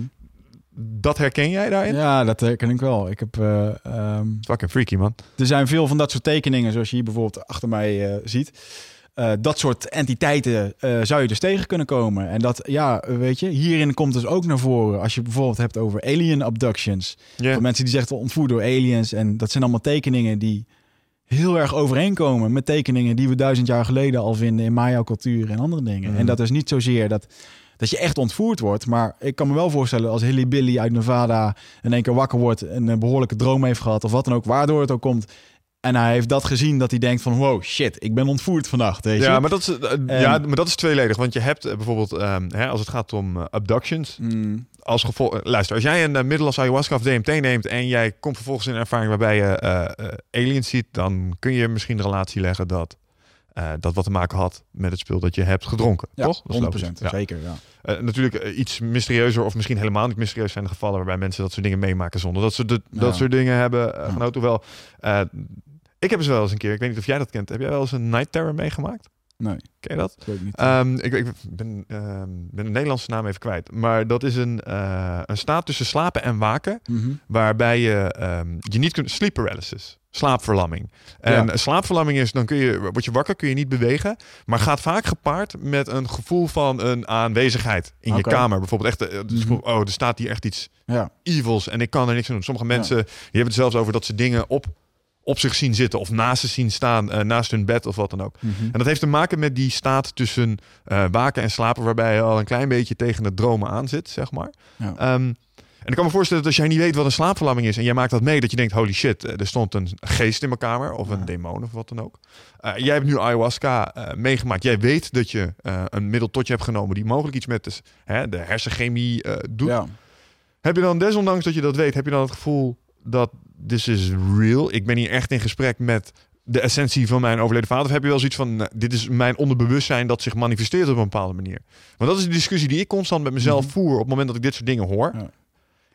A: Dat herken jij daarin?
B: Ja, dat herken ik wel. Ik heb, ehm,
A: Fucking freaky, man.
B: er zijn veel van dat soort tekeningen, zoals je hier bijvoorbeeld achter mij ziet. Eh, dat soort entiteiten eh, zou je dus tegen kunnen komen. En dat, ja, weet je, hierin komt dus ook naar voren. Als je bijvoorbeeld hebt over alien abductions.
A: Ja.
B: Van mensen die zeggen ontvoerd door aliens. En dat zijn allemaal tekeningen die heel erg overeenkomen met tekeningen die we duizend jaar geleden al vinden in Maya-cultuur en andere dingen.
A: Mhm.
B: En dat is niet zozeer dat, dat je echt ontvoerd wordt. Maar ik kan me wel voorstellen als Hilly Billy uit Nevada in één keer wakker wordt en een behoorlijke droom heeft gehad of wat dan ook, waardoor het ook komt. En hij heeft dat gezien dat hij denkt van wow, shit, ik ben ontvoerd vannacht. Weet je?
A: Ja, maar dat is, eh,
B: En-
A: ja, maar dat is tweeledig. Want je hebt eh, bijvoorbeeld, ehm, hè, als het gaat om eh, abductions,
B: Mm,
A: als gevolg... eh, luister, als jij een eh, middel als ayahuasca of DMT neemt en jij komt vervolgens in een ervaring waarbij je eh, eh, aliens ziet, dan kun je misschien de relatie leggen dat eh, dat wat te maken had met het spul dat je hebt gedronken,
B: Ja,
A: toch? Dat is
B: 100%.
A: logisch. Ja.
B: Zeker, ja.
A: Eh, natuurlijk eh, iets mysterieuzer of misschien helemaal niet mysterieus zijn de gevallen waarbij mensen dat soort dingen meemaken zonder dat ze de, dat soort dingen hebben eh, genoten. Hoewel, eh, ik heb eens wel eens een keer, ik weet niet of jij dat kent, heb jij wel eens een night terror meegemaakt?
B: Nee,
A: Ken je dat?
B: dat weet ik niet.
A: Ehm, ik, ik ben, ehm, ben de Nederlandse naam even kwijt. Maar dat is een, eh, een staat tussen slapen en waken.
B: Mhm.
A: Waarbij je, ehm, je niet kunt... Sleep paralysis. Slaapverlamming. En
B: Ja.
A: slaapverlamming is, dan kun je, word je wakker, kun je niet bewegen. Maar gaat vaak gepaard met een gevoel van een aanwezigheid in je kamer. Bijvoorbeeld echt, eh, dus
B: Mhm.
A: oh, er staat hier echt iets
B: Ja,
A: evils en ik kan er niks aan doen. Sommige mensen die hebben het zelfs over dat ze dingen op, op zich zien zitten of naast ze zien staan, eh, naast hun bed of wat dan ook.
B: Mhm.
A: En dat heeft te maken met die staat tussen eh, waken en slapen, waarbij je al een klein beetje tegen het dromen aan zit, zeg maar.
B: Ja.
A: Ehm, en ik kan me voorstellen dat als jij niet weet wat een slaapverlamming is en jij maakt dat mee, dat je denkt, holy shit, eh, er stond een geest in mijn kamer of een
B: Ja.
A: demon of wat dan ook. Jij hebt nu ayahuasca meegemaakt. Jij weet dat je een middel tot je hebt genomen die mogelijk iets met de, hè, de hersenchemie doet.
B: ja.
A: Heb je dan, desondanks dat je dat weet, heb je dan het gevoel dat this is real? Ik ben hier echt in gesprek met de essentie van mijn overleden vader. Of heb je wel zoiets van, nou, dit is mijn onderbewustzijn dat zich manifesteert op een bepaalde manier? Want dat is de discussie die ik constant met mezelf
B: Mhm.
A: voer op het moment dat ik dit soort dingen hoor.
B: Ja.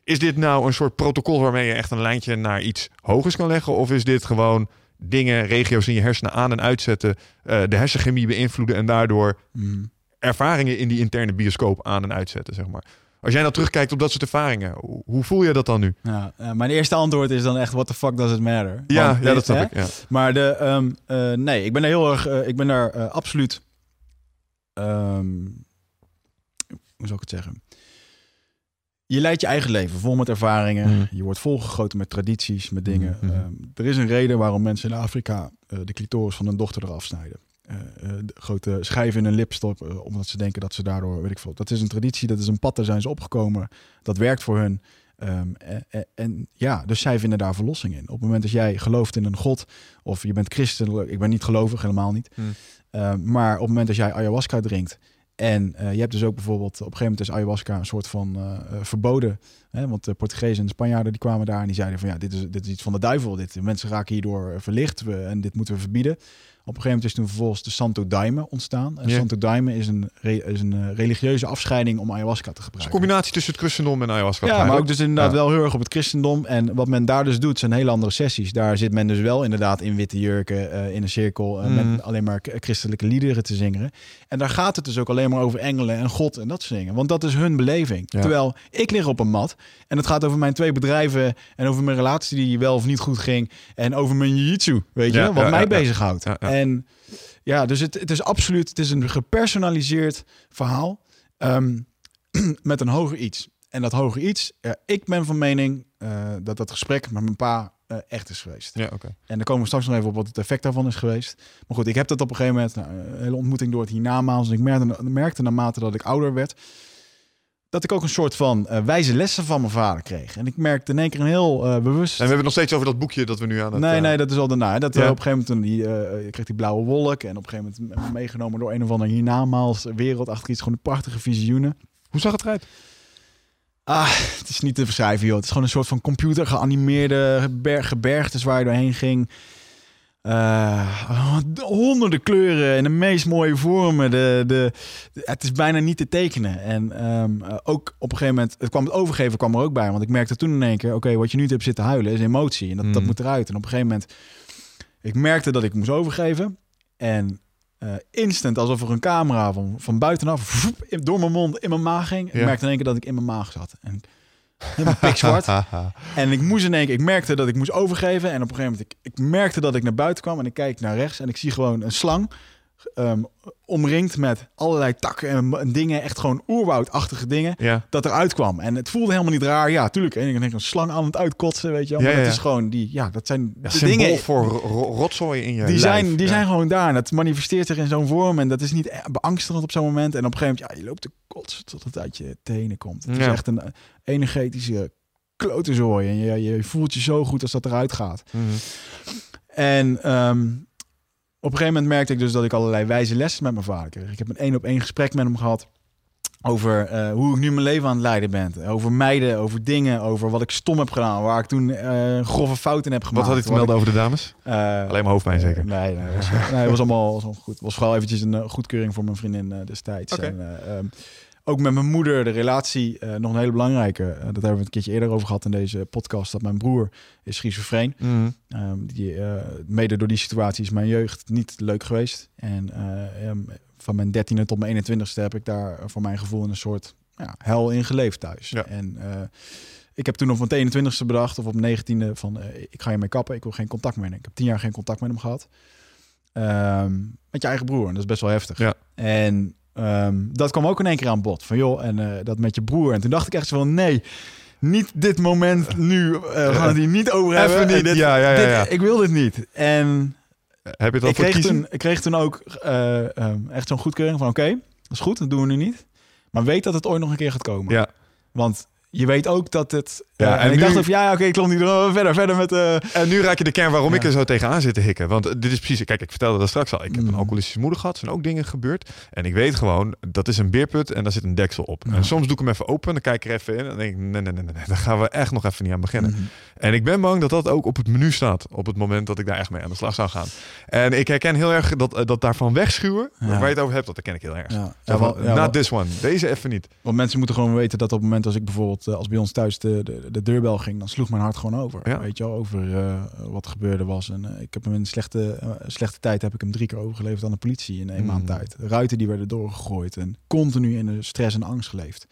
A: Is dit nou een soort protocol waarmee je echt een lijntje naar iets hogers kan leggen? Of is dit gewoon dingen, regio's in je hersenen aan en uitzetten, eh, de hersenchemie beïnvloeden en daardoor
B: Mhm.
A: ervaringen in die interne bioscoop aan en uitzetten, zeg maar. Als jij nou terugkijkt op dat soort ervaringen, hoe, voel je dat dan nu?
B: Ja, eh, mijn eerste antwoord is dan echt, what the fuck does it matter?
A: Ja,
B: Want,
A: ja dat snap
B: hè?
A: ik. Ja.
B: Maar de, ehm, eh, nee, ik ben daar heel erg, eh, ik ben daar absoluut, ehm, hoe zou ik het zeggen? Je leidt je eigen leven vol met ervaringen.
A: Mhm.
B: Je wordt volgegoten met tradities, met dingen.
A: Mhm.
B: Ehm, er is een reden waarom mensen in Afrika de clitoris van hun dochter eraf snijden. Eh, eh, de grote schijven in hun lip stoppen, eh, omdat ze denken dat ze daardoor, weet ik veel. Dat is een traditie, dat is een pad, daar zijn ze opgekomen. Dat werkt voor hun. Ehm, en, ja, dus zij vinden daar verlossing in. Op het moment dat jij gelooft in een god, of je bent christen, ik ben niet gelovig, helemaal niet.
A: Hmm.
B: Ehm, maar op het moment dat jij ayahuasca drinkt, en je hebt dus ook bijvoorbeeld, op een gegeven moment is ayahuasca een soort van verboden. Hè? Want de Portugezen en Spanjaarden die kwamen daar en die zeiden van ja, dit is, dit is iets van de duivel. Dit, mensen raken hierdoor verlicht we, en dit moeten we verbieden. Op een gegeven moment is toen vervolgens de Santo Daime ontstaan. En
A: Ja.
B: Santo Daime is een, is een eh, religieuze afscheiding om ayahuasca te
A: Het is een
B: gebruiken.
A: combinatie tussen het christendom en ayahuasca.
B: Ja, maar ook dus inderdaad
A: Ja.
B: wel heel erg op het christendom. En wat men daar dus doet, zijn hele andere sessies. Daar zit men dus wel inderdaad in witte jurken, eh, in een cirkel,
A: Mhm.
B: met alleen maar christelijke liederen te zingen. En daar gaat het dus ook alleen maar over engelen en God en dat soort dingen. Want dat is hun beleving.
A: Ja.
B: Terwijl ik lig op een mat en het gaat over mijn twee bedrijven en over mijn relatie die wel of niet goed ging. En over mijn jiu-jitsu, weet je, wat mij bezighoudt. En ja, dus het, het is absoluut, het is een gepersonaliseerd verhaal. Ehm, [clears throat] met een hoger iets. En dat hoger iets, ja, ik ben van mening eh, dat dat gesprek met mijn pa eh, echt is geweest.
A: Ja, oké.
B: En dan komen we straks nog even op wat het effect daarvan is geweest. Maar goed, ik heb dat op een gegeven moment, nou, een hele ontmoeting door het hiernamaals. En ik merkte, merkte naarmate dat ik ouder werd, dat ik ook een soort van eh, wijze lessen van mijn vader kreeg. En ik merkte in één keer een heel eh, bewust...
A: En we hebben het nog steeds over dat boekje dat we nu aan het...
B: Nee,
A: eh,
B: nee, dat is al daarna. Dat
A: Ja.
B: op een gegeven moment die, kreeg die blauwe wolk. En op een gegeven moment meegenomen door een of ander hiernamaals wereld achter iets. Gewoon prachtige visioenen.
A: Hoe zag het eruit?
B: Ah, het is niet te beschrijven, joh. Het is gewoon een soort van computer geanimeerde ber gebergtes waar je doorheen ging. Eh, honderden kleuren en de meest mooie vormen. De, de, het is bijna niet te tekenen. En ehm, eh, ook op een gegeven moment, het kwam het overgeven kwam er ook bij. Want ik merkte toen in één keer, oké, wat je nu hebt zitten huilen is emotie. En dat, dat
A: Mm.
B: moet eruit. En op een gegeven moment, ik merkte dat ik moest overgeven. En eh, instant, alsof er een camera van, van buitenaf in- door mijn mond in mijn maag ging. Ik merkte in één keer dat ik in mijn maag zat. En helemaal pikzwart. [laughs] En ik moest in één keer, ik merkte dat ik moest overgeven. En op een gegeven moment, ik, ik merkte dat ik naar buiten kwam. En ik kijk naar rechts en ik zie gewoon een slang. Ehm, omringd met allerlei takken en, en dingen. Echt gewoon oerwoudachtige dingen.
A: ja.
B: Dat eruit kwam. En het voelde helemaal niet raar. Ja, tuurlijk. En ik denk een slang aan het uitkotsen, weet je wel. Maar
A: Ja, ja,
B: dat is gewoon die, ja, dat zijn de dingen.
A: voor ro- ro- rotzooi in je
B: Die,
A: lijf.
B: zijn, die zijn gewoon daar. En dat manifesteert zich in zo'n vorm. En dat is niet eh, beangstigend op zo'n moment. En op een gegeven moment, ja, je loopt te kotsen tot het uit je tenen komt. Het is echt een eh, energetische klotezooi. En je, je voelt je zo goed als dat eruit gaat.
A: Mhm.
B: En ehm, op een gegeven moment merkte ik dus dat ik allerlei wijze lessen met mijn vader kreeg. Ik heb een één op één gesprek met hem gehad. over eh, hoe ik nu mijn leven aan het leiden ben. Over meiden, over dingen, over wat ik stom heb gedaan. Waar ik toen uh, grove fouten heb gemaakt.
A: Wat had ik te melden over de dames?
B: Uh,
A: Alleen maar hoofdpijn zeker?
B: nee, nee, was, [laughs] nee, het was allemaal was goed. Het was vooral eventjes een goedkeuring voor mijn vriendin destijds.
A: Okay.
B: En, um, ook met mijn moeder, de relatie, nog een hele belangrijke. dat hebben we een keertje eerder over gehad in deze podcast. Dat mijn broer is schizofreen.
A: Mm.
B: Um, die, mede door die situatie is mijn jeugd niet leuk geweest. En um, van mijn dertiende tot mijn 21ste heb ik daar voor mijn gevoel een soort ja, hel in geleefd thuis.
A: Ja.
B: En ik heb toen op mijn 21ste bedacht, of op mijn 19e, van ik ga je mee kappen, ik wil geen contact meer. Ik heb tien jaar geen contact met hem gehad. Um, met je eigen broer, en dat is best wel heftig.
A: Ja.
B: En um, dat kwam ook in één keer aan bod. Van joh, en uh, dat met je broer. En toen dacht ik echt zo van nee, niet dit moment nu. Uh, we gaan het hier niet over
A: Even
B: hebben.
A: niet,
B: dit,
A: ja, ja, ja, ja.
B: Dit, ik wil dit niet. En
A: heb je het
B: ik
A: voor
B: kreeg,
A: kiezen?
B: toen, ik kreeg toen ook uh, um, echt zo'n goedkeuring van... oké, okay, dat is goed, dat doen we nu niet. Maar weet dat het ooit nog een keer gaat komen.
A: Ja.
B: Want je weet ook dat het...
A: Ja,
B: uh,
A: en
B: en, ik
A: nu-
B: dacht van, ja, oké, ik klom niet verder, verder met... uh,
A: En nu raak je de kern waarom ik er zo tegenaan zit te hikken. Want eh, dit is precies, kijk, ik vertelde dat straks al. Ik heb een
B: Mm.
A: alcoholistische moeder gehad. Er zijn ook dingen gebeurd. En ik weet gewoon, dat is een beerput en daar zit een deksel op.
B: Ja.
A: En soms doe ik hem even open, dan kijk ik er even in. En dan denk ik, nee, nee, nee, nee, nee, daar gaan we echt nog even niet aan beginnen.
B: Mhm.
A: En ik ben bang dat dat ook op het menu staat. Op het moment dat ik daar echt mee aan de slag zou gaan. En ik herken heel erg dat, eh, dat daarvan wegschuwen.
B: Ja.
A: Waar je het over hebt, dat herken ik heel erg.
B: Ja, wel-
A: not this one. Deze even niet.
B: want mensen moeten gewoon weten dat op het moment als ik bijvoorbeeld... eh, als bij ons thuis de, de, de deurbel ging, dan sloeg mijn hart gewoon over.
A: Ja.
B: Weet je wel, over eh, wat er gebeurde was. En eh, ik heb hem in een slechte, eh, slechte tijd heb ik hem drie keer overgeleverd aan de politie in één
A: Mm.
B: maand tijd. Ruiten die werden doorgegooid en continu in de stress en angst geleefd.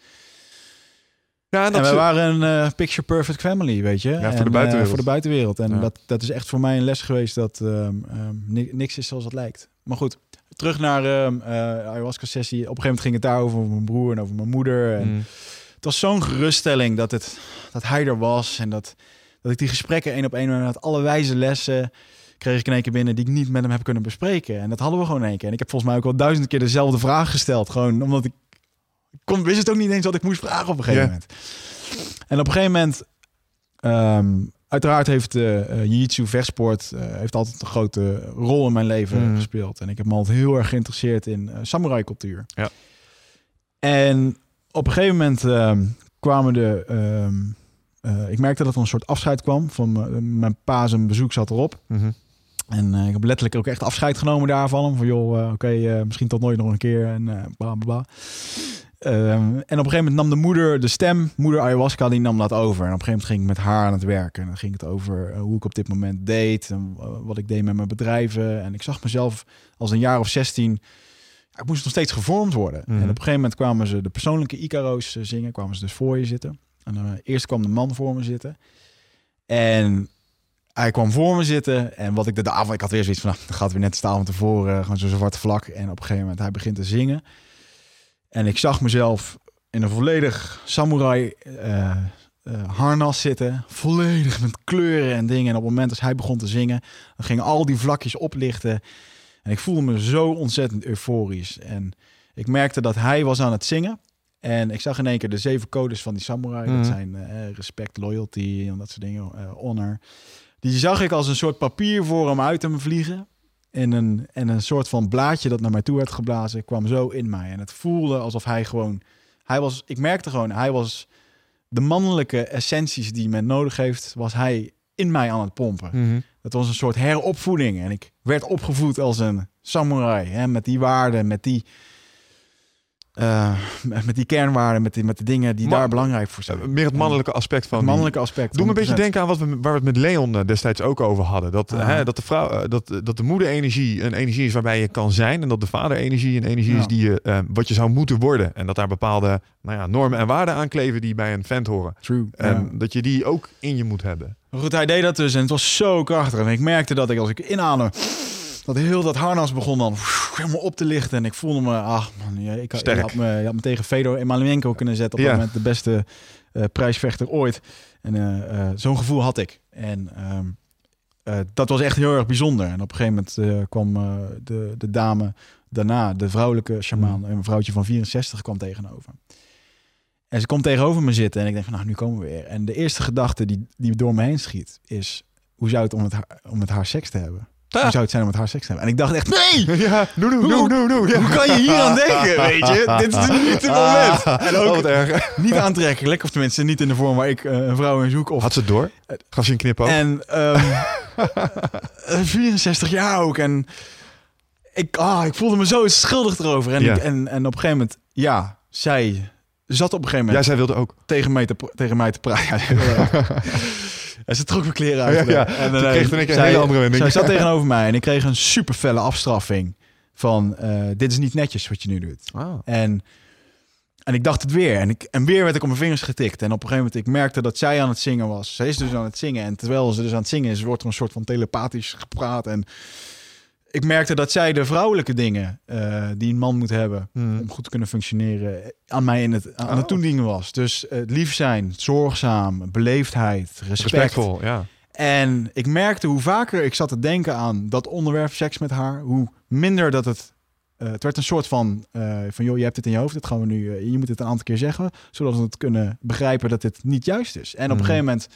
A: Ja,
B: En
A: dat
B: we
A: is-
B: waren een picture perfect family, weet je.
A: voor de
B: En,
A: buitenwereld.
B: voor de buitenwereld. En
A: Ja.
B: dat, dat is echt voor mij een les geweest dat ni- niks is zoals het lijkt. Maar goed, terug naar ehm eh ayahuasca-sessie. Op een gegeven moment ging het daar over mijn broer en over mijn moeder. En
A: Mm.
B: Het was zo'n geruststelling dat, het, dat hij er was. En dat, dat ik die gesprekken één op één met alle wijze lessen kreeg ik in één keer binnen die ik niet met hem heb kunnen bespreken. En dat hadden we gewoon in één keer. En ik heb volgens mij ook al duizend keer dezelfde vraag gesteld. Gewoon omdat ik, ik kon, wist het ook niet eens wat ik moest vragen op een gegeven moment. En op een gegeven moment, ehm, uiteraard heeft eh, jiu-jitsu, vechtsport, eh, heeft altijd een grote rol in mijn leven
A: Mhm.
B: gespeeld. En ik heb me altijd heel erg geïnteresseerd in samurai cultuur.
A: Ja.
B: En op een gegeven moment ehm, kwamen de... ehm, eh, ik merkte dat er een soort afscheid kwam. Van mijn pa zijn bezoek zat erop.
A: Mhm.
B: En eh, ik heb letterlijk ook echt afscheid genomen daarvan. Van joh, eh, oké, misschien tot nooit nog een keer. En bla bla bla. Ehm, en op een gegeven moment nam de moeder, de stem, moeder ayahuasca, die nam dat over. En op een gegeven moment ging ik met haar aan het werken. En dan ging het over hoe ik op dit moment deed. En wat ik deed met mijn bedrijven. En ik zag mezelf als een jaar of 16. Ik moest nog steeds gevormd worden.
A: Mhm.
B: En op een gegeven moment kwamen ze de persoonlijke Icaro's eh, zingen. Kwamen ze dus voor je zitten. En eh, eerst kwam de man voor me zitten. En hij kwam voor me zitten. En wat ik de avond... Ik had weer zoiets van... Nou, dan gaat weer net de avond tevoren. Gewoon zo'n zwarte vlak. En op een gegeven moment hij begint te zingen. En ik zag mezelf in een volledig samurai eh, eh, harnas zitten. Volledig met kleuren en dingen. En op het moment als hij begon te zingen... dan gingen al die vlakjes oplichten. En ik voelde me zo ontzettend euforisch. En ik merkte dat hij was aan het zingen. En ik zag in één keer de zeven codes van die samurai.
A: Mhm.
B: Dat zijn eh, respect, loyalty en dat soort dingen. eh, honor. Die zag ik als een soort papier voor hem uit hem vliegen. En een, en een soort van blaadje dat naar mij toe werd geblazen, kwam zo in mij. En het voelde alsof hij gewoon... Hij was, ik merkte gewoon, hij was de mannelijke essenties die men nodig heeft, was hij in mij aan het pompen.
A: Mhm.
B: Dat was een soort heropvoeding. En ik werd opgevoed als een samurai. Hè, met die waarden, met die, eh, met die kernwaarden, met, die, met de dingen die
A: Maar-
B: daar belangrijk voor zijn.
A: Eh, Meer het mannelijke aspect van
B: Het mannelijke aspect.
A: Doe me een beetje
B: 100%.
A: denken aan wat we, waar we het met Leon eh, destijds ook over hadden. Dat,
B: Ah.
A: hè, dat, de vrouw, dat, dat de moeder-energie een energie is waarbij je kan zijn. En dat de vader-energie een energie
B: Ja.
A: is die je, eh, wat je zou moeten worden. En dat daar bepaalde nou ja, normen en waarden aan kleven die bij een vent horen.
B: True.
A: En
B: ja.
A: dat je die ook in je moet hebben.
B: Goed, hij deed dat dus en het was zo krachtig. En ik merkte dat ik als ik inadem, dat heel dat harnas begon dan helemaal op te lichten. En ik voelde me, ach man, ja, ik, had- je me, je had me tegen Fedor Emelianenko kunnen zetten. Op dat moment de beste eh, prijsvechter ooit. En eh, eh, zo'n gevoel had ik. En ehm, eh, dat was echt heel erg bijzonder. En op een gegeven moment kwam de, de dame daarna, de vrouwelijke shamaan, een vrouwtje van 64 kwam tegenover. En ze komt tegenover me zitten en ik denk van, nou, nu komen we weer. En de eerste gedachte die, die door me heen schiet is, hoe zou het om haar, om met haar seks te hebben? Hoe zou het zijn om haar seks te hebben? En ik dacht echt, nee! [laughs]
A: Ja, no, no, no, no, no. Ja.
B: Hoe kan je hier aan denken, [laughs] weet je? Dit is niet het moment. En
A: Oh,
B: ook
A: erg.
B: niet aantrekkelijk, of tenminste niet in de vorm waar ik eh, een vrouw in zoek. Of
A: Had ze het door? Gaf ze een knip ook?
B: En ehm, [laughs] eh, 64 jaar ook. En ik, ah, ik voelde me zo schuldig erover. En,
A: Ja.
B: ik, en, en op een gegeven moment, ja, zij zat op een gegeven
A: Ja,
B: moment
A: zij wilde ook.
B: tegen, mij te, tegen mij te praten. En ze trok mijn kleren uit.
A: Ja, ja.
B: En,
A: Toen
B: eh,
A: kreeg ik een
B: zij-
A: hele andere wending.
B: Zij zat [laughs] tegenover mij en ik kreeg een super felle afstraffing. Van, eh, dit is niet netjes wat je nu doet.
A: Ah.
B: En, en ik dacht het weer. En, ik, en weer werd ik op mijn vingers getikt. En op een gegeven moment, ik merkte dat zij aan het zingen was. Zij is dus aan het zingen. En terwijl ze dus aan het zingen is, wordt er een soort van telepathisch gepraat. En ik merkte dat zij de vrouwelijke dingen eh, die een man moet hebben...
A: Hmm.
B: om goed te kunnen functioneren, aan mij in het, aan
A: Oh.
B: het toedienen was. Dus eh, lief zijn, zorgzaam, beleefdheid, respect.
A: Respectvol, ja.
B: En ik merkte hoe vaker ik zat te denken aan dat onderwerp seks met haar, hoe minder dat het. eh, het werd een soort van, van joh, je hebt het in je hoofd, dat gaan we nu, je moet het een aantal keer zeggen, zodat we het kunnen begrijpen dat dit niet juist is. En op een gegeven moment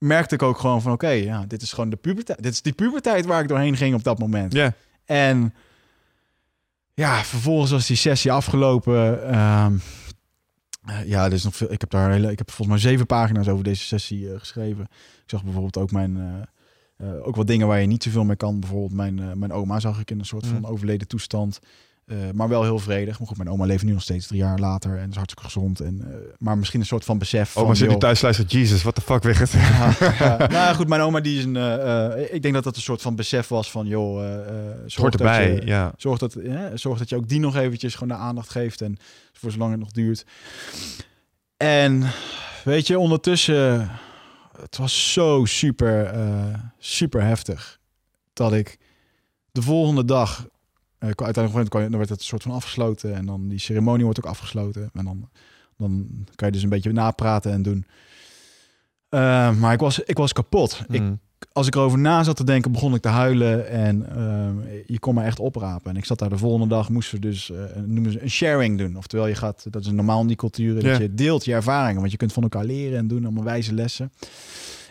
B: merkte ik ook gewoon van, oké, ja, dit is gewoon de puberteit, dit is die puberteit waar ik doorheen ging op dat moment.
A: Ja.
B: En ja, vervolgens was die sessie afgelopen. Ehm, eh, ja, er is nog veel. Ik heb daar hele, ik heb volgens mij zeven pagina's over deze sessie eh, geschreven. Ik zag bijvoorbeeld ook mijn. eh, ook wat dingen waar je niet zoveel mee kan. Bijvoorbeeld mijn, mijn oma zag ik in een soort van
A: Mm.
B: overleden toestand. Eh, maar wel heel vredig. Maar goed, mijn oma leeft nu nog steeds drie jaar later en is hartstikke gezond. En, eh, maar misschien een soort van besef.
A: Oh, maar
B: van,
A: zit nu thuis luistert. Jesus, what the fuck, weg het.
B: ja, ja. [laughs] nou goed, mijn oma die is een. eh, ik denk dat dat een soort van besef was van, joh, zorg
A: Hoort
B: dat
A: erbij,
B: je-
A: ja.
B: Zorg dat, zorg dat je ook die nog eventjes gewoon de aandacht geeft. En voor zolang het nog duurt. En weet je, ondertussen... Het was zo super, super heftig. Dat ik de volgende dag... eh, uiteindelijk kwam- dan werd het een soort van afgesloten. En dan die ceremonie wordt ook afgesloten. En dan, dan kan je dus een beetje napraten en doen. Eh, maar ik was, ik was kapot. Ik,
A: Mm.
B: als ik erover na zat te denken, begon ik te huilen. En ehm, je kon me echt oprapen. En ik zat daar de volgende dag, moesten we dus eh, noemen ze een sharing doen. Oftewel, je gaat, dat is normaal in die culturen,
A: Ja.
B: dat je deelt je ervaringen. Want je kunt van elkaar leren en doen, allemaal wijze lessen.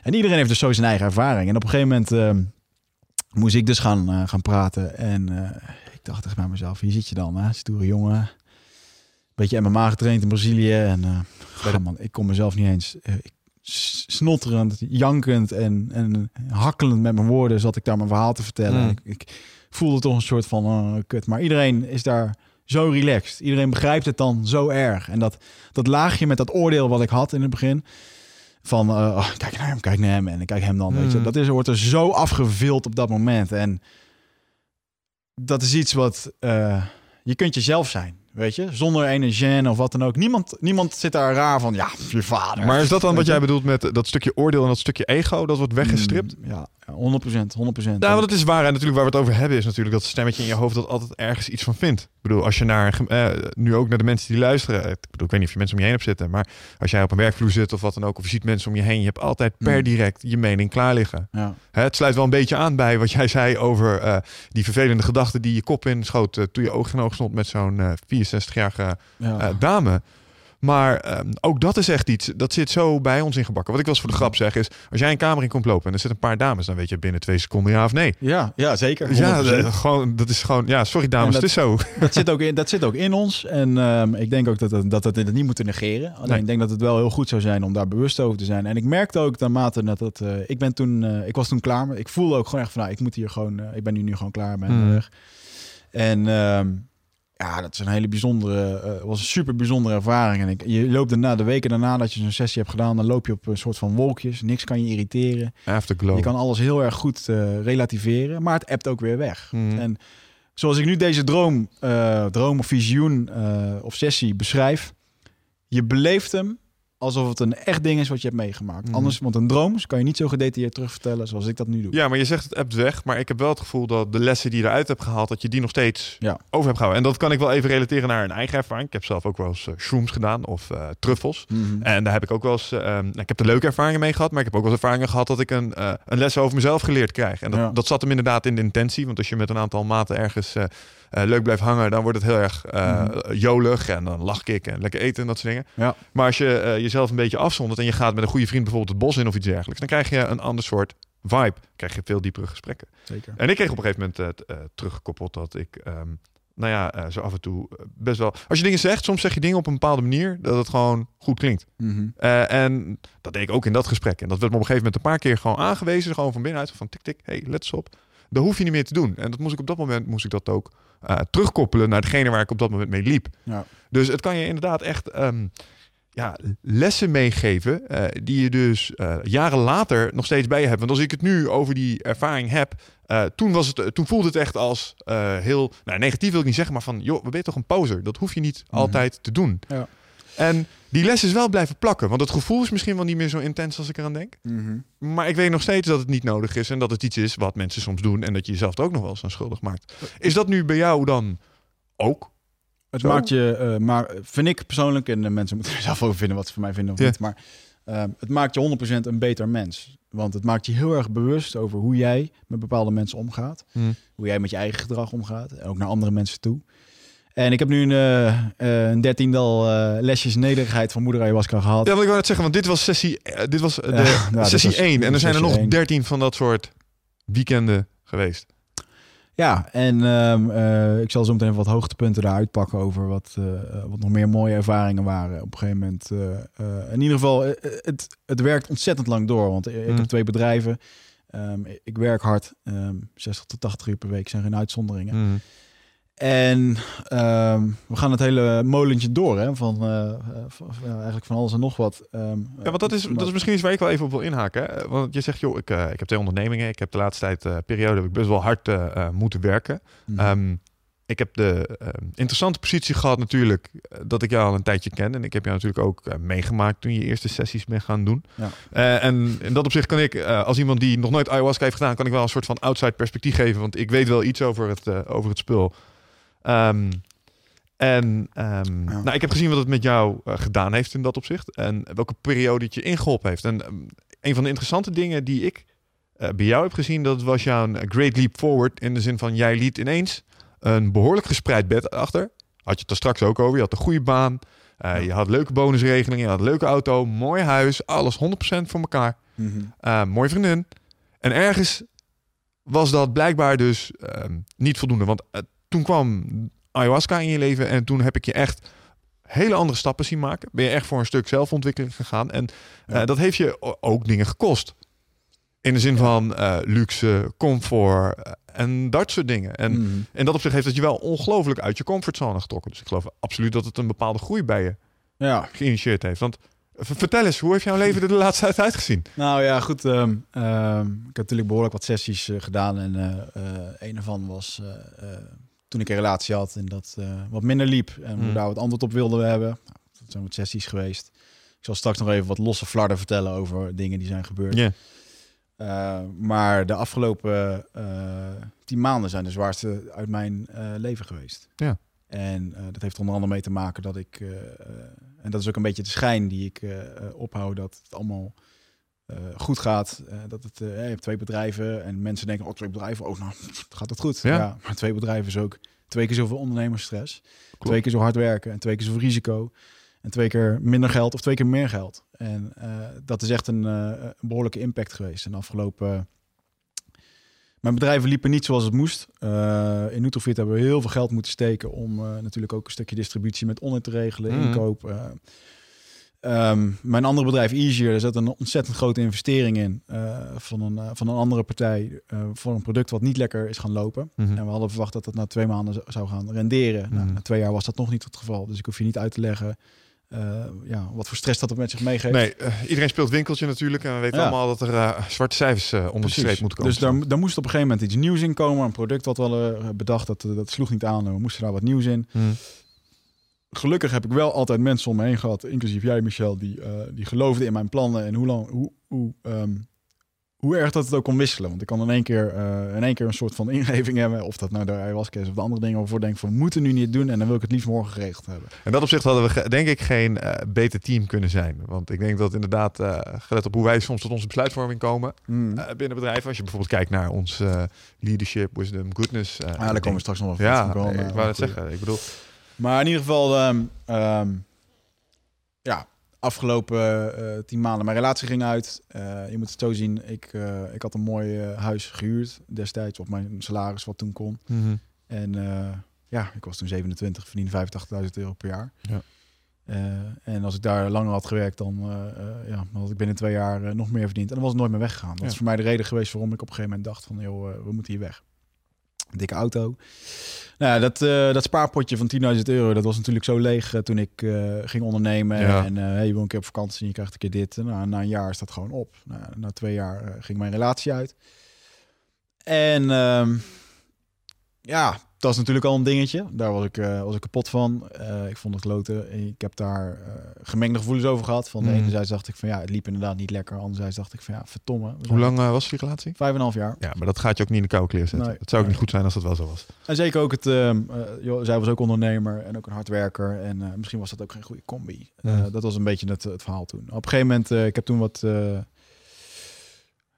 B: En iedereen heeft dus zo zijn eigen ervaring. En op een gegeven moment ehm, moest ik dus gaan, gaan praten. En ik dacht echt bij mezelf, hier zit je dan, hè? stoere jongen. Beetje MMA getraind in Brazilië. En verder man, ik kon mezelf niet eens... eh, ik, snotterend, jankend en, en hakkelend met mijn woorden zat ik daar mijn verhaal te vertellen.
A: Mm.
B: Ik, ik voelde toch een soort van eh, kut. Maar iedereen is daar zo relaxed. Iedereen begrijpt het dan zo erg. En dat, dat laagje met dat oordeel wat ik had in het begin. Van oh, kijk naar hem, kijk naar hem en ik kijk hem dan. Weet je,
A: Mm.
B: dat is, wordt er zo afgevild op dat moment. En dat is iets wat eh, je kunt jezelf zijn. Weet je, zonder ene gêne of wat dan ook. Niemand, niemand zit daar raar van. Ja, je vader.
A: Maar is dat dan wat jij bedoelt met dat stukje oordeel en dat stukje ego? Dat wordt weggestript?
B: Mm, ja, 100 procent, 100 procent.
A: Nou, want het is waar. En natuurlijk waar we het over hebben is natuurlijk dat stemmetje in je hoofd dat altijd ergens iets van vindt. Ik bedoel, als je naar, eh, nu ook naar de mensen die luisteren. Ik bedoel, ik weet niet of je mensen om je heen hebt zitten. Maar als jij op een werkvloer zit of wat dan ook. Of je ziet mensen om je heen. Je hebt altijd per
B: Mm.
A: direct je mening klaar liggen.
B: Ja.
A: Hè, het sluit wel een beetje aan bij wat jij zei over eh, die vervelende gedachten die je kop in schoot. eh, toen je oog in oog stond met zo'n eh 64-jarige
B: Ja.
A: eh, dame. Maar ehm, ook dat is echt iets, dat zit zo bij ons ingebakken. Wat ik wel eens voor de grap zeg is, als jij een kamer in komt lopen en er zitten een paar dames, dan weet je binnen twee seconden ja of nee.
B: ja, ja, zeker.
A: Ja,
B: 100%.
A: dat, gewoon, dat is gewoon, ja, sorry dames,
B: En
A: het is zo.
B: dat, zit ook in, dat zit ook in ons. En ehm, ik denk ook dat, dat, dat het niet moeten negeren. Alleen
A: Nee.
B: ik denk dat het wel heel goed zou zijn om daar bewust over te zijn. En ik merkte ook naarmate dat het... eh, ik ben toen... eh, ik was toen klaar. Maar ik voelde ook gewoon echt van... Nou, ik moet hier gewoon... ik ben nu, nu gewoon klaar met
A: Hmm.
B: weg. En ehm, ja, dat is een hele bijzondere... eh, was een super bijzondere ervaring. En ik, je loopt daarna, de weken daarna dat je zo'n sessie hebt gedaan... dan loop je op een soort van wolkjes. Niks kan je irriteren.
A: Afterglow.
B: Je kan alles heel erg goed eh, relativeren. Maar het appt ook weer weg.
A: Mhm.
B: En zoals ik nu deze droom, eh, droom of visioen of sessie beschrijf, je beleeft hem alsof het een echt ding is wat je hebt meegemaakt.
A: Mhm.
B: Anders, want een droom kan je niet zo gedetailleerd terugvertellen zoals ik dat nu doe.
A: Ja, maar je zegt het appt weg, maar ik heb wel het gevoel dat de lessen die je eruit hebt gehaald, dat je die nog steeds
B: Ja.
A: over hebt gehouden. En dat kan ik wel even relateren naar een eigen ervaring. Ik heb zelf ook wel eens eh, shrooms gedaan of eh, truffels.
B: Mhm.
A: En daar heb ik ook wel eens, eh, nou, ik heb er leuke ervaringen mee gehad, maar ik heb ook wel eens ervaringen gehad dat ik een, eh, een les over mezelf geleerd krijg. En dat,
B: Ja.
A: dat zat hem inderdaad in de intentie, want als je met een aantal maten ergens eh, leuk blijft hangen, dan wordt het heel erg eh,
B: Mhm.
A: jolig en dan lach ik en lekker eten en dat soort dingen.
B: Ja.
A: Maar als je eh, jezelf een beetje afzondert en je gaat met een goede vriend bijvoorbeeld het bos in of iets dergelijks, dan krijg je een ander soort vibe, krijg je veel diepere gesprekken.
B: Zeker.
A: En ik kreeg op een gegeven moment teruggekoppeld dat ik, ehm, nou ja, zo af en toe best wel... Als je dingen zegt, soms zeg je dingen op een bepaalde manier dat het gewoon goed klinkt.
B: Mhm.
A: en dat deed ik ook in dat gesprek. En dat werd me op een gegeven moment een paar keer gewoon aangewezen, gewoon van binnenuit, van tik tik, hey, let eens op. Dat hoef je niet meer te doen. En dat moest ik op dat moment, moest ik dat ook terugkoppelen naar degene waar ik op dat moment mee liep.
B: Ja.
A: Dus het kan je inderdaad echt... Ehm, ja, lessen meegeven uh, die je dus uh, jaren later nog steeds bij je hebt. Want als ik het nu over die ervaring heb, uh, toen, was het, toen voelde het echt als heel nou, negatief wil ik niet zeggen, maar van joh, we ben toch een poser. Dat hoef je niet
B: Mhm.
A: altijd te doen.
B: Ja.
A: En die les is wel blijven plakken, want het gevoel is misschien wel niet meer zo intens als ik eraan denk.
B: Mhm.
A: Maar ik weet nog steeds dat het niet nodig is en dat het iets is wat mensen soms doen en dat je jezelf er ook nog wel eens aan schuldig maakt. Is dat nu bij jou dan ook?
B: Het
A: Zo?
B: maakt je, eh, maar vind ik persoonlijk, en de mensen [laughs] moeten er zelf over vinden wat ze van mij vinden of
A: Ja.
B: niet, maar eh, het maakt je 100% een beter mens. Want het maakt je heel erg bewust over hoe jij met bepaalde mensen omgaat.
A: Hmm.
B: Hoe jij met je eigen gedrag omgaat. En ook naar andere mensen toe. En ik heb nu een, eh, een dertiendal eh, lesjes nederigheid van moeder ayahuasca gehad.
A: Ja, want ik wou net zeggen, want dit was sessie, eh, dit was de
B: Ja, [laughs] nou,
A: sessie
B: was-
A: 1 en er zijn er nog
B: één.
A: 13 van dat soort weekenden geweest.
B: Ja, en ehm, eh, ik zal zo meteen wat hoogtepunten daaruit pakken over wat, wat nog meer mooie ervaringen waren. Op een gegeven moment, in ieder geval, het, het werkt ontzettend lang door. Want ik
A: Mm.
B: heb twee bedrijven. Ehm, ik werk hard, ehm 60 tot 80 uur per week zijn geen uitzonderingen.
A: Mm.
B: En ehm, we gaan het hele molentje door, hè, van, eh, eh, van- van- ja, eigenlijk van alles en nog wat. Ehm,
A: Ja, want dat is,
B: maar-
A: dat is misschien iets waar ik wel even op wil inhaken. Hè? Want je zegt, joh, ik, eh, ik heb twee ondernemingen. Ik heb de laatste tijd, eh, periode, heb ik best wel hard eh, eh, moeten werken.
B: Mhm.
A: Ehm, ik heb de interessante positie gehad natuurlijk eh, dat ik jou al een tijdje ken. En ik heb jou natuurlijk ook eh, meegemaakt toen je eerste sessies mee gaan doen.
B: Ja.
A: Eh, en in dat opzicht kan ik, eh, als iemand die nog nooit ayahuasca heeft gedaan, kan ik wel een soort van outside perspectief geven. Want ik weet wel iets over het, eh, over het spul. Ehm, en ehm,
B: Ja.
A: nou, ik heb gezien wat het met jou eh, gedaan heeft in dat opzicht. En welke periode het je ingeholpen heeft. En ehm, een van de interessante dingen die ik eh, bij jou heb gezien, dat was jouw great leap forward. In de zin van jij liet ineens een behoorlijk gespreid bed achter. Had je het er straks ook over. Je had een goede baan. eh. Je had leuke bonusregelingen. Je had een leuke auto. Mooi huis. Alles 100% voor elkaar. Uh, mooie vriendin. En ergens was dat blijkbaar dus niet voldoende. Want eh, toen kwam ayahuasca in je leven en toen heb ik je echt hele andere stappen zien maken. Ben je echt voor een stuk zelfontwikkeling gegaan. En eh, dat heeft je ook dingen gekost. In de zin
B: Ja.
A: van eh, luxe, comfort eh, en dat soort dingen. En
B: Mhm.
A: in dat opzicht heeft het je wel ongelooflijk uit je comfortzone getrokken. Dus ik geloof absoluut dat het een bepaalde groei bij je
B: Ja,
A: geïnitieerd heeft. Want vertel eens, hoe heeft jouw leven er de laatste tijd uitgezien?
B: Nou ja, goed. ehm, ehm, ik heb natuurlijk behoorlijk wat sessies gedaan. En een ervan was toen ik een relatie had en dat eh, wat minder liep. En we
A: Hmm.
B: daar wat antwoord op wilden hebben. Nou, dat zijn wat sessies geweest. Ik zal straks nog even wat losse flarden vertellen over dingen die zijn gebeurd. Eh, maar de afgelopen eh, tien maanden zijn de zwaarste uit mijn leven geweest.
A: Ja.
B: En dat heeft onder andere mee te maken dat ik, en dat is ook een beetje de schijn die ik ophoud, dat het allemaal goed gaat. Eh, dat het, eh, je hebt twee bedrijven en mensen denken, oh twee bedrijven, oh nou [laughs] gaat het goed.
A: Ja.
B: maar twee bedrijven is ook twee keer zoveel ondernemersstress, twee keer zo hard werken en twee keer zoveel risico. En twee keer minder geld of twee keer meer geld. En eh, dat is echt een, eh, een behoorlijke impact geweest. En de afgelopen... Mijn bedrijven liepen niet zoals het moest. Eh, in Nutrofit hebben we heel veel geld moeten steken... om eh, natuurlijk ook een stukje distributie met online te regelen,
A: Mhm.
B: inkoop. Eh. Ehm, mijn andere bedrijf, Easier, daar zat een ontzettend grote investering in... eh, van, een, eh, van een andere partij eh, voor een product wat niet lekker is gaan lopen.
A: Mhm.
B: En we hadden verwacht dat dat na twee maanden zo- zou gaan renderen. Nou,
A: Mhm.
B: na twee jaar was dat nog niet het geval. Dus ik hoef je niet uit te leggen ja, wat voor stress dat het met zich meegeeft.
A: Nee, iedereen speelt winkeltje natuurlijk. En we weten
B: Ja.
A: allemaal dat er zwarte cijfers onder de streep moeten komen.
B: Dus daar, daar moest op een gegeven moment iets nieuws in komen. Een product wat we hadden bedacht, dat, dat sloeg niet aan. We moesten daar wat nieuws in.
A: Mhm.
B: Gelukkig heb ik wel altijd mensen om me heen gehad, inclusief jij Michel, die, eh, die geloofden in mijn plannen en hoe, lang, hoe, hoe, ehm, hoe erg dat het ook kon wisselen. Want ik kan in één keer, eh, in één keer een soort van ingeving [laughs] hebben, of dat nou de ayahuasca is of de andere dingen waarvoor ik denk van we moeten nu niet doen en dan wil ik het liefst morgen geregeld hebben.
A: In dat opzicht hadden we denk ik geen eh, beter team kunnen zijn. Want ik denk dat inderdaad, gelet op hoe wij soms tot onze besluitvorming komen eh, binnen bedrijven. Als je bijvoorbeeld kijkt naar ons leadership, wisdom, goodness.
B: ja, daar komen we straks nog wel
A: Ja,
B: ik wel,
A: ik wou het zeggen. Ik bedoel,
B: Maar in ieder geval, ehm, ja, afgelopen uh, tien maanden mijn relatie ging uit. je moet het zo zien, ik, ik had een mooi huis gehuurd destijds op mijn salaris wat toen kon.
A: Mhm.
B: En ja, ik was toen 27, verdiende 85.000 euro per jaar.
A: Ja.
B: en als ik daar langer had gewerkt, dan, ja, dan had ik binnen twee jaar nog meer verdiend. En dan was het nooit meer weggegaan. Dat is voor mij de reden geweest waarom ik op een gegeven moment dacht van, joh, we moeten hier weg. Dikke auto. Nou ja, dat, uh, dat spaarpotje van 10.000 euro, dat was natuurlijk zo leeg uh, toen ik uh, ging ondernemen. En hey, je wil een keer op vakantie en je krijgt een keer dit. Nou, na een jaar is dat gewoon op. Nou, na twee jaar ging mijn relatie uit. En ehm, ja, dat is natuurlijk al een dingetje. Daar was ik, uh, was ik kapot van. Uh, ik vond het kloten. Ik heb daar uh, gemengde gevoelens over gehad. Van de mm. ene zijde dacht ik van ja, het liep inderdaad niet lekker. Anderzijds dacht ik van ja, verdomme.
A: Hoe lang was die relatie?
B: Vijf en een half jaar.
A: Ja, maar dat gaat je ook niet in de koude kleren zetten. Nee, het zou ook niet goed zijn als dat wel zo was.
B: En zeker ook het, ehm, joh, zij was ook ondernemer en ook een hardwerker. En misschien was dat ook geen goede combi. Mm. dat was een beetje het, het verhaal toen. Op een gegeven moment, ik heb toen wat,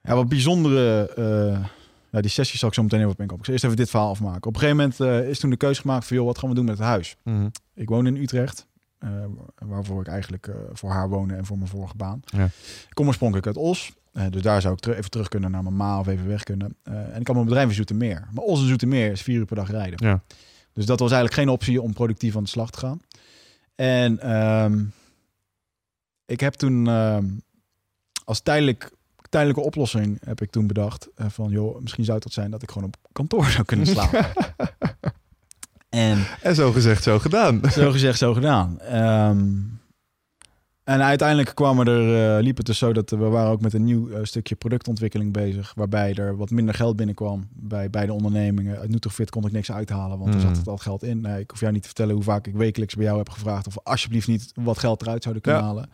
B: ja, wat bijzondere ja, die sessie zal ik zo meteen even op inkomen. Ik zal eerst even dit verhaal afmaken. Op een gegeven moment uh, is toen de keuze gemaakt van... joh, wat gaan we doen met het huis?
A: Mhm.
B: Ik woon in Utrecht. Uh, waarvoor ik eigenlijk uh, voor haar wonen en voor mijn vorige baan.
A: Ja.
B: Ik kom oorspronkelijk uit Os. dus daar zou ik ter even terug kunnen naar mijn ma of even weg kunnen. en ik had mijn bedrijf in Zoetermeer. Maar Os en Zoetermeer is vier uur per dag rijden.
A: Ja.
B: Dus dat was eigenlijk geen optie om productief aan de slag te gaan. En um, ik heb toen uh, als tijdelijk tijdelijke oplossing heb ik toen bedacht. Uh, van joh, misschien zou het dat zijn dat ik gewoon op kantoor zou kunnen [laughs] slapen. en,
A: en zo gezegd, zo gedaan.
B: Zo gezegd, zo gedaan. Um, en uiteindelijk kwamen er, uh, liep het dus zo dat we waren ook met een nieuw uh, stukje productontwikkeling bezig. Waarbij er wat minder geld binnenkwam bij beide ondernemingen. Uit Nutrofit kon ik niks uithalen, want mm. er zat het al geld in. Nee, ik hoef jou niet te vertellen hoe vaak ik wekelijks bij jou heb gevraagd of we alsjeblieft niet wat geld eruit zouden kunnen halen.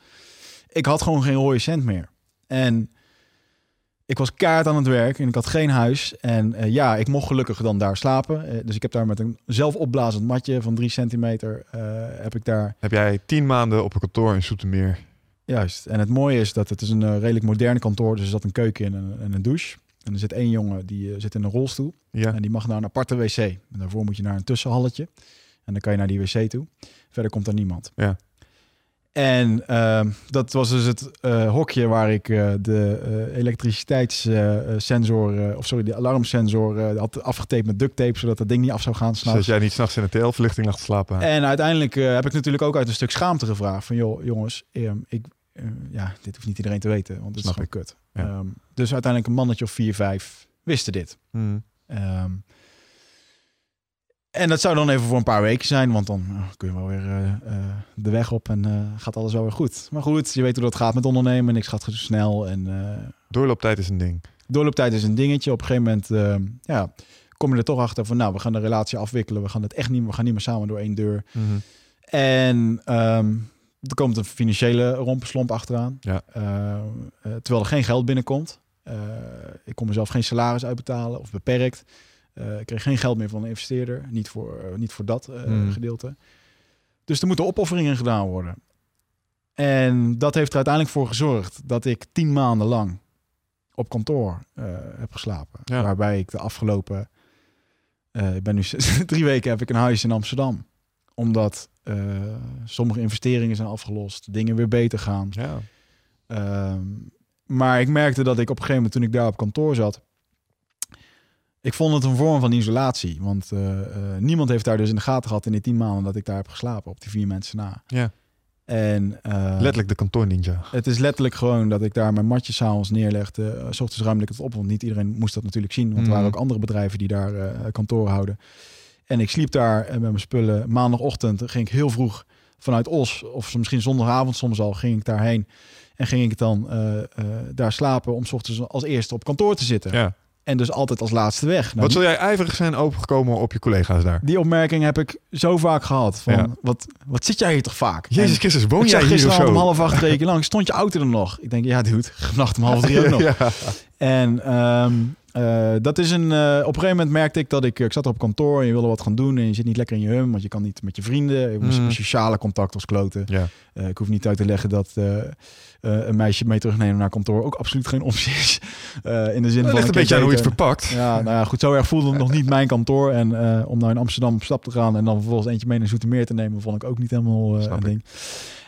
B: Ik had gewoon geen rode cent meer. En ik was kaart aan het werk en ik had geen huis. En uh, ja, ik mocht gelukkig dan daar slapen. Uh, dus ik heb daar met een zelf opblazend matje van drie centimeter uh, heb ik daar...
A: Heb jij tien maanden op een kantoor in Soetermeer?
B: Juist. En het mooie is dat het is een redelijk moderne kantoor. Dus er zat een keuken in en, en een douche. En er zit één jongen die zit in een rolstoel.
A: Ja.
B: En die mag naar een aparte wc. En daarvoor moet je naar een tussenhalletje. En dan kan je naar die wc toe. Verder komt er niemand.
A: Ja.
B: En uh, dat was dus het uh, hokje waar ik uh, de uh, elektriciteitssensor, of sorry, de alarmsensor had afgetaped met duct tape, zodat dat ding niet af zou gaan.
A: Zodat jij niet s'nachts in de TL-verlichting lag te slapen.
B: En uiteindelijk heb ik natuurlijk ook uit een stuk schaamte gevraagd van, joh, jongens, ehm, ik, ja, dit hoeft niet iedereen te weten, want het is gewoon kut.
A: Ja.
B: Um, dus uiteindelijk een mannetje of vier, vijf wisten dit.
A: Mm.
B: En dat zou dan even voor een paar weken zijn, want dan uh, kun je wel weer uh, uh, de weg op en gaat alles wel weer goed. Maar goed, je weet hoe dat gaat met ondernemen. Niks gaat snel. En,
A: doorlooptijd is een ding.
B: Doorlooptijd is een dingetje. Op een gegeven moment ja, kom je er toch achter van, nou, we gaan de relatie afwikkelen. We gaan het echt niet, we gaan niet meer samen door één deur.
A: Mm -hmm.
B: En um, er komt een financiële rompenslomp achteraan.
A: Ja.
B: terwijl er geen geld binnenkomt. ik kon mezelf geen salaris uitbetalen of beperkt. Uh, ik kreeg geen geld meer van een investeerder. Niet voor, uh, niet voor dat uh, mm. gedeelte. Dus er moeten opofferingen gedaan worden. En dat heeft er uiteindelijk voor gezorgd dat ik tien maanden lang op kantoor heb geslapen.
A: Ja.
B: Waarbij ik de afgelopen... ik ben nu [laughs] drie weken heb ik een huis in Amsterdam. Omdat sommige investeringen zijn afgelost. Dingen weer beter gaan.
A: Ja.
B: Ehm, maar ik merkte dat ik op een gegeven moment toen ik daar op kantoor zat ik vond het een vorm van isolatie. Want uh, uh, niemand heeft daar dus in de gaten gehad in die tien maanden dat ik daar heb geslapen. Op die vier mensen na.
A: Ja.
B: En, uh,
A: letterlijk de kantoor ninja.
B: Het is letterlijk gewoon dat ik daar mijn matje s'avonds neerlegde. S ochtends ruimde ik het op, want niet iedereen moest dat natuurlijk zien. Want mm. er waren ook andere bedrijven die daar kantoor houden. En ik sliep daar met mijn spullen. Maandagochtend ging ik heel vroeg vanuit Os, of misschien zondagavond soms al, ging ik daarheen. En ging ik dan daar slapen om s ochtends als eerste op kantoor te zitten.
A: Ja.
B: En dus altijd als laatste weg. Nou,
A: wat zul jij ijverig zijn opengekomen op je collega's daar?
B: Die opmerking heb ik zo vaak gehad. Van,
A: ja.
B: wat, wat zit jij hier toch vaak?
A: Jezus en Christus, woon jij hier of zo?
B: om half acht reken lang. Stond je auto er nog? Ik denk, ja dude, [laughs] vannacht om half drie ook nog. [laughs]
A: ja.
B: En um, uh, dat is een. Uh, op een gegeven moment merkte ik dat ik. Ik zat op kantoor en je wilde wat gaan doen. En je zit niet lekker in je hum, want je kan niet met je vrienden. Je mm. sociale contact als kloten.
A: Ja.
B: Uh, ik hoef niet uit te leggen dat een meisje mee terugnemen naar kantoor ook absoluut geen optie is. in de zin
A: dat
B: van.
A: een beetje aan hoe je het verpakt.
B: Ja, nou ja, goed. Zo erg voelde het nog niet mijn kantoor. En om nou in Amsterdam op stap te gaan en dan vervolgens eentje mee naar Zoetermeer te nemen, vond ik ook niet helemaal een ding.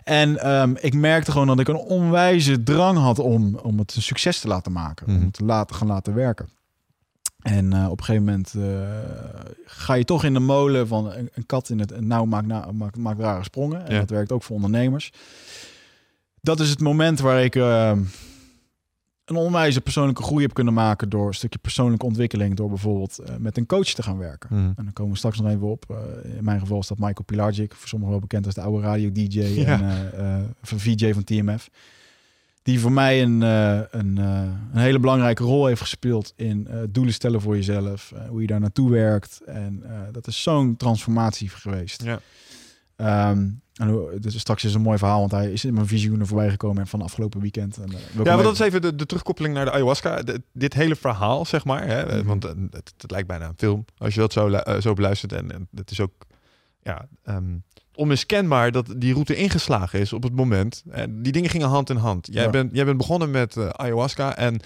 B: En ehm, ik merkte gewoon dat ik een onwijze drang had om, om het een succes te laten maken. Om
A: Mhm.
B: het te laten, gaan laten werken. En eh, op een gegeven moment eh, ga je toch in de molen van een, een kat in het nauw maakt, na, maakt, maakt rare sprongen. En
A: Ja.
B: dat werkt ook voor ondernemers. Dat is het moment waar ik eh, een onwijze persoonlijke groei heb kunnen maken door een stukje persoonlijke ontwikkeling. Door bijvoorbeeld eh, met een coach te gaan werken.
A: Mhm.
B: En dan komen we straks nog even op. Eh, in mijn geval is dat Michael Pilarczyk, voor sommigen wel bekend als de oude radio-dj
A: Ja.
B: en eh, van VJ van TMF. Die voor mij een, een, een hele belangrijke rol heeft gespeeld in doelen stellen voor jezelf. hoe je daar naartoe werkt. En dat is zo'n transformatie geweest.
A: Ja.
B: Ehm, en dus straks is een mooi verhaal, want hij is in mijn visioenen voorbij gekomen van afgelopen weekend. En, ik
A: Ja, maar dat is even de, de terugkoppeling naar de ayahuasca. De- dit hele verhaal, zeg maar. Hè,
B: Mhm.
A: Want eh, het, het lijkt bijna een film. Als je dat zo, eh, zo beluistert. En, en het is ook ja, ehm, onmiskenbaar dat die route ingeslagen is op het moment. En die dingen gingen hand in hand. Jij,
B: Ja.
A: bent, jij bent begonnen met ayahuasca. En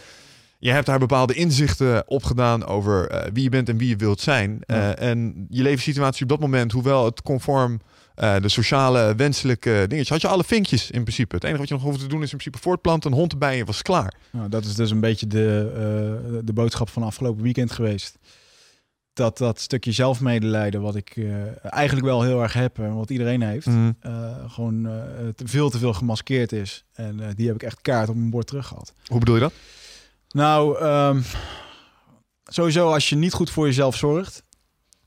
A: je hebt daar bepaalde inzichten opgedaan over wie je bent en wie je wilt zijn.
B: Ja.
A: En je levenssituatie op dat moment, hoewel het conform eh, de sociale wenselijke dingetjes, had je alle vinkjes in principe. Het enige wat je nog hoefde te doen is in principe voortplanten, een hond erbij en was klaar.
B: Nou, dat is dus een beetje de, eh, de boodschap van afgelopen weekend geweest. Dat dat stukje zelfmedelijden, wat ik eh, eigenlijk wel heel erg heb en wat iedereen heeft,
A: Mhm.
B: gewoon te veel te veel gemaskeerd is. En die heb ik echt kaart op mijn bord terug gehad.
A: Hoe bedoel je dat?
B: Nou, ehm, sowieso als je niet goed voor jezelf zorgt.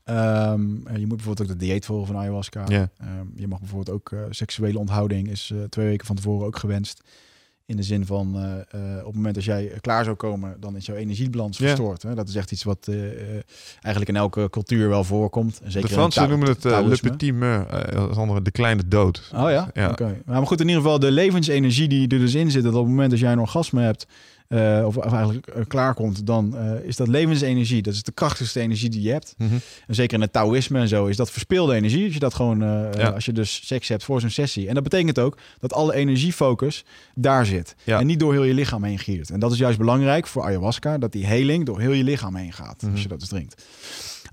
B: Ehm, je moet bijvoorbeeld ook de dieet volgen van ayahuasca. Ehm, je mag bijvoorbeeld ook eh, seksuele onthouding is eh, twee weken van tevoren ook gewenst. In de zin van eh, op het moment dat jij klaar zou komen, dan is jouw energiebalans verstoord. Hè? Dat is echt iets wat eigenlijk in elke cultuur wel voorkomt. Zeker
A: de
B: in
A: Fransen noemen het uh, le petit als andere de kleine dood.
B: Oh ja?
A: Ja.
B: Oké. Maar goed, in ieder geval de levensenergie die er dus in zit, dat op het moment dat jij een orgasme hebt, eh, of, of eigenlijk eh, klaarkomt, dan eh, is dat levensenergie. Dat is de krachtigste energie die je hebt.
A: Mhm.
B: En zeker in het Taoïsme en zo is dat verspeelde energie. Als je dat gewoon,
A: Ja.
B: als je dus seks hebt voor zo'n sessie. En dat betekent ook dat alle energiefocus daar zit.
A: Ja.
B: En niet door heel je lichaam heen giert. En dat is juist belangrijk voor ayahuasca, dat die heling door heel je lichaam heen gaat.
A: Mhm.
B: Als je dat dus drinkt.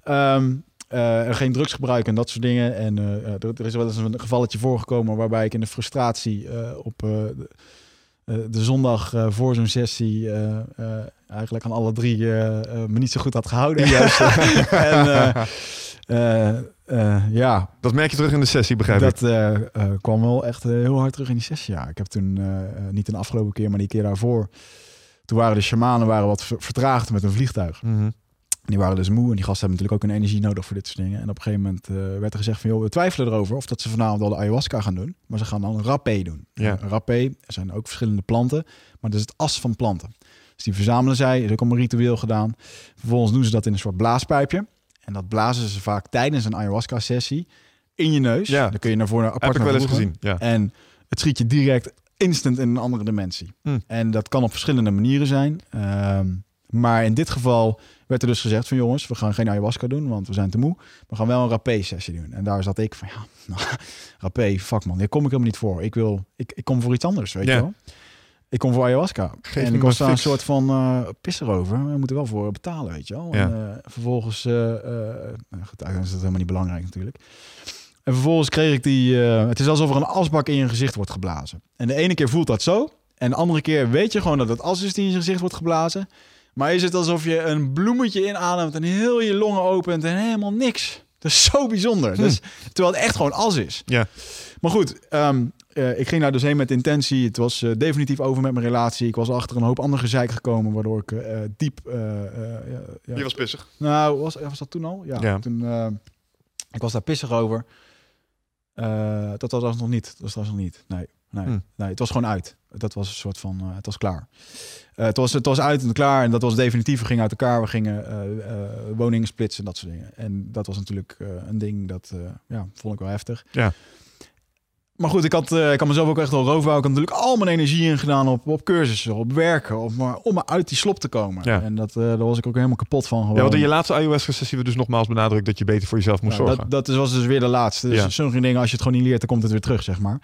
B: Ehm, eh, geen drugs gebruiken en dat soort dingen. En er, er is wel eens een gevalletje voorgekomen waarbij ik in de frustratie op de, eh, de zondag eh, voor zo'n sessie eh, eigenlijk aan alle drie me niet zo goed had gehouden. Juist. [laughs] en eh, ja,
A: Dat merk je terug in de sessie, begrijp ik.
B: dat kwam wel echt heel hard terug in die sessie. Ja, ik heb toen niet de afgelopen keer, maar die keer daarvoor. Toen waren de shamanen waren wat ver- vertraagd met een vliegtuig.
A: Mhm.
B: Die waren dus moe en die gasten hebben natuurlijk ook een energie nodig voor dit soort dingen. En op een gegeven moment eh, werd er gezegd van, joh, we twijfelen erover of dat ze vanavond al de ayahuasca gaan doen. Maar ze gaan dan een rapé doen.
A: Ja.
B: Een rapé, er zijn ook verschillende planten, maar dat is het as van planten. Dus die verzamelen zij, is ook allemaal ritueel gedaan. Vervolgens doen ze dat in een soort blaaspijpje. En dat blazen ze vaak tijdens een ayahuasca-sessie in je neus.
A: Ja.
B: Dan kun je naar voren apart
A: Heb ik wel eens gezien, ja.
B: En het schiet je direct instant in een andere dimensie.
A: Hm.
B: En dat kan op verschillende manieren zijn. Ehm, maar in dit geval werd er dus gezegd van jongens, we gaan geen ayahuasca doen, want we zijn te moe. We gaan wel een rapé-sessie doen. En daar zat ik van ja, [laughs] nou, rapé, fuck man, hier kom ik helemaal niet voor. Ik wil, ik, ik kom voor iets anders, weet je wel. Ik kom voor ayahuasca.
A: Geef
B: en ik was daar een soort van eh pisser over. We moeten wel voor betalen, weet je wel.
A: Ja.
B: En, eh, vervolgens, eh nou goed, eigenlijk is dat helemaal niet belangrijk natuurlijk. En vervolgens kreeg ik die... het is alsof er een asbak in je gezicht wordt geblazen. En de ene keer voelt dat zo. En de andere keer weet je gewoon dat het as is die in je gezicht wordt geblazen. Maar is het alsof je een bloemetje inademt en heel je longen opent en helemaal niks. Dat is zo bijzonder. Dus, terwijl het echt gewoon as is.
A: Ja.
B: Maar goed, ehm, eh, ik ging daar dus heen met intentie. Het was eh, definitief over met mijn relatie. Ik was achter een hoop andere gezeik gekomen, waardoor ik eh, diep... eh, eh, ja, ja,
A: Je was pissig.
B: nou, was, was dat toen al? Ja.
A: Ja.
B: Toen, eh, ik was daar pissig over. Eh, dat was nog niet. Dat was nog niet. Nee, nee,
A: Hm.
B: nee. Het was gewoon uit. Dat was een soort van. eh, het was klaar. Eh, het, was, het was uit en klaar. En dat was definitief. We gingen uit elkaar. We gingen eh, woningen splitsen en dat soort dingen. En dat was natuurlijk een ding dat. ja, vond ik wel heftig.
A: Ja.
B: Maar goed, ik had, eh, ik had mezelf ook echt al roofbouw. Ik had natuurlijk al mijn energie in gedaan op, op cursussen, op werken, op, maar, om maar uit die slop te komen.
A: Ja.
B: En dat, eh, daar was ik ook helemaal kapot van. Gewoon.
A: Ja, want in je laatste ayahuasca-sessie we dus nogmaals benadrukt dat je beter voor jezelf moest
B: Nou,
A: zorgen.
B: dat, dat was dus weer de laatste. Dus
A: Ja.
B: sommige dingen, als je het gewoon niet leert, dan komt het weer terug, zeg maar.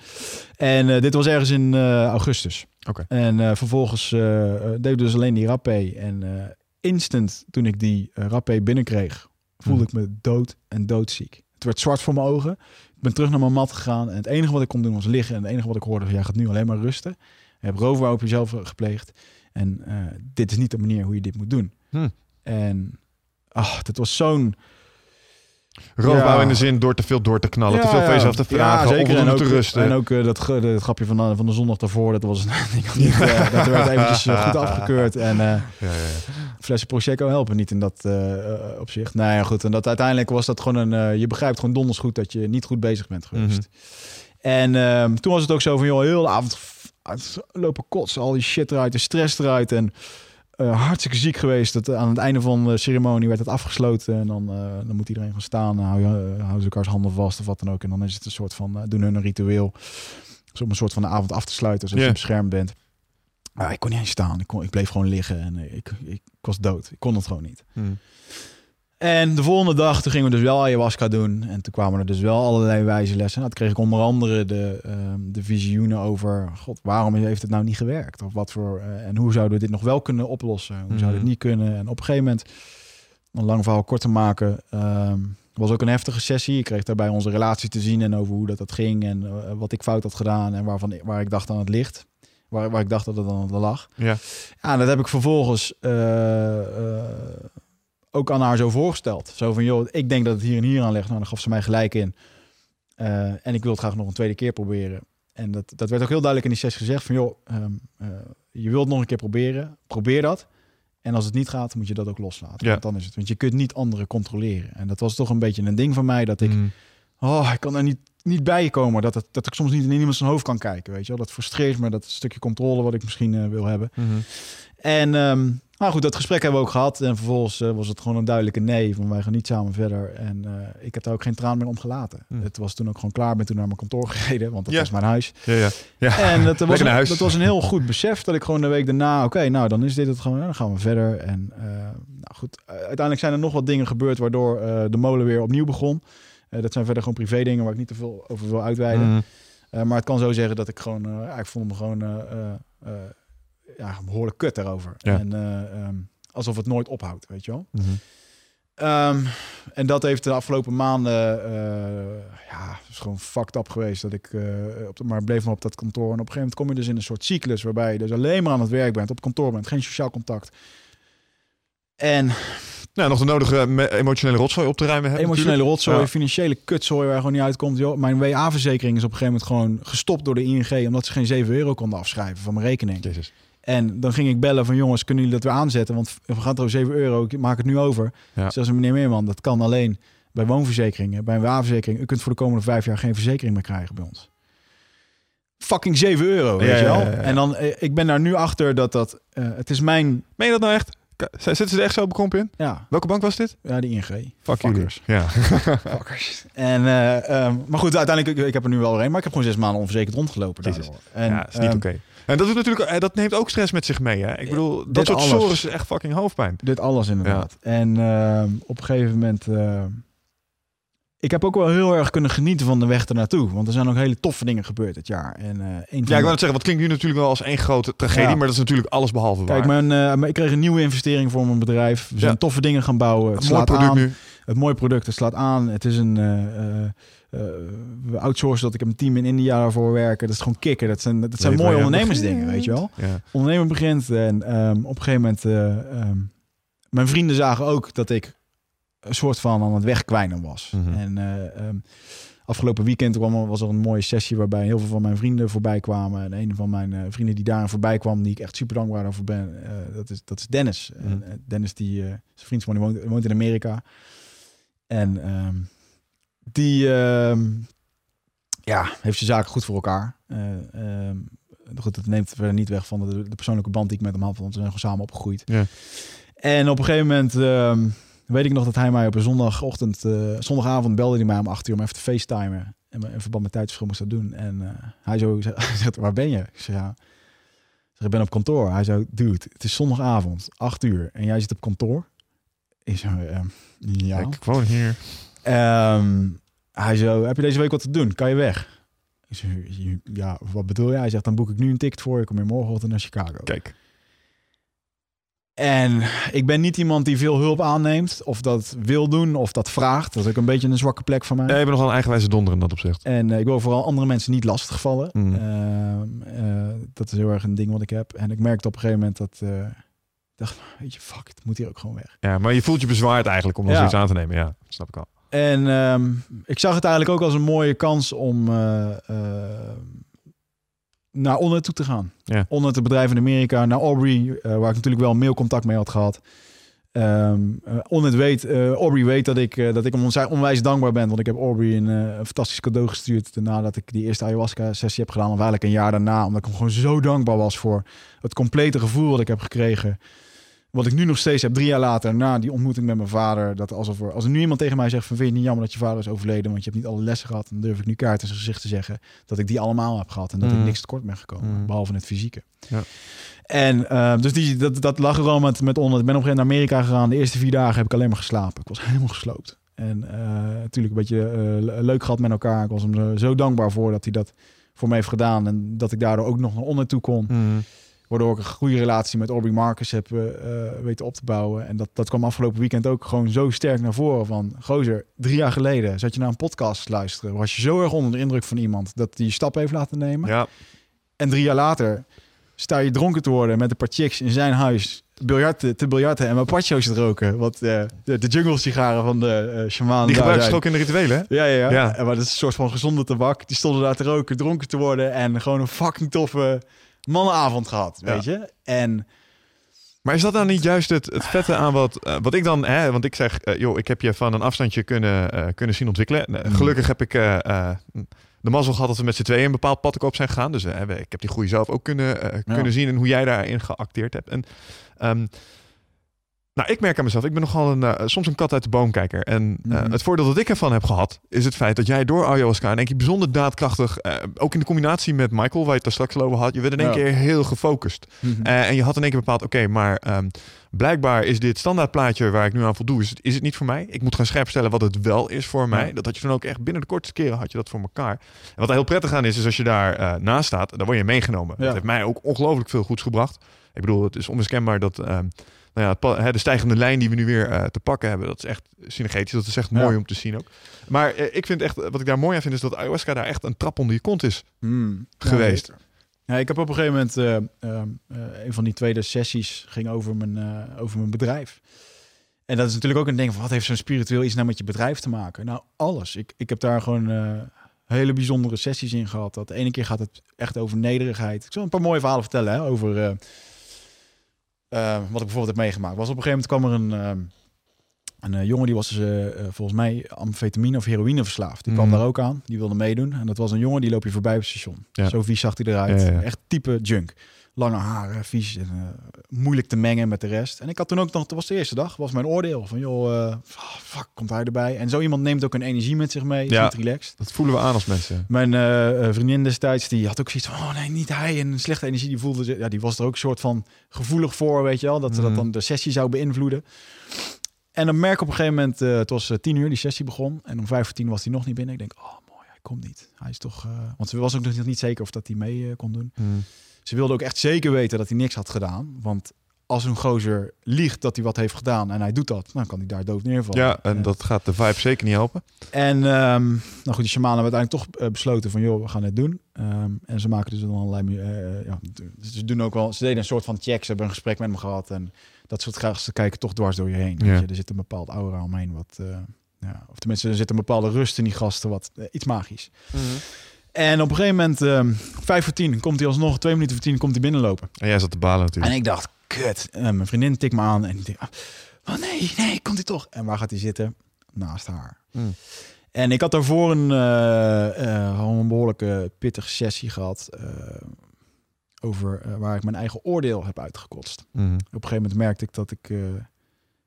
B: En eh, dit was ergens in eh, augustus.
A: Oké.
B: En eh, vervolgens eh, eh, deed ik dus alleen die rappé. En eh, instant toen ik die rappé binnenkreeg, voelde
A: Mhm.
B: ik me dood en doodziek. Het werd zwart voor mijn ogen. Ben terug naar mijn mat gegaan. En het enige wat ik kon doen was liggen. En het enige wat ik hoorde was, jij gaat nu alleen maar rusten. Je hebt roofbouw op jezelf gepleegd. En uh, dit is niet de manier hoe je dit moet doen.
A: Hm.
B: En ach, dat was zo'n...
A: Roofbouw
B: Ja.
A: in de zin door te veel door te knallen,
B: Ja,
A: te veel van jezelf te vragen,
B: Ja, zeker. En ook,
A: te rusten.
B: En ook eh, dat, grapje van, de- van de zondag daarvoor, dat was [laughs] niet, eh, dat werd [laughs] eventjes eh, goed afgekeurd. En
A: ja, ja, ja.
B: flessen Prosecco helpen niet in dat opzicht. Nou ja, goed. En dat uiteindelijk was dat gewoon een... je begrijpt gewoon donders goed dat je niet goed bezig bent geweest.
A: Mhm.
B: En ehm, toen was het ook zo van, joh, heel de avond lopen kotsen, al die shit eruit, de stress eruit. En eh, hartstikke ziek geweest. Dat, aan het einde van de ceremonie werd het afgesloten. En dan, eh, dan moet iedereen gaan staan. Dan hou eh, houden ze elkaars handen vast of wat dan ook. En dan is het een soort van, doen hun een ritueel. Dus om een soort van de avond af te sluiten,
A: Ja.
B: je beschermd bent. Maar ik kon niet eens staan. Ik, kon, ik bleef gewoon liggen en ik, ik, ik was dood. Ik kon het gewoon niet.
A: Hm.
B: En de volgende dag, toen gingen we dus wel ayahuasca doen. En toen kwamen er dus wel allerlei wijze lessen. Nou, toen kreeg ik onder andere de, ehm, de visioenen over... God, waarom heeft het nou niet gewerkt? Of wat voor... eh, en hoe zouden we dit nog wel kunnen oplossen? Hoe zouden we
A: Mhm.
B: het niet kunnen? En op een gegeven moment, om een lang verhaal kort te maken... ehm, was ook een heftige sessie. Ik kreeg daarbij onze relatie te zien en over hoe dat, dat ging... en eh, wat ik fout had gedaan en waarvan, waar ik dacht aan het licht. Waar, waar ik dacht dat het het lag.
A: Ja.
B: Ja, en dat heb ik vervolgens eh, ook aan haar zo voorgesteld. Zo van, joh, ik denk dat het hier en hier aan ligt. Nou, dan gaf ze mij gelijk in. Eh, en ik wil het graag nog een tweede keer proberen. En dat, dat werd ook heel duidelijk in die sessie gezegd van, joh, ehm, eh, je wilt nog een keer proberen. Probeer dat. En als het niet gaat, moet je dat ook loslaten.
A: Ja.
B: Want dan is het. Want je kunt niet anderen controleren. En dat was toch een beetje een ding van mij dat ik
A: Hm.
B: oh, ik kan er niet, niet bij komen. Dat, het, dat ik soms niet in iemand zijn hoofd kan kijken. Weet je wel? Dat frustreert me, dat stukje controle wat ik misschien eh, wil hebben.
A: Mhm.
B: En ehm, nou goed, dat gesprek hebben we ook gehad. En vervolgens eh, was het gewoon een duidelijke nee. Van wij gaan niet samen verder. En eh, ik heb daar ook geen traan meer om gelaten.
A: Hmm.
B: Het was toen ook gewoon klaar. Ik ben toen naar mijn kantoor gereden. Want dat
A: Ja.
B: was mijn huis.
A: Ja, ja. ja.
B: En dat [laughs] was, een,
A: huis.
B: dat was een heel goed besef. Dat ik gewoon de week daarna... Oké, nou dan is dit het gewoon. Dan gaan we verder. En eh, nou goed, uiteindelijk zijn er nog wat dingen gebeurd... waardoor eh, de molen weer opnieuw begon. Eh, dat zijn verder gewoon privé dingen... waar ik niet te veel over wil uitweiden.
A: Hm.
B: Eh, maar het kan zo zeggen dat ik gewoon, ik vond me gewoon eh, eh, eh, ja, behoorlijk kut daarover.
A: Ja.
B: En eh, ehm, alsof het nooit ophoudt, weet je wel.
A: Mhm.
B: Ehm, en dat heeft de afgelopen maanden, eh, ja, is gewoon fucked up geweest. Dat ik, eh, op de, maar bleef maar op dat kantoor. En op een gegeven moment kom je dus in een soort cyclus waarbij je dus alleen maar aan het werk bent, op kantoor bent, geen sociaal contact. En
A: Nou, nog de nodige emotionele rotzooi op te ruimen hebben.
B: emotionele
A: natuurlijk.
B: rotzooi,
A: Ja.
B: financiële kutzooi waar gewoon niet uitkomt. Joh, mijn WA-verzekering is op een gegeven moment gewoon gestopt door de ING omdat ze geen 7 euro konden afschrijven van mijn rekening.
A: Jezus.
B: En dan ging ik bellen van jongens, kunnen jullie dat weer aanzetten? Want we gaan er 7 euro, ik maak het nu over.
A: Ja.
B: Zelfs meneer Meerman, dat kan alleen bij woonverzekeringen, bij een WA-verzekering. U kunt voor de komende vijf jaar geen verzekering meer krijgen bij ons. Fucking 7 euro, weet
A: Ja,
B: je wel?
A: ja.
B: En dan, eh, ik ben daar nu achter dat dat, eh, het is mijn,
A: Meen je dat nou echt? Zitten ze er echt zo bekrompen in?
B: ja,
A: Welke bank was dit?
B: ja, de ING.
A: Fuck
B: Fuckers.
A: Ja. [laughs]
B: Fuckers. En, eh, ehm, maar goed, uiteindelijk, ik, ik heb er nu wel een, maar ik heb gewoon zes maanden onverzekerd rondgelopen. En,
A: ja, is niet
B: ehm,
A: oké. En dat, doet natuurlijk, eh, dat neemt ook stress met zich mee. Hè? Ik bedoel, dat soort
B: alles.
A: sores is echt fucking hoofdpijn.
B: Dit alles inderdaad. En ehm, op een gegeven moment... eh, ik heb ook wel heel erg kunnen genieten van de weg ernaartoe. Want er zijn ook hele toffe dingen gebeurd dit jaar. En, eh,
A: Ja, ik wou net zeggen, wat klinkt nu natuurlijk wel als één grote tragedie,
B: Ja.
A: maar dat is natuurlijk alles behalve
B: Kijk,
A: waar.
B: mijn, eh, ik kreeg een nieuwe investering voor mijn bedrijf. We zijn toffe dingen gaan bouwen. Het slaat
A: product
B: aan.
A: nu.
B: Het mooie product, het slaat aan. Het is een... eh, we outsourcen dat ik een team in India voor werken. Dat is gewoon kicken. Dat zijn, dat zijn mooie ondernemersdingen, weet je wel.
A: Ja.
B: ondernemer begint. En ehm, op een gegeven moment, eh, ehm, mijn vrienden zagen ook dat ik een soort van aan het wegkwijnen was.
A: Mhm.
B: En eh, ehm, afgelopen weekend kwam, was er een mooie sessie waarbij heel veel van mijn vrienden voorbij kwamen. En een van mijn vrienden die daarin voorbij kwam, die ik echt super dankbaar over ben, dat, is, dat is Dennis.
A: Mhm.
B: En, eh, Dennis, die, zijn vriend van, die woont, woont in Amerika. En die ehm, ja, heeft zijn zaken goed voor elkaar. Eh, ehm, goed, dat neemt verder niet weg van de, de persoonlijke band die ik met hem had, want we zijn gewoon samen opgegroeid.
A: Ja.
B: En op een gegeven moment ehm, weet ik nog dat hij mij op een zondagochtend, eh, zondagavond belde hij mij om acht uur om even te facetimen. En in verband met tijdsverschil moest dat doen. En eh, hij zo [laughs] zegt, waar ben je? Ik zeg, ja. Ik zeg, ik ben op kantoor. Hij zo, dude, het is zondagavond, acht uur. En jij zit op kantoor? Ik ehm, ja.
A: Kijk, gewoon hier.
B: Ehm, hij zo, heb je deze week wat te doen? Kan je weg? Ik ja, wat bedoel je? Hij zegt, dan boek ik nu een ticket voor je. Kom je morgenochtend naar Chicago.
A: Kijk.
B: En ik ben niet iemand die veel hulp aanneemt, of dat wil doen, of dat vraagt. Dat is ook een beetje een zwakke plek van mij.
A: Ja, je bent nogal een eigenwijze donder in dat opzicht.
B: En eh, ik wil vooral andere mensen niet lastigvallen.
A: Mm.
B: Ehm, eh, dat is heel erg een ding wat ik heb. En ik merkte op een gegeven moment dat... eh, ik dacht, weet je, fuck, het moet hier ook gewoon weg.
A: Ja, maar je voelt je bezwaard eigenlijk om
B: Ja.
A: zoiets aan te nemen. Ja, snap ik al.
B: En ehm, ik zag het eigenlijk ook als een mooie kans om eh, eh, naar Onnet toe te gaan.
A: Ja.
B: Onnet, het bedrijf in Amerika, naar Aubrey, eh, waar ik natuurlijk wel mailcontact mee had gehad. Ehm eh, Onnet weet, Aubrey weet dat ik, dat ik hem onwijs dankbaar ben. Want ik heb Aubrey een, een fantastisch cadeau gestuurd nadat ik die eerste ayahuasca-sessie heb gedaan. Of eigenlijk een jaar daarna, omdat ik hem gewoon zo dankbaar was voor het complete gevoel wat ik heb gekregen. Wat ik nu nog steeds heb, drie jaar later, na die ontmoeting met mijn vader. Dat alsof er, als er nu iemand tegen mij zegt: van, Vind je het niet jammer dat je vader is overleden? Want je hebt niet alle lessen gehad. Dan durf ik nu kaart in zijn gezicht te zeggen dat ik die allemaal heb gehad. En dat
A: Mm.
B: ik niks tekort ben gekomen.
A: Mm.
B: Behalve het fysieke.
A: Ja.
B: En eh, dus die, dat, dat lag er al met, met onder. Ik ben op een gegeven moment naar Amerika gegaan. De eerste vier dagen heb ik alleen maar geslapen. Ik was [laughs] helemaal gesloopt. En eh, natuurlijk een beetje eh, le- leuk gehad met elkaar. Ik was hem zo, zo dankbaar voor dat hij dat voor me heeft gedaan. En dat ik daardoor ook nog naar onder toe kon.
A: Mm.
B: Waardoor ik een goede relatie met Aubrey Marcus heb eh, eh, weten op te bouwen. En dat, dat kwam afgelopen weekend ook gewoon zo sterk naar voren. Van, gozer, drie jaar geleden zat je naar een podcast te luisteren. Was je zo erg onder de indruk van iemand dat die je stap heeft laten nemen.
A: Ja,
B: En drie jaar later sta je dronken te worden met een paar chicks in zijn huis. Biljarten, te biljarten en mapacho's te roken. Wat eh, de, de jungle sigaren van de eh shaman
A: die gebruiken ze ook in de rituelen, hè?
B: Ja, ja, ja.
A: Ja.
B: En maar dat is een soort van gezonde tabak. Die stonden daar te roken, dronken te worden. En gewoon een fucking toffe mannenavond gehad,
A: Ja.
B: weet je. En
A: Maar is dat dan niet juist het, het vette aan wat, eh, wat ik dan... Hè, want ik zeg, eh, joh, ik heb je van een afstandje kunnen, eh, kunnen zien ontwikkelen. Eh,
B: Mm.
A: Gelukkig heb ik de mazzel gehad dat we met z'n tweeën een bepaald pad op zijn gegaan. Dus ik heb die groei zelf ook kunnen, kunnen zien en hoe jij daarin geacteerd hebt. En ehm, nou, ik merk aan mezelf, ik ben nogal een, eh, soms een kat uit de boomkijker. En eh,
B: Mhm.
A: het voordeel dat ik ervan heb gehad, is het feit dat jij door ayahuasca in één keer bijzonder daadkrachtig, eh, ook in de combinatie met Michael, waar je het daar straks over had, je werd in één
B: Ja.
A: keer heel gefocust. Eh, en je had in één keer bepaald, oké, maar ehm, blijkbaar is dit standaardplaatje waar ik nu aan voldoe, is het, is het niet voor mij. Ik moet gaan scherp stellen wat het wel is voor mij.
B: Ja.
A: Dat had je dan ook echt binnen de kortste keren had je dat voor elkaar. En wat er heel prettig aan is, is als je daar naast staat, dan word je meegenomen.
B: Ja.
A: Dat heeft mij ook ongelooflijk veel goeds gebracht. Ik bedoel, het is onmiskenbaar dat ehm, nou ja, het de stijgende lijn die we nu weer eh, te pakken hebben, dat is echt synergetisch. Dat is echt
B: Ja.
A: mooi om te zien ook. Maar eh, ik vind echt, wat ik daar mooi aan vind, is dat ayahuasca daar echt een trap onder je kont is.
B: Hmm.
A: Geweest.
B: Ja, ja, ik heb op een gegeven moment eh, eh, eh, een van die tweede sessies ging over mijn, eh, over mijn bedrijf. En dat is natuurlijk ook een ding van wat heeft zo'n spiritueel iets nou met je bedrijf te maken? Nou, alles. Ik, ik heb daar gewoon eh, hele bijzondere sessies in gehad. Dat de ene keer gaat het echt over nederigheid. Ik zal een paar mooie verhalen vertellen hè, over eh, eh, wat ik bijvoorbeeld heb meegemaakt. Was op een gegeven moment kwam er een, eh, een eh, jongen die was eh, eh, volgens mij amfetamine of heroïne verslaafd. Die kwam
A: Mhm.
B: daar ook aan. Die wilde meedoen. En dat was een jongen die loop je voorbij op het station.
A: Ja.
B: Zo vies zag hij eruit.
A: Ja, ja, ja.
B: Echt type junk. Lange haren, vies en eh, moeilijk te mengen met de rest. En ik had toen ook nog, dat was de eerste dag, was mijn oordeel van joh, eh, fuck, komt hij erbij? En zo iemand neemt ook een energie met zich mee, is
A: Ja.
B: niet relaxed.
A: Dat voelen we aan als mensen.
B: Mijn eh, vriendin destijds, die had ook zoiets van, oh nee, niet hij. En slechte energie, die voelde ze, ja, die was er ook een soort van gevoelig voor, weet je wel. Dat,
A: Mhm.
B: dat dan de sessie zou beïnvloeden. En dan merk ik op een gegeven moment, het was tien uur, die sessie begon. En om vijf voor tien was hij nog niet binnen. Ik denk, oh mooi, hij komt niet. Hij is toch, want ze was ook nog niet zeker of dat hij mee kon doen.
A: Hmm.
B: Ze wilde ook echt zeker weten dat hij niks had gedaan. Want als een gozer liegt dat hij wat heeft gedaan en hij doet dat, dan kan hij daar dood neervallen.
A: Ja, en
B: Eh,
A: dat gaat de vibe zeker niet helpen.
B: en ehm, nou goed, die shamanen hebben uiteindelijk toch eh, besloten van, joh, we gaan het doen. Ehm, en ze maken dus dan allerlei, eh, ja, dus ze doen ook wel, ze deden een soort van check. Ze hebben een gesprek met me gehad en dat soort graag ze kijken toch dwars door je heen.
A: Ja.
B: Weet je? Er zit een bepaald aura omheen wat, eh, ja, of tenminste er zit een bepaalde rust in die gasten, wat eh, iets magisch. En op een gegeven moment, ehm, vijf voor tien, komt hij alsnog, twee minuten voor tien, komt hij binnenlopen.
A: En jij zat te balen natuurlijk.
B: En ik dacht, kut. En mijn vriendin tikt me aan en ik denk, oh nee, nee, komt hij toch? En waar gaat hij zitten? Naast haar.
A: Hmm.
B: En ik had daarvoor een, gewoon een behoorlijke pittige sessie gehad. eh, over waar ik mijn eigen oordeel heb uitgekotst.
A: Mhm.
B: Op een gegeven moment merkte ik dat ik...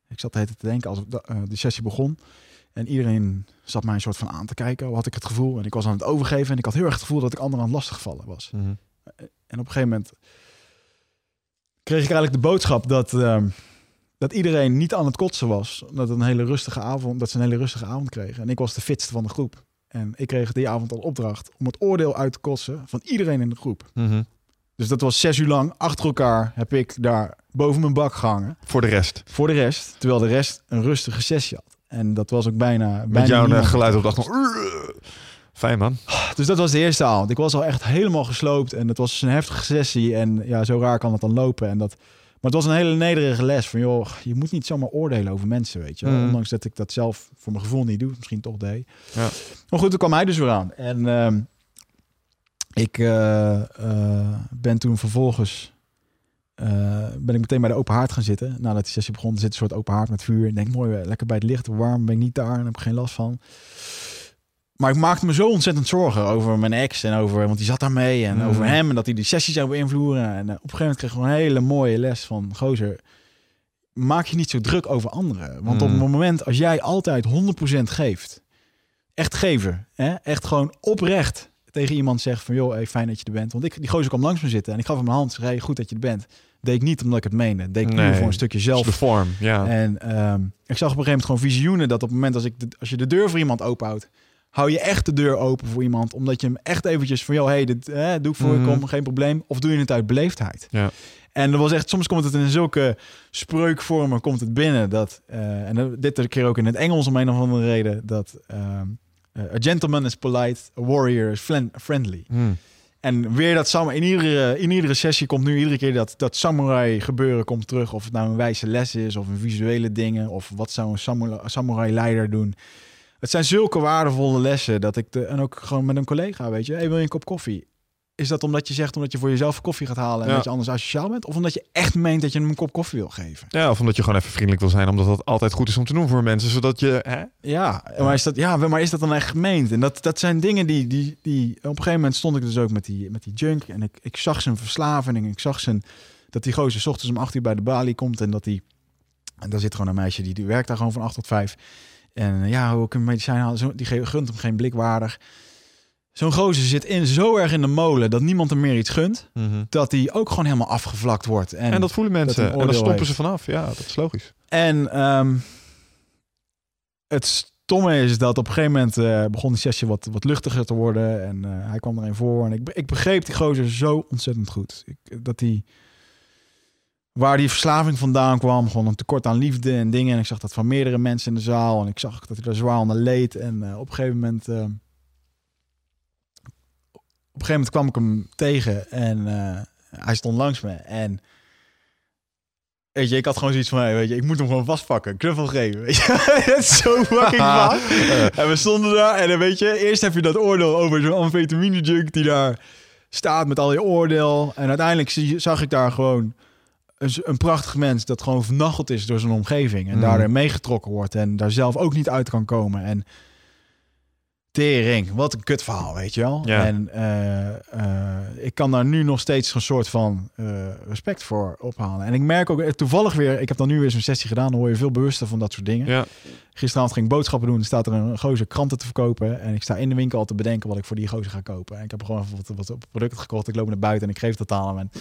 B: ik zat de hele tijd te denken als die sessie begon. En iedereen zat mij een soort van aan te kijken, had ik het gevoel. En ik was aan het overgeven. En ik had heel erg het gevoel dat ik anderen aan het lastigvallen was.
A: Mhm.
B: En op een gegeven moment kreeg ik eigenlijk de boodschap dat, ehm, dat iedereen niet aan het kotsen was. Dat, het een hele rustige avond, dat ze een hele rustige avond kregen. En ik was de fitste van de groep. En ik kreeg die avond al opdracht om het oordeel uit te kotsen van iedereen in de groep.
A: Mhm.
B: Dus dat was zes uur lang achter elkaar heb ik daar boven mijn bak gehangen.
A: Voor de rest.
B: Voor de rest. Terwijl de rest een rustige sessie had. En dat was ook bijna...
A: Met
B: bijna
A: jouw
B: niemand.
A: eh, geluid op de achtergrond. Fijn man.
B: Dus dat was de eerste avond. Ik was al echt helemaal gesloopt. En het was een heftige sessie. En ja, zo raar kan het dan lopen. En dat... Maar het was een hele nederige les van, joh, je moet niet zomaar oordelen over mensen, weet je. wel.
A: Mm.
B: Ondanks dat ik dat zelf voor mijn gevoel niet doe, misschien toch deed.
A: Ja.
B: Maar goed, toen kwam hij dus weer aan. En ehm, ik eh, eh, ben toen vervolgens, ben ik meteen bij de open haard gaan zitten. Nadat die sessie begon, zit een soort open haard met vuur. Ik denk, mooi, eh, lekker bij het licht, warm, ben ik niet daar en heb ik geen last van. Maar ik maakte me zo ontzettend zorgen over mijn ex en over, want die zat daarmee en
A: Mm.
B: over hem en dat hij die sessie zou beïnvloeden. En eh, op een gegeven moment kreeg ik gewoon een hele mooie les van gozer. Maak je niet zo druk over anderen. Want op
A: Mm.
B: het moment als jij altijd 100% geeft, echt geven, hè? echt gewoon oprecht tegen iemand zegt van joh, hey, fijn dat je er bent. Want ik, die gozer kwam langs me zitten en ik gaf hem een hand. Zei, hey, goed dat je er bent. Deed ik niet omdat ik het meende. Deed ik
A: Nee.
B: puur voor een stukje zelf
A: De vorm, ja.
B: en ehm, ik zag op een gegeven moment gewoon visioenen dat op het moment als, ik de, als je de deur voor iemand openhoudt, hou je echt de deur open voor iemand. Omdat je hem echt eventjes van, joh, hey, dit eh, doe ik voor je,
A: Mhm.
B: kom, geen probleem. Of doe je het uit beleefdheid.
A: Ja.
B: En er was echt, soms komt het in zulke spreukvormen komt het binnen. Dat, eh, en dat- dit keer ook in het Engels om een of andere reden. Dat ehm, eh, a gentleman is polite, a warrior is friendly.
A: Hm.
B: En weer dat samen in iedere, in iedere sessie komt nu iedere keer dat, dat samurai gebeuren komt terug. Of het nou een wijze les is of een visuele dingen. Of wat zou een samurai, samurai leider doen. Het zijn zulke waardevolle lessen dat ik de, en ook gewoon met een collega, weet je, hey, wil je een kop koffie? Is dat omdat je zegt omdat je voor jezelf koffie gaat halen en
A: Ja.
B: dat je anders asociaal bent? Of omdat je echt meent dat je hem een kop koffie wil geven?
A: Ja, of omdat je gewoon even vriendelijk wil zijn, omdat dat altijd goed is om te doen voor mensen, zodat je... Hè?
B: Ja, maar is dat, ja, maar is dat dan echt gemeend? En dat, dat zijn dingen die, die, die... Op een gegeven moment stond ik dus ook met die, met die junk. En ik, ik zag zijn verslaving. En ik zag zijn... Dat die gozer 's ochtends om acht uur bij de balie komt. En dat die... En daar zit gewoon een meisje die, die werkt daar gewoon van acht tot vijf. En eh, ja, hoe ik een medicijn halen. Die gunt hem geen blik waardig. Zo'n gozer zit in, zo erg in de molen dat niemand hem meer iets gunt. Dat hij ook gewoon helemaal afgevlakt wordt. En,
A: En dat voelen mensen. en dan stoppen
B: heeft.
A: ze vanaf. Ja, dat is logisch.
B: En ehm, het stomme is dat op een gegeven moment eh, begon die sessie wat, wat luchtiger te worden. En eh, hij kwam erin voor. En ik, ik begreep die gozer zo ontzettend goed. Ik, dat die, waar die verslaving vandaan kwam, gewoon een tekort aan liefde en dingen. En ik zag dat van meerdere mensen in de zaal. En ik zag dat hij daar zwaar onder leed. En eh, op een gegeven moment... eh, op een gegeven moment kwam ik hem tegen en eh, hij stond langs me. En Weet je, ik had gewoon zoiets van, hey, weet je, ik moet hem gewoon vastpakken, knuffel geven. [laughs] Weet je, [laughs] is zo fucking [laughs] en we stonden daar en dan weet je, eerst heb je dat oordeel over zo'n amfetamine junk die daar staat met al je oordeel. En uiteindelijk zie- zag ik daar gewoon een, een prachtig mens dat gewoon vernacheld is door zijn omgeving. En
A: Mhm.
B: daardoor meegetrokken wordt en daar zelf ook niet uit kan komen. En tering, wat een kut verhaal, weet je wel.
A: Ja.
B: En eh, eh, ik kan daar nu nog steeds een soort van eh, respect voor ophalen. En ik merk ook toevallig weer, ik heb dan nu weer zo'n sessie gedaan, dan word je veel bewuster van dat soort dingen.
A: Ja.
B: Gisteravond ging ik boodschappen doen, staat er een gozer kranten te verkopen. En ik sta in de winkel al te bedenken wat ik voor die gozer ga kopen. En ik heb gewoon wat, wat producten gekocht. Ik loop naar buiten en ik geef dat aan hem. En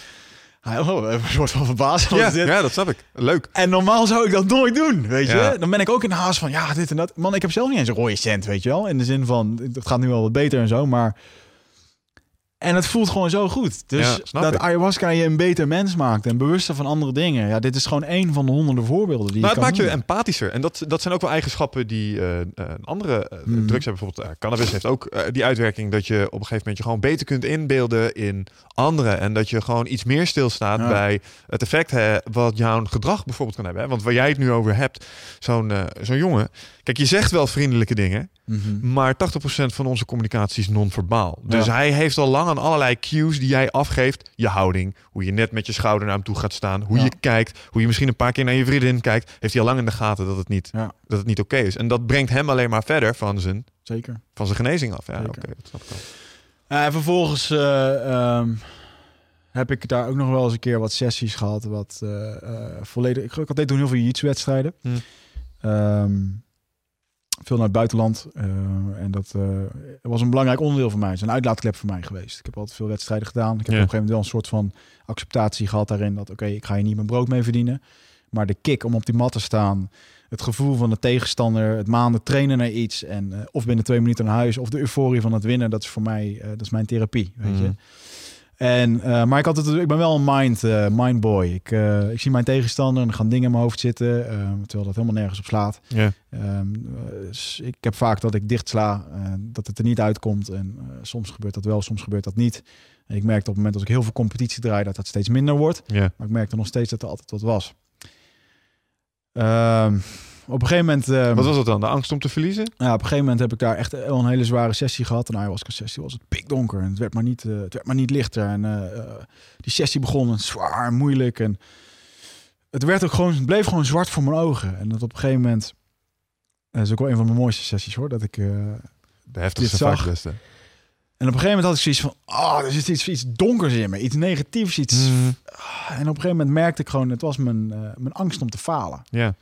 B: hij oh, [laughs] een soort van verbaasd.
A: Ja,
B: dit?
A: ja, dat snap ik. Leuk.
B: En normaal zou ik dat nooit doen, weet je.
A: Ja.
B: Dan ben ik ook in de haast van, ja, dit en dat. Man, ik heb zelf niet eens een rode cent, weet je wel. In de zin van, het gaat nu wel wat beter en zo, maar... En het voelt gewoon zo goed. Dus
A: Ja,
B: dat
A: ik.
B: ayahuasca je een beter mens maakt en bewuster van andere dingen. Ja, dit is gewoon één van de honderden voorbeelden die
A: Maar
B: je
A: het maakt je empathischer. En dat, dat zijn ook wel eigenschappen die eh, andere eh,
B: Hmm.
A: drugs hebben. Bijvoorbeeld cannabis heeft ook die uitwerking dat je op een gegeven moment je gewoon beter kunt inbeelden in anderen. En dat je gewoon iets meer stilstaat
B: Ja.
A: bij het effect hè, wat jouw gedrag bijvoorbeeld kan hebben. Hè? Want waar jij het nu over hebt, zo'n zo'n jongen. Kijk, je zegt wel vriendelijke dingen.
B: Mhm.
A: Maar 80% van onze communicatie is non-verbaal. Dus
B: Ja.
A: hij heeft al lang aan allerlei cues die jij afgeeft. Je houding, hoe je net met je schouder naar hem toe gaat staan. Hoe
B: Ja.
A: je kijkt, hoe je misschien een paar keer naar je vriendin kijkt. Heeft hij al lang in de gaten dat het niet,
B: Ja.
A: dat het niet oké is. En dat brengt hem alleen maar verder van zijn,
B: Zeker.
A: van zijn genezing af. Ja, oké, dat snap ik wel.
B: Eh, vervolgens eh, ehm, heb ik daar ook nog wel eens een keer wat sessies gehad. Wat eh, volledig. Ik, ik deed toen heel veel jiu-jitsu-wedstrijden.
A: Hmm.
B: Ehm, veel naar het buitenland. eh, en dat eh, was een belangrijk onderdeel van mij. Het is een uitlaatklep voor mij geweest. Ik heb altijd veel wedstrijden gedaan. Ik heb
A: Ja.
B: op een gegeven moment wel een soort van acceptatie gehad daarin. Dat oké, ik ga hier niet mijn brood mee verdienen. Maar de kick om op die mat te staan. Het gevoel van de tegenstander. Het maanden trainen naar iets. En eh, of binnen twee minuten naar huis. Of de euforie van het winnen. Dat is voor mij, dat is mijn therapie. Weet je. En, uh, maar ik, had het, ik ben wel een mind, uh, mind boy. Ik, uh, ik zie mijn tegenstander en er gaan dingen in mijn hoofd zitten, terwijl dat helemaal nergens op slaat.
A: Yeah.
B: dus ik heb vaak dat ik dicht sla, dat het er niet uitkomt. En soms gebeurt dat wel, soms gebeurt dat niet. En ik merkte op het moment als ik heel veel competitie draai, dat dat steeds minder wordt.
A: Yeah.
B: Maar ik merkte nog steeds dat er altijd wat was. Ehm, op een gegeven moment... Um,
A: Wat was het dan? De angst om te verliezen?
B: Ja, op een gegeven moment heb ik daar echt een hele zware sessie gehad. En ayahuasca sessie was het pikdonker. En het werd maar niet, uh, het werd maar niet lichter. En uh, die sessie begon zwaar, moeilijk. En het, werd ook gewoon, het bleef gewoon zwart voor mijn ogen. En dat op een gegeven moment... Dat is ook wel een van mijn mooiste sessies hoor. Dat ik uh,
A: De heftigste beste.
B: En op een gegeven moment had ik zoiets van... Oh, er zit iets, iets donkers in me. Iets negatiefs. Iets...
A: Mm.
B: En op een gegeven moment merkte ik gewoon... Het was mijn, mijn angst om te falen.
A: Ja.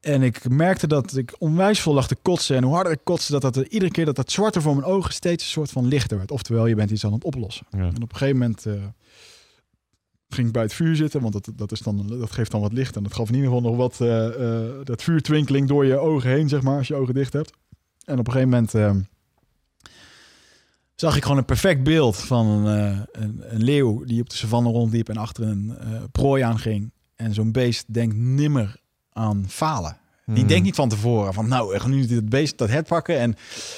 B: En ik merkte dat ik onwijs veel lag te kotsen. En hoe harder ik kotste, dat dat er iedere keer dat dat zwarte voor mijn ogen steeds een soort van lichter werd. Oftewel, je bent iets aan het oplossen.
A: Ja.
B: En op een gegeven moment uh, ging ik bij het vuur zitten, want dat, dat, is dan, dat geeft dan wat licht. En dat gaf in ieder geval nog wat uh, uh, dat vuurtwinkeling door je ogen heen, zeg maar, als je ogen dicht hebt. En op een gegeven moment zag ik gewoon een perfect beeld van een, een, een, leeuw die op de savanne rondliep en achter een prooi aanging. En zo'n beest denkt nimmer aan falen. Die
A: Hmm.
B: denkt niet van tevoren van nou, we gaan nu dit beest dat het pakken en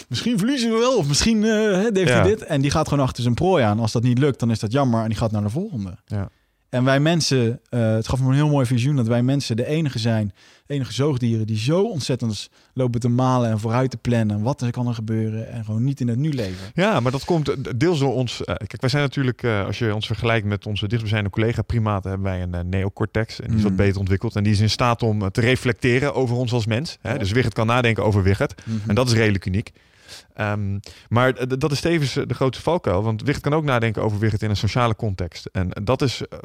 B: misschien verliezen we wel of misschien uh, heeft
A: Ja.
B: hij dit. En die gaat gewoon achter zijn prooi aan. Als dat niet lukt, dan is dat jammer en die gaat naar de volgende.
A: Ja.
B: En wij mensen, eh, het gaf me een heel mooi visioen dat wij mensen de enige zijn, enige zoogdieren die zo ontzettend lopen te malen en vooruit te plannen. Wat er kan er gebeuren en gewoon niet in het nu leven.
A: Ja, maar dat komt deels door ons. Uh, kijk, wij zijn natuurlijk, uh, als je ons vergelijkt met onze dichtstbijzijnde collega primaten, hebben wij een neocortex. En die is wat
B: Mm.
A: beter ontwikkeld. En die is in staat om te reflecteren over ons als mens. Hè? Dus Wigert kan nadenken over Wigert.
B: Mhm.
A: En dat is redelijk uniek. Um, maar dat is tevens de grootste valkuil. Want Wigert kan ook nadenken over Wigert in een sociale context. En dat is uh,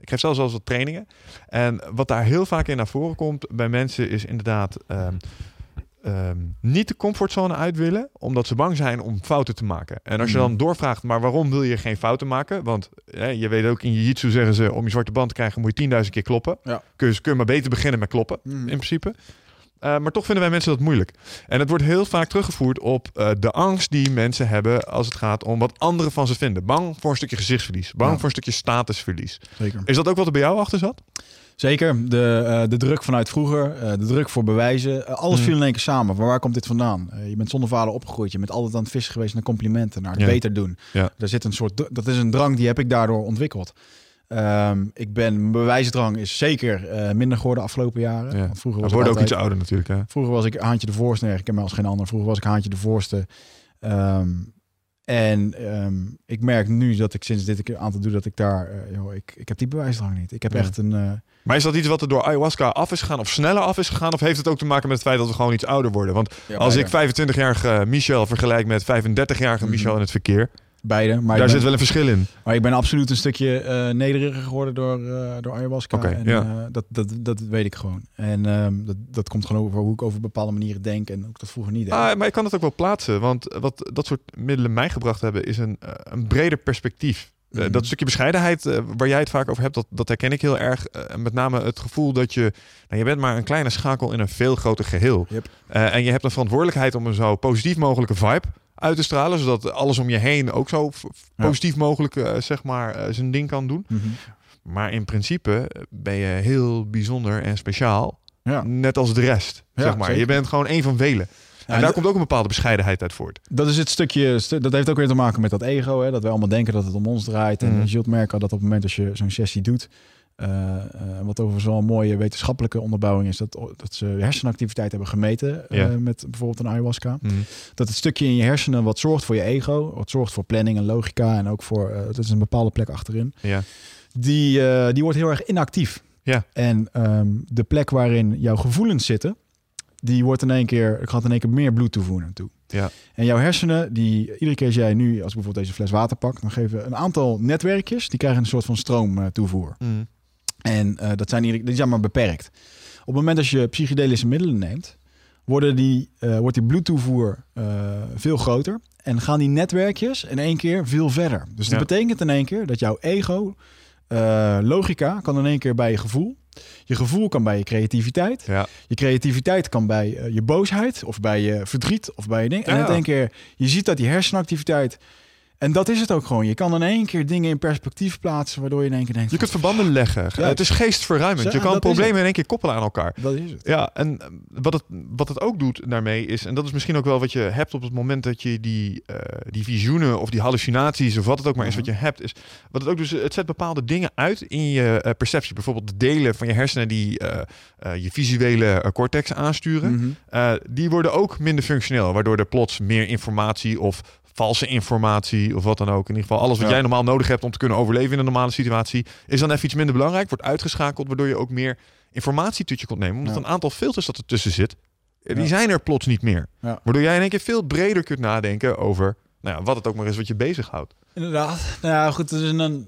A: ik geef zelfs al wat trainingen. En wat daar heel vaak in naar voren komt bij mensen is inderdaad um, um, niet de comfortzone uit willen, omdat ze bang zijn om fouten te maken. En als je dan doorvraagt, maar waarom wil je geen fouten maken? Want je weet ook in je jitsu zeggen ze, om je zwarte band te krijgen moet je 10.000 keer kloppen.
B: Ja.
A: Kun, je, kun je maar beter beginnen met kloppen,
B: Mm.
A: in principe. Uh, maar toch vinden wij mensen dat moeilijk. En het wordt heel vaak teruggevoerd op uh, de angst die mensen hebben als het gaat om wat anderen van ze vinden. Bang voor een stukje gezichtsverlies. Bang
B: Ja.
A: voor een stukje statusverlies.
B: Zeker.
A: Is dat ook wat er bij jou achter zat?
B: Zeker. De, uh, de druk vanuit vroeger, uh, de druk voor bewijzen. Uh, alles
A: Mm.
B: viel in één keer samen. Maar waar komt dit vandaan? Je bent zonder vader opgegroeid. Je bent altijd aan het vissen geweest naar complimenten, naar het
A: Ja.
B: beter doen.
A: Ja.
B: Daar zit een soort, dat is een drang die heb ik daardoor ontwikkeld. Um, ik ben, mijn bewijsdrang is zeker uh, minder geworden de afgelopen jaren.
A: Ja.
B: Vroeger
A: We
B: was
A: worden
B: ik
A: ook iets ouder natuurlijk. Hè?
B: Vroeger was ik haantje de voorste. Nee, ik ken mij als geen ander. Vroeger was ik haantje de voorste. Um, en um, ik merk nu dat ik sinds dit aantal doe dat ik daar, uh, joh, ik, ik heb die bewijsdrang niet. Ik heb
A: Ja.
B: echt een. Uh,
A: Maar is dat iets wat er door ayahuasca af is gegaan of sneller af is gegaan? Of heeft het ook te maken met het feit dat we gewoon iets ouder worden? Want
B: ja,
A: als ik 25-jarige Michel vergelijk met 35-jarige
B: Mhm.
A: Michel in het verkeer,
B: beide, maar
A: daar
B: ben,
A: zit wel een verschil in.
B: maar ik ben absoluut een stukje uh, nederiger geworden door, uh, door ayahuasca.
A: Oké,
B: en,
A: ja.
B: uh, dat, dat, dat weet ik gewoon. En um, dat, dat komt gewoon over hoe ik over bepaalde manieren denk en ook dat vroeger niet deed.
A: Ah, maar ik kan het ook wel plaatsen, want wat dat soort middelen mij gebracht hebben, is een, een breder perspectief.
B: Mhm.
A: dat stukje bescheidenheid waar jij het vaak over hebt, dat, dat herken ik heel erg. Met name het gevoel dat je, nou, je bent maar een kleine schakel in een veel groter geheel.
B: Yep.
A: En je hebt een verantwoordelijkheid om een zo positief mogelijke vibe uit te stralen, zodat alles om je heen ook zo positief mogelijk, uh, zeg maar, uh, zijn ding kan doen.
B: Mm -hmm.
A: Maar in principe ben je heel bijzonder en speciaal,
B: ja.
A: net als de rest.
B: Ja,
A: zeg maar.
B: zeker.
A: Je bent gewoon één van velen. En,
B: en
A: daar komt ook een bepaalde bescheidenheid uit voort.
B: Dat is het stukje, stu- dat heeft ook weer te maken met dat ego. Hè? Dat wij allemaal denken dat het om ons draait. En
A: Mhm.
B: je zult merken dat op het moment als je zo'n sessie doet, uh, uh, wat over zo'n mooie wetenschappelijke onderbouwing is, dat, dat ze hersenactiviteit hebben gemeten
A: Ja.
B: met bijvoorbeeld een ayahuasca. Dat het stukje in je hersenen wat zorgt voor je ego, wat zorgt voor planning en logica en ook voor, dat is een bepaalde plek achterin,
A: Ja.
B: die, die wordt heel erg inactief.
A: Ja.
B: En um, de plek waarin jouw gevoelens zitten, die wordt in één keer, gaat in één keer meer bloed toevoegen naartoe.
A: Ja.
B: En jouw hersenen, die iedere keer als jij nu, als ik bijvoorbeeld deze fles water pak, dan geven een aantal netwerkjes, die krijgen een soort van stroomtoevoer.
A: Mm.
B: En uh, dat zijn, iedere, die zijn maar beperkt. Op het moment dat je psychedelische middelen neemt, worden die, uh, wordt die bloedtoevoer uh, veel groter. En gaan die netwerkjes in één keer veel verder. Dus dat
A: Ja.
B: betekent in één keer dat jouw ego, logica, kan in één keer bij je gevoel. Je gevoel kan bij je creativiteit.
A: Ja.
B: Je creativiteit kan bij je boosheid of bij je verdriet of bij je ding. En in één keer, je ziet dat die hersenactiviteit En dat is het ook gewoon. Je kan in één keer dingen in perspectief plaatsen, waardoor je in één keer denkt...
A: Je kunt verbanden leggen.
B: Ja.
A: Het is geestverruimend. Je kan problemen in één keer koppelen aan elkaar.
B: Dat is het.
A: Ja, en eh, wat het, wat het ook doet daarmee is, en dat is misschien ook wel wat je hebt op het moment dat je die, eh, die visioenen of die hallucinaties of wat het ook maar is wat je hebt, is wat het ook is het zet bepaalde dingen uit in je eh, perceptie. Bijvoorbeeld de delen van je hersenen die eh, je visuele cortex aansturen,
B: Mhm.
A: die worden ook minder functioneel, waardoor er plots meer informatie of valse informatie of wat dan ook. In ieder geval alles wat
B: Ja.
A: jij normaal nodig hebt om te kunnen overleven in een normale situatie, is dan even iets minder belangrijk, wordt uitgeschakeld, waardoor je ook meer informatie tot je kunt nemen. Omdat
B: Ja.
A: een aantal filters dat ertussen zit, eh, die
B: Ja.
A: zijn er plots niet meer.
B: Ja.
A: Waardoor jij in één keer veel breder kunt nadenken over nou ja, wat het ook maar is wat je bezighoudt.
B: Inderdaad. Nou ja, goed. Dus dan,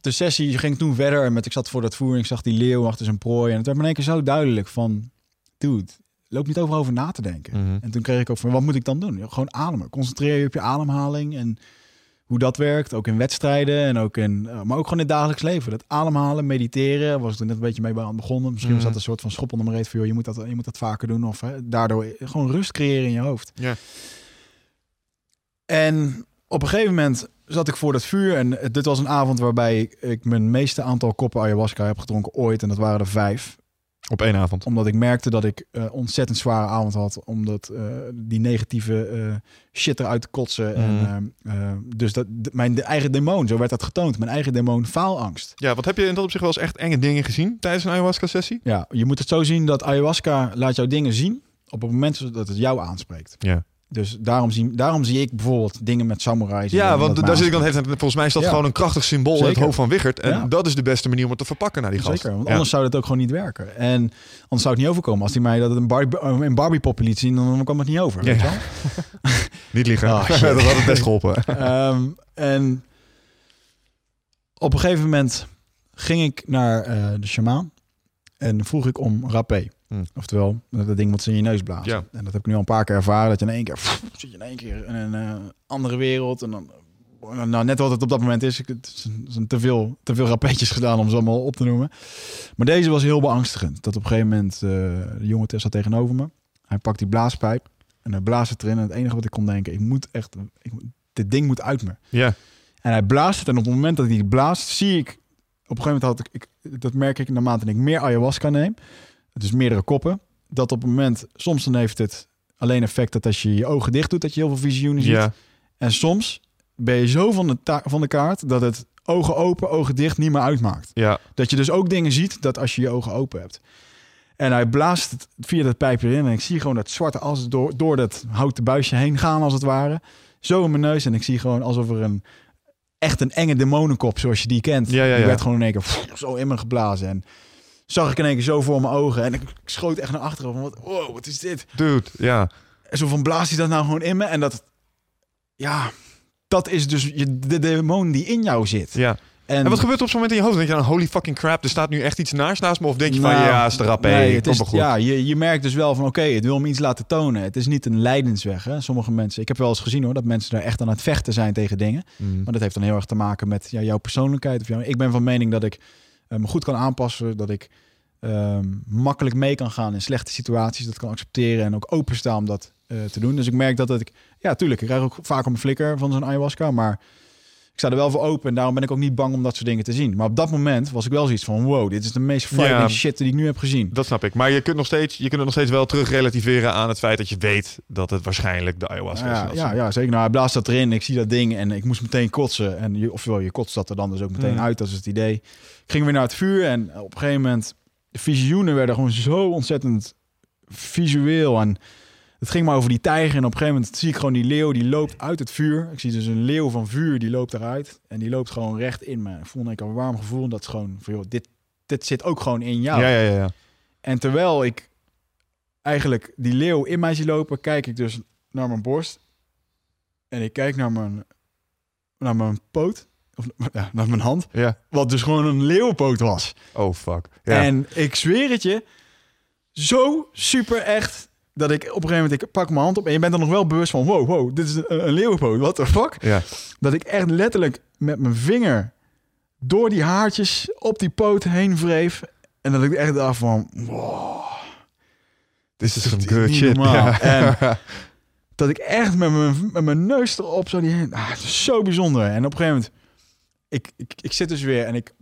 B: de sessie ging toen verder met, ik zat voor dat voer en ik zag die leeuw achter zijn prooi. En het werd me in één keer zo duidelijk van, dude, loop niet over over na te denken.
A: Mhm.
B: En toen kreeg ik ook van, wat moet ik dan doen? Gewoon ademen. Concentreer je op je ademhaling en hoe dat werkt. Ook in wedstrijden en ook in, eh, maar ook gewoon in het dagelijks leven. Dat ademhalen, mediteren, was ik er net een beetje mee aan begonnen. Misschien was
A: Mhm.
B: dat een soort van schop onder mijn reet voor, je moet dat, je moet dat vaker doen. Of hè, daardoor gewoon rust creëren in je hoofd.
A: Ja.
B: En op een gegeven moment zat ik voor dat vuur. En dit was een avond waarbij ik, ik mijn meeste aantal koppen ayahuasca heb gedronken ooit. En dat waren er vijf.
A: Op één avond.
B: Omdat ik merkte dat ik eh ontzettend zware avond had. Omdat eh, die negatieve eh, shit eruit te kotsen.
A: Mhm.
B: En, eh, eh, dus dat, mijn de eigen demon, zo werd dat getoond. Mijn eigen demon, faalangst.
A: Ja, wat heb je in dat opzicht wel eens echt enge dingen gezien tijdens een ayahuasca-sessie?
B: Ja, je moet het zo zien dat ayahuasca laat jou dingen zien op het moment dat het jou aanspreekt.
A: Ja.
B: Dus daarom zie, daarom zie ik bijvoorbeeld dingen met samurais.
A: Ja,
B: Dat
A: want daar zit ik dan het, volgens mij is dat
B: Ja.
A: gewoon een krachtig symbool in het hoofd van Wichert. En
B: Ja.
A: dat is de beste manier om het te verpakken naar die gast.
B: Zeker, want
A: Ja.
B: anders zou het ook gewoon niet werken. En anders zou het niet overkomen. Als hij mij dat een, Barbie, een Barbie liet zien, dan kwam het niet over. Weet wel? [laughs]
A: Niet liegen.
B: Oh, [laughs] shit. [laughs]
A: dat had het best geholpen.
B: Ehm, en op een gegeven moment ging ik naar eh, de shamaan en vroeg ik om rapé.
A: Hmm.
B: Oftewel, dat ding wat ze in je neus blazen.
A: Ja.
B: En dat heb ik nu al een paar keer ervaren. Dat je in één keer, pff, zit je in één keer in een eh, andere wereld. En dan, nou, net wat het op dat moment is. Ik, het zijn te veel, te veel rapetjes gedaan om ze allemaal op te noemen. Maar deze was heel beangstigend. Dat op een gegeven moment, eh, de jonge Tess zat tegenover me. Hij pakt die blaaspijp en hij blaast het erin. En het enige wat ik kon denken, ik moet echt, ik, dit ding moet uit me.
A: Ja.
B: En hij blaast het. En op het moment dat hij blaast, zie ik... Op een gegeven moment had ik... ik dat merk ik naarmate ik meer ayahuasca neem. Dus meerdere koppen. Dat op het moment... Soms dan heeft het alleen effect dat als je je ogen dicht doet... dat je heel veel visioenen ziet.
A: Ja.
B: En soms ben je zo van de, ta- van de kaart... dat het ogen open, ogen dicht niet meer uitmaakt.
A: Ja.
B: Dat je dus ook dingen ziet dat als je je ogen open hebt. En hij blaast het via dat pijpje erin. En ik zie gewoon dat zwarte as door, door dat houten buisje heen gaan, als het ware. Zo in mijn neus. En ik zie gewoon alsof er een echt een enge demonenkop, zoals je die kent.
A: Ja, ja,
B: Die werd gewoon in één keer pff, zo in me geblazen. En zag ik in één keer zo voor mijn ogen. En ik, ik schoot echt naar achteren. Van, wat, wow, wat is dit?
A: Dude, ja.
B: En zo van, blaast hij dat nou gewoon in me? En dat, ja, dat is dus je, de demon die in jou zit.
A: ja. En wat gebeurt er op zo'n moment in je hoofd? Denk je dan, holy fucking crap, er staat nu echt iets naast naast me? Of denk je van,
B: Nou,
A: ja, is de rap,
B: nee,
A: het
B: het is,
A: goed.
B: ja, je, je merkt dus wel van oké, het wil me iets laten tonen. Het is niet een lijdensweg. Hè? Sommige mensen, ik heb wel eens gezien hoor, dat mensen daar echt aan het vechten zijn tegen dingen.
A: Mm.
B: Maar dat heeft dan heel erg te maken met ja, jouw persoonlijkheid. Of jouw, ik ben van mening dat ik me goed kan aanpassen, dat ik ehm, makkelijk mee kan gaan in slechte situaties, dat kan accepteren en ook openstaan om dat eh, te doen. Dus ik merk dat, dat ik, ja, tuurlijk, ik krijg ook vaak een flikker van zo'n ayahuasca, maar ik sta er wel voor open en daarom ben ik ook niet bang om dat soort dingen te zien. Maar op dat moment was ik wel zoiets van, wow, dit is de meest frightening
A: Ja.
B: shit die ik nu heb gezien.
A: Dat snap ik. Maar je kunt, nog steeds, je kunt het nog steeds wel terug relativeren aan het feit dat je weet dat het waarschijnlijk de ayahuasca is.
B: Ja,
A: Dat
B: ja,
A: is-
B: ja, zeker. Nou, hij blaast dat erin. Ik zie dat ding en ik moest meteen kotsen. En je, ofwel, je kotst dat er dan dus ook meteen
A: Mm.
B: uit. Dat is het idee. Ik ging weer naar het vuur en op een gegeven moment... De visioenen werden gewoon zo ontzettend visueel. En het ging maar over die tijger. En op een gegeven moment zie ik gewoon die leeuw, die loopt uit het vuur. Ik zie dus een leeuw van vuur, die loopt eruit. En die loopt gewoon recht in me. Ik voelde ik een warm gevoel. En dat is gewoon van, joh, dit, dit zit ook gewoon in jou.
A: Ja, ja, ja. ja.
B: En terwijl ik eigenlijk die leeuw in mij zie lopen, kijk ik dus naar mijn borst. En ik kijk naar mijn, naar mijn poot. Of ja, naar mijn hand.
A: ja.
B: Wat dus gewoon een leeuwpoot was.
A: Oh, fuck. Ja.
B: En ik zweer het je, zo super echt, dat ik op een gegeven moment, ik pak mijn hand op en je bent er nog wel bewust van, wow, wow, dit is een, een leeuwpoot, what the fuck?
A: ja.
B: Dat ik echt letterlijk met mijn vinger door die haartjes op die poot heen wreef. En dat ik echt dacht van, wow.
A: This is some
B: Dit is
A: good
B: niet
A: shit. Ja.
B: En [laughs] dat ik echt met mijn, met mijn neus erop zo die ah, het is zo bijzonder. En op een gegeven moment, ik, ik, ik zit dus weer en ik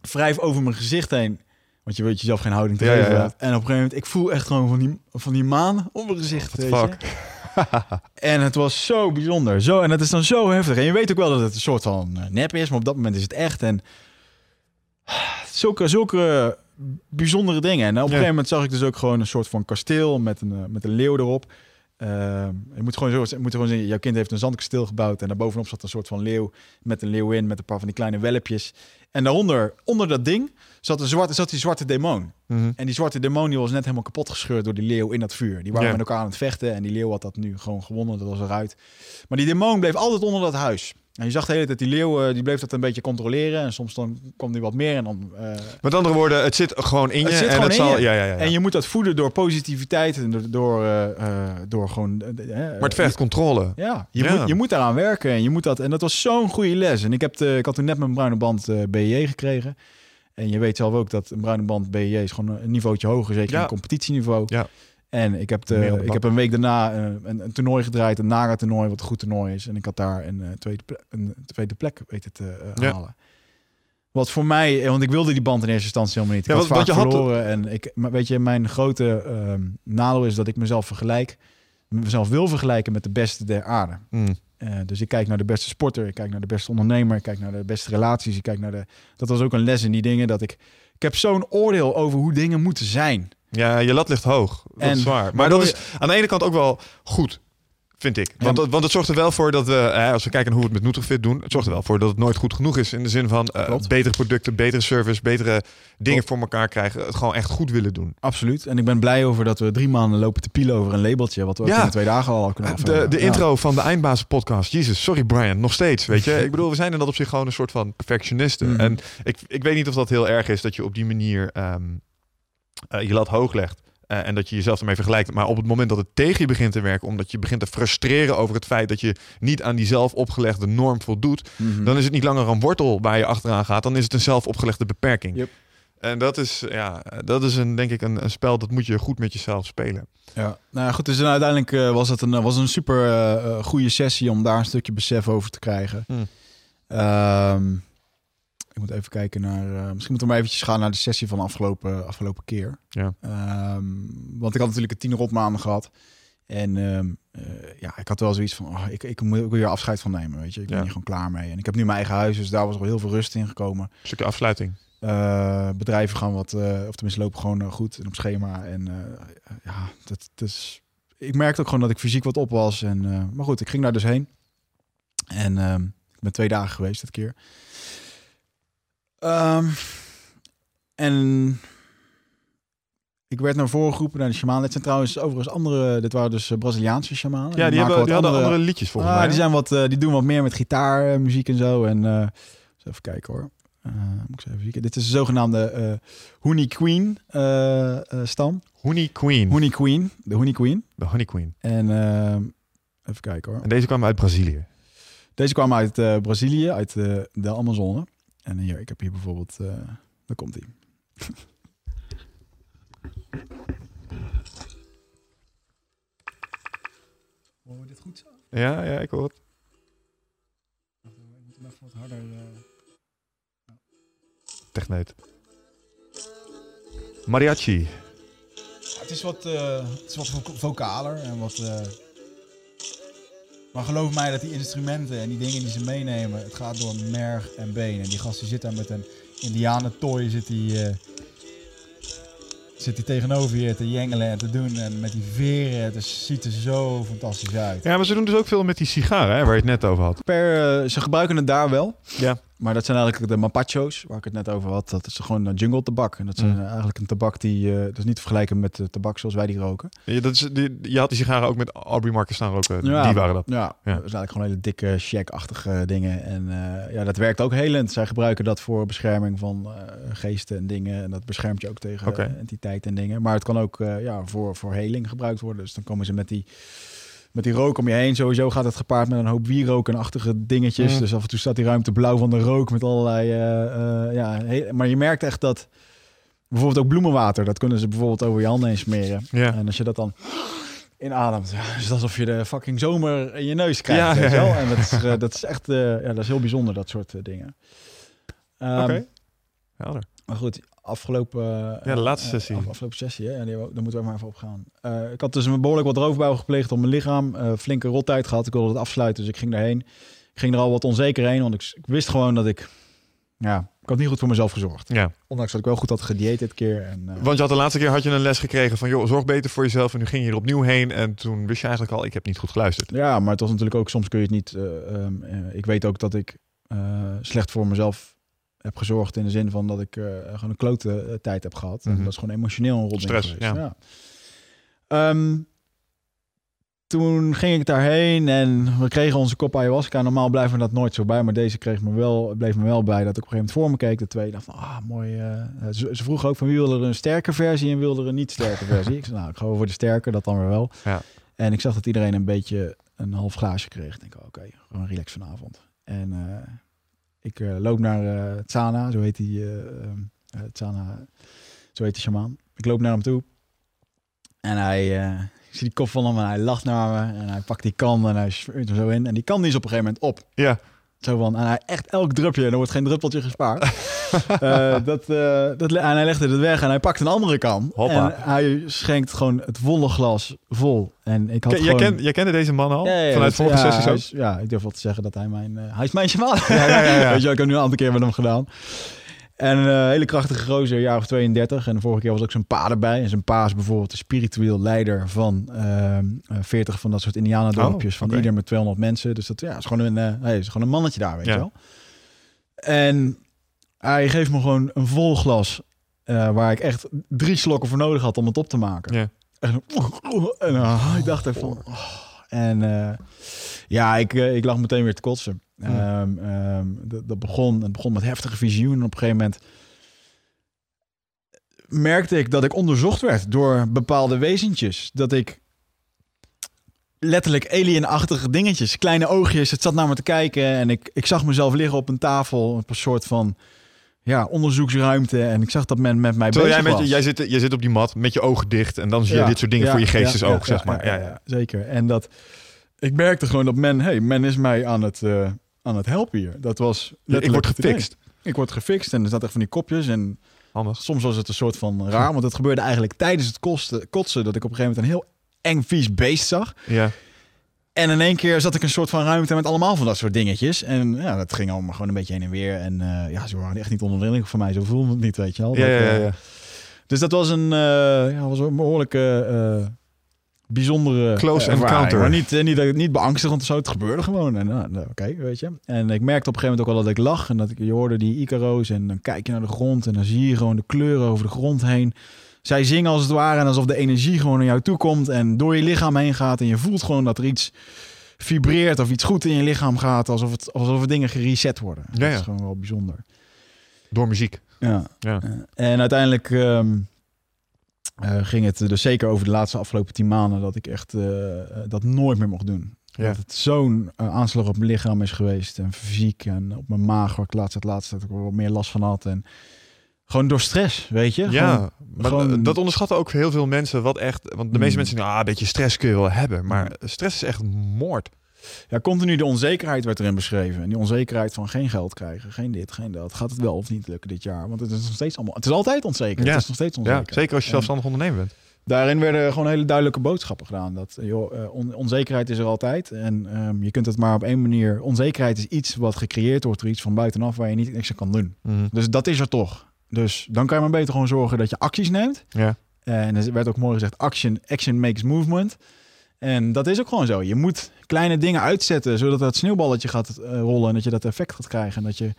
B: wrijf over mijn gezicht heen. Want je weet jezelf geen houding te
A: Ja,
B: geven.
A: ja.
B: En op een gegeven moment, ik voel echt gewoon van die, van die maan op mijn gezicht. weet je. [laughs] En het was zo bijzonder. Zo, en het is dan zo heftig. En je weet ook wel dat het een soort van eh, nep is, maar op dat moment is het echt. En ah, zulke, zulke bijzondere dingen. En op een gegeven moment zag ik dus ook gewoon een soort van kasteel met een, eh, met een leeuw erop. Eh, je moet gewoon zo, je moet gewoon zien, jouw kind heeft een zandkasteel gebouwd en daarbovenop zat een soort van leeuw met een leeuwin met een paar van die kleine welpjes. En daaronder, onder dat ding, zat, een zwarte, zat die zwarte demon.
A: Mhm.
B: En die zwarte demon die was net helemaal kapot gescheurd door die leeuw in dat vuur. Die waren met elkaar aan het vechten en die leeuw had dat nu gewoon gewonnen. Dat was eruit. Maar die demon bleef altijd onder dat huis. En je zag de hele tijd die leeuw, eh, die bleef dat een beetje controleren. En soms dan kwam die wat meer en dan... eh,
A: Met andere woorden, het zit gewoon in je.
B: Het zit
A: en het zal,
B: je.
A: Ja, ja, ja.
B: En je moet dat voeden door positiviteit en door, door, eh, door gewoon...
A: maar het vergt controle.
B: ja, je,
A: Ja.
B: Moet, je moet daaraan werken. En, je moet dat, en dat was zo'n goede les. En ik, heb de, ik had toen net mijn bruine band BJ gekregen. En je weet zelf ook dat een bruine band BJ is gewoon een niveautje hoger. Zeker
A: Ja.
B: in competitieniveau.
A: Ja.
B: En ik heb, de, ik heb een week daarna eh, een, een toernooi gedraaid. Een Naga toernooi, wat een goed toernooi is. En ik had daar een, eh, tweede, ple- een tweede plek weten te eh,
A: Ja.
B: halen. Wat voor mij, want ik wilde die band in eerste instantie helemaal niet. Ik
A: Ja,
B: had
A: want-
B: vaak
A: je had-
B: verloren. En ik, maar weet je, mijn grote ehm nadeel is dat ik mezelf vergelijk. Mezelf wil vergelijken met de beste der aarde.
A: Mm.
B: Dus ik kijk naar de beste sporter, ik kijk naar de beste ondernemer, ik kijk naar de beste relaties, ik kijk naar de. Dat was ook een les in die dingen dat ik. Ik heb zo'n oordeel over hoe dingen moeten zijn.
A: Ja, je lat ligt hoog. Dat
B: En
A: is waar. Maar dat is aan de ene kant ook wel goed, vind ik. Want,
B: Ja.
A: dat- want het zorgt er wel voor dat we, hè, als we kijken naar hoe we het met Nutrifit doen, het zorgt er wel voor dat het nooit goed genoeg is. In de zin van eh, betere producten, betere service, betere dingen
B: Klopt.
A: voor elkaar krijgen. Het gewoon echt goed willen doen.
B: Absoluut. En ik ben blij over dat we drie maanden lopen te pielen over een labeltje. Wat we
A: Ja.
B: in twee dagen al kunnen
A: De,
B: afvragen.
A: de
B: Ja.
A: intro van de Eindbazen podcast. Jezus, sorry Brian, nog steeds. Weet je, [laughs] ik bedoel, we zijn in dat op zich gewoon een soort van perfectionisten.
B: Mhm.
A: En ik, ik weet niet of dat heel erg is dat je op die manier ehm, eh, je lat hoog legt. eh, en dat je jezelf ermee vergelijkt. Maar op het moment dat het tegen je begint te werken, omdat je begint te frustreren over het feit dat je niet aan die zelf opgelegde norm voldoet,
B: Mhm.
A: dan is het niet langer een wortel waar je achteraan gaat, dan is het een zelf opgelegde beperking.
B: Yep.
A: En dat is, ja, dat is een, denk ik een, een spel dat moet je goed met jezelf spelen.
B: Ja, nou ja, goed. Dus uiteindelijk eh, was het een, was een super eh, eh, goede sessie om daar een stukje besef over te krijgen. Ehm, ik moet even kijken naar. eh, misschien moeten we maar eventjes gaan naar de sessie van afgelopen, afgelopen keer.
A: Ja.
B: Ehm, want ik had natuurlijk een tiener op maanden gehad. En ehm, eh, ja, ik had wel zoiets van, oh, ik, ik moet ook weer afscheid van nemen, weet je. Ik ben
A: Ja.
B: hier gewoon klaar mee. En ik heb nu mijn eigen huis, dus daar was al heel veel rust in gekomen.
A: Een stukje afsluiting.
B: Eh, bedrijven gaan wat, of tenminste lopen gewoon goed en op schema. En ja, dat, dat is. Ik merkte ook gewoon dat ik fysiek wat op was. En, maar goed, ik ging daar dus heen. En ehm, ik ben twee dagen geweest dit keer. Ehm, en ik werd naar voren geroepen naar de shaman. Dit zijn trouwens overigens andere. Dit waren dus eh, Braziliaanse shamanen.
A: Ja, die, hebben, die hadden andere liedjes volgens
B: Ah,
A: mij.
B: die, zijn wat, eh, die doen wat meer met gitaar, eh, muziek en zo. En eens even kijken hoor. Eh, moet ik even kijken. Dit is de zogenaamde eh Honey Queen eh, stam.
A: Honey Queen.
B: Honey Queen, de Honey Queen.
A: De Honey Queen.
B: En eh, even kijken hoor.
A: En deze kwam uit Brazilië.
B: Deze kwam uit Brazilië, uit de Amazone. En hier, ik heb hier bijvoorbeeld, eh daar komt hij. [laughs] Hoor je dit goed zo?
A: Ja, ja, ik hoor het.
B: Ik moet hem even wat harder... eh,
A: Techneut. Mariachi.
B: Ja, het is wat, eh, het is wat vo- vocaler en wat. Maar geloof mij dat die instrumenten en die dingen die ze meenemen, het gaat door merg en been. En die gast die zit daar met een indianentooi, zit die, eh, zit die tegenover je te jengelen en te doen. En met die veren, het is- ziet er zo fantastisch uit.
A: Ja, maar ze doen dus ook veel met die sigaren, hè, waar je het net over had.
B: Per, eh, ze gebruiken het daar wel.
A: Ja.
B: Maar dat zijn eigenlijk de mapacho's, waar ik het net over had. Dat is gewoon een jungle tabak. En dat is
A: Mm.
B: eigenlijk een tabak die, eh, dat is niet te vergelijken met de tabak zoals wij die roken.
A: Je, dat is, die, je had die sigaren ook met Aubrey Marcus staan roken.
B: Ja,
A: Die waren dat.
B: Ja, dat is eigenlijk gewoon hele dikke, shack-achtige dingen. En eh, ja, dat werkt ook helend. Zij gebruiken dat voor bescherming van eh, geesten en dingen. En dat beschermt je ook tegen eh, entiteiten en dingen. Maar het kan ook ja, voor, voor heling gebruikt worden. Dus dan komen ze met die, met die rook om je heen. Sowieso gaat het gepaard met een hoop wierokenachtige dingetjes.
A: Mm.
B: Dus af en toe staat die ruimte blauw van de rook met allerlei... eh, eh, ja, maar je merkt echt dat... Bijvoorbeeld ook bloemenwater. Dat kunnen ze bijvoorbeeld over je handen heen smeren.
A: Ja.
B: En als je dat dan inademt. Ja, het is alsof je de fucking zomer in je neus krijgt.
A: Ja.
B: En dat is, eh, [laughs] dat is echt ja, dat is heel bijzonder, dat soort dingen. Ehm,
A: Oké. Helder.
B: Maar goed, afgelopen...
A: Ja, de laatste
B: eh,
A: sessie.
B: af- afgelopen sessie, hè? Ja, die daar moeten we maar even op gaan. Eh, ik had dus een behoorlijk wat roofbouw gepleegd op mijn lichaam. eh, flinke rottijd gehad. Ik wilde het afsluiten, dus ik ging daarheen. Ik ging er al wat onzeker heen, want ik, ik wist gewoon dat ik... Ja, ik had niet goed voor mezelf gezorgd.
A: Ja.
B: Ondanks dat ik wel goed had gedieet dit keer. En,
A: Want je had de laatste keer had je een les gekregen van joh, zorg beter voor jezelf. En nu ging je er opnieuw heen. En toen wist je eigenlijk al, ik heb niet goed geluisterd.
B: Ja, maar het was natuurlijk ook, soms kun je het niet. eh, ehm, eh, ik weet ook dat ik slecht voor mezelf heb gezorgd. In de zin van dat ik eh, gewoon een klote eh, tijd heb gehad. En
A: Mhm.
B: dat is gewoon emotioneel een rotding
A: Stress,
B: geweest.
A: ja.
B: Ehm, toen ging ik daarheen en we kregen onze kop ayahuasca. Normaal blijven we dat nooit zo bij, maar deze kreeg me wel, bleef me wel bij dat ik op een gegeven moment voor me keek. De twee dacht van, ah, mooi. eh. ze, ze vroegen ook van wie wilde er een sterke versie en wilde er een niet sterke versie. Ik zei, nou, ik ga voor de sterke, dat dan weer wel.
A: Ja.
B: En ik zag dat iedereen een beetje een half glaasje kreeg. Ik denk, oké, gewoon relax vanavond. En eh, ik eh, loop naar eh Tsana, zo heet die, eh ehm, eh, Tsana, zo heet die shamaan. Ik loop naar hem toe. En hij, eh, ik zie die kop van hem en hij lacht naar me. En hij pakt die kan en hij smeurt hem zo in. En die kan die is op een gegeven moment op.
A: Ja.
B: Zo van, en hij echt elk drupje, en er wordt geen druppeltje gespaard. [laughs] Eh, dat, eh, dat, en hij legde het weg en hij pakt een andere kan.
A: Hoppa.
B: En hij schenkt gewoon het volle glas vol. En ik had
A: Ken-
B: gewoon...
A: jij, kent, jij kende deze man al?
B: Ja,
A: Vanuit vorige
B: ja,
A: sessies
B: hij
A: ook?
B: is- ja, ik durf wel te zeggen dat hij mijn... eh, hij is mijn [laughs] shaman.
A: Ja, ja, ja. [laughs]
B: Weet je, ik heb nu een aantal keer met hem gedaan. En een eh, hele krachtige gozer, jaar of 32. En de vorige keer was ook zijn pa erbij. En zijn pa is bijvoorbeeld de spiritueel leider van ehm, eh, 40 van dat soort indianendorpjes.
A: Oh,
B: Van ieder met 200 mensen. Dus dat ja, is gewoon een, eh, is gewoon een mannetje daar, weet
A: Ja.
B: je wel. En hij geeft me gewoon een vol glas. eh, waar ik echt drie slokken voor nodig had om het op te maken.
A: Ja.
B: En, en eh, ik dacht ervan. oh. En eh, ja, ik, eh, ik lag meteen weer te kotsen.
A: Ja.
B: Ehm, ehm, dat, dat begon, het begon met heftige visioenen. En op een gegeven moment merkte ik dat ik onderzocht werd door bepaalde wezentjes. Dat ik letterlijk alienachtige dingetjes, kleine oogjes, het zat naar me te kijken. En ik, ik zag mezelf liggen op een tafel, op een soort van ja, onderzoeksruimte. En ik zag dat men met mij
A: Terwijl jij,
B: bezig
A: met, je-
B: was.
A: jij, zit, jij zit op die mat met je ogen dicht. En dan zie je
B: Ja,
A: dit soort dingen
B: ja,
A: voor je geestesoog,
B: ja, ja,
A: zeg maar.
B: Ja, zeker. En dat ik merkte gewoon dat men, hey, men is mij aan het, eh, aan het helpen hier. Dat was
A: Ik word gefixt.
B: Ik word gefixt en er zaten echt van die kopjes en
A: Handig.
B: soms was het een soort van raar, want het gebeurde eigenlijk tijdens het kosten, kotsen dat ik op een gegeven moment een heel eng vies beest zag.
A: Ja.
B: En in één keer zat ik een soort van ruimte met allemaal van dat soort dingetjes. En ja, dat ging allemaal gewoon een beetje heen en weer. En eh, ja, ze waren echt niet onder de indruk van mij. Zo voelde het niet, weet je wel.
A: Ja,
B: Dat,
A: ja, ja,
B: eh,
A: ja.
B: dus dat was een, eh, ja, was een behoorlijke eh, bijzondere
A: Close
B: ervaring.
A: encounter.
B: Maar niet, eh, niet, niet beangstigend of zo. Het gebeurde gewoon. En nou, oké, weet je. En ik merkte op een gegeven moment ook al dat ik lag. En dat ik, je hoorde die Icaro's. En dan kijk je naar de grond. En dan zie je gewoon de kleuren over de grond heen. Zij zingen als het ware. En alsof de energie gewoon naar jou toe komt. En door je lichaam heen gaat. En je voelt gewoon dat er iets vibreert. Of iets goed in je lichaam gaat. Alsof, het, alsof er dingen gereset worden.
A: Ja,
B: Dat is gewoon wel bijzonder.
A: Door muziek.
B: Ja.
A: Ja.
B: Eh, en uiteindelijk ehm, eh, ging het dus zeker over de laatste afgelopen tien maanden dat ik echt eh, eh, dat nooit meer mocht doen.
A: Ja.
B: Dat het zo'n aanslag op mijn lichaam is geweest en fysiek en op mijn maag waar ik laatst het laatste dat ik wat meer last van had en gewoon door stress, weet je?
A: Ja,
B: Gewoon-
A: maar
B: gewoon-
A: dat onderschatten ook heel veel mensen wat echt... Want de meeste
B: Mm.
A: mensen denken, ah, een beetje stress kun je wel hebben. Maar stress is echt moord.
B: Ja, continu de onzekerheid werd erin beschreven en die onzekerheid van geen geld krijgen, geen dit, geen dat. Gaat het wel of niet lukken dit jaar? Want het is nog steeds allemaal, het is altijd onzeker.
A: Ja.
B: Het is nog steeds onzeker.
A: Ja, zeker als je zelfstandig ondernemer bent.
B: Daarin werden gewoon hele duidelijke boodschappen gedaan. Dat joh, eh, on- onzekerheid is er altijd. En ehm, je kunt het maar op één manier. Onzekerheid is iets wat gecreëerd wordt door iets van buitenaf waar je niet niks aan kan doen.
A: Mhm.
B: Dus dat is er toch. Dus dan kan je maar beter gewoon zorgen dat je acties neemt.
A: Ja.
B: En er werd ook mooi gezegd: action, action makes movement. En dat is ook gewoon zo. Je moet kleine dingen uitzetten zodat dat sneeuwballetje gaat eh, rollen en dat je dat effect gaat krijgen. En dat je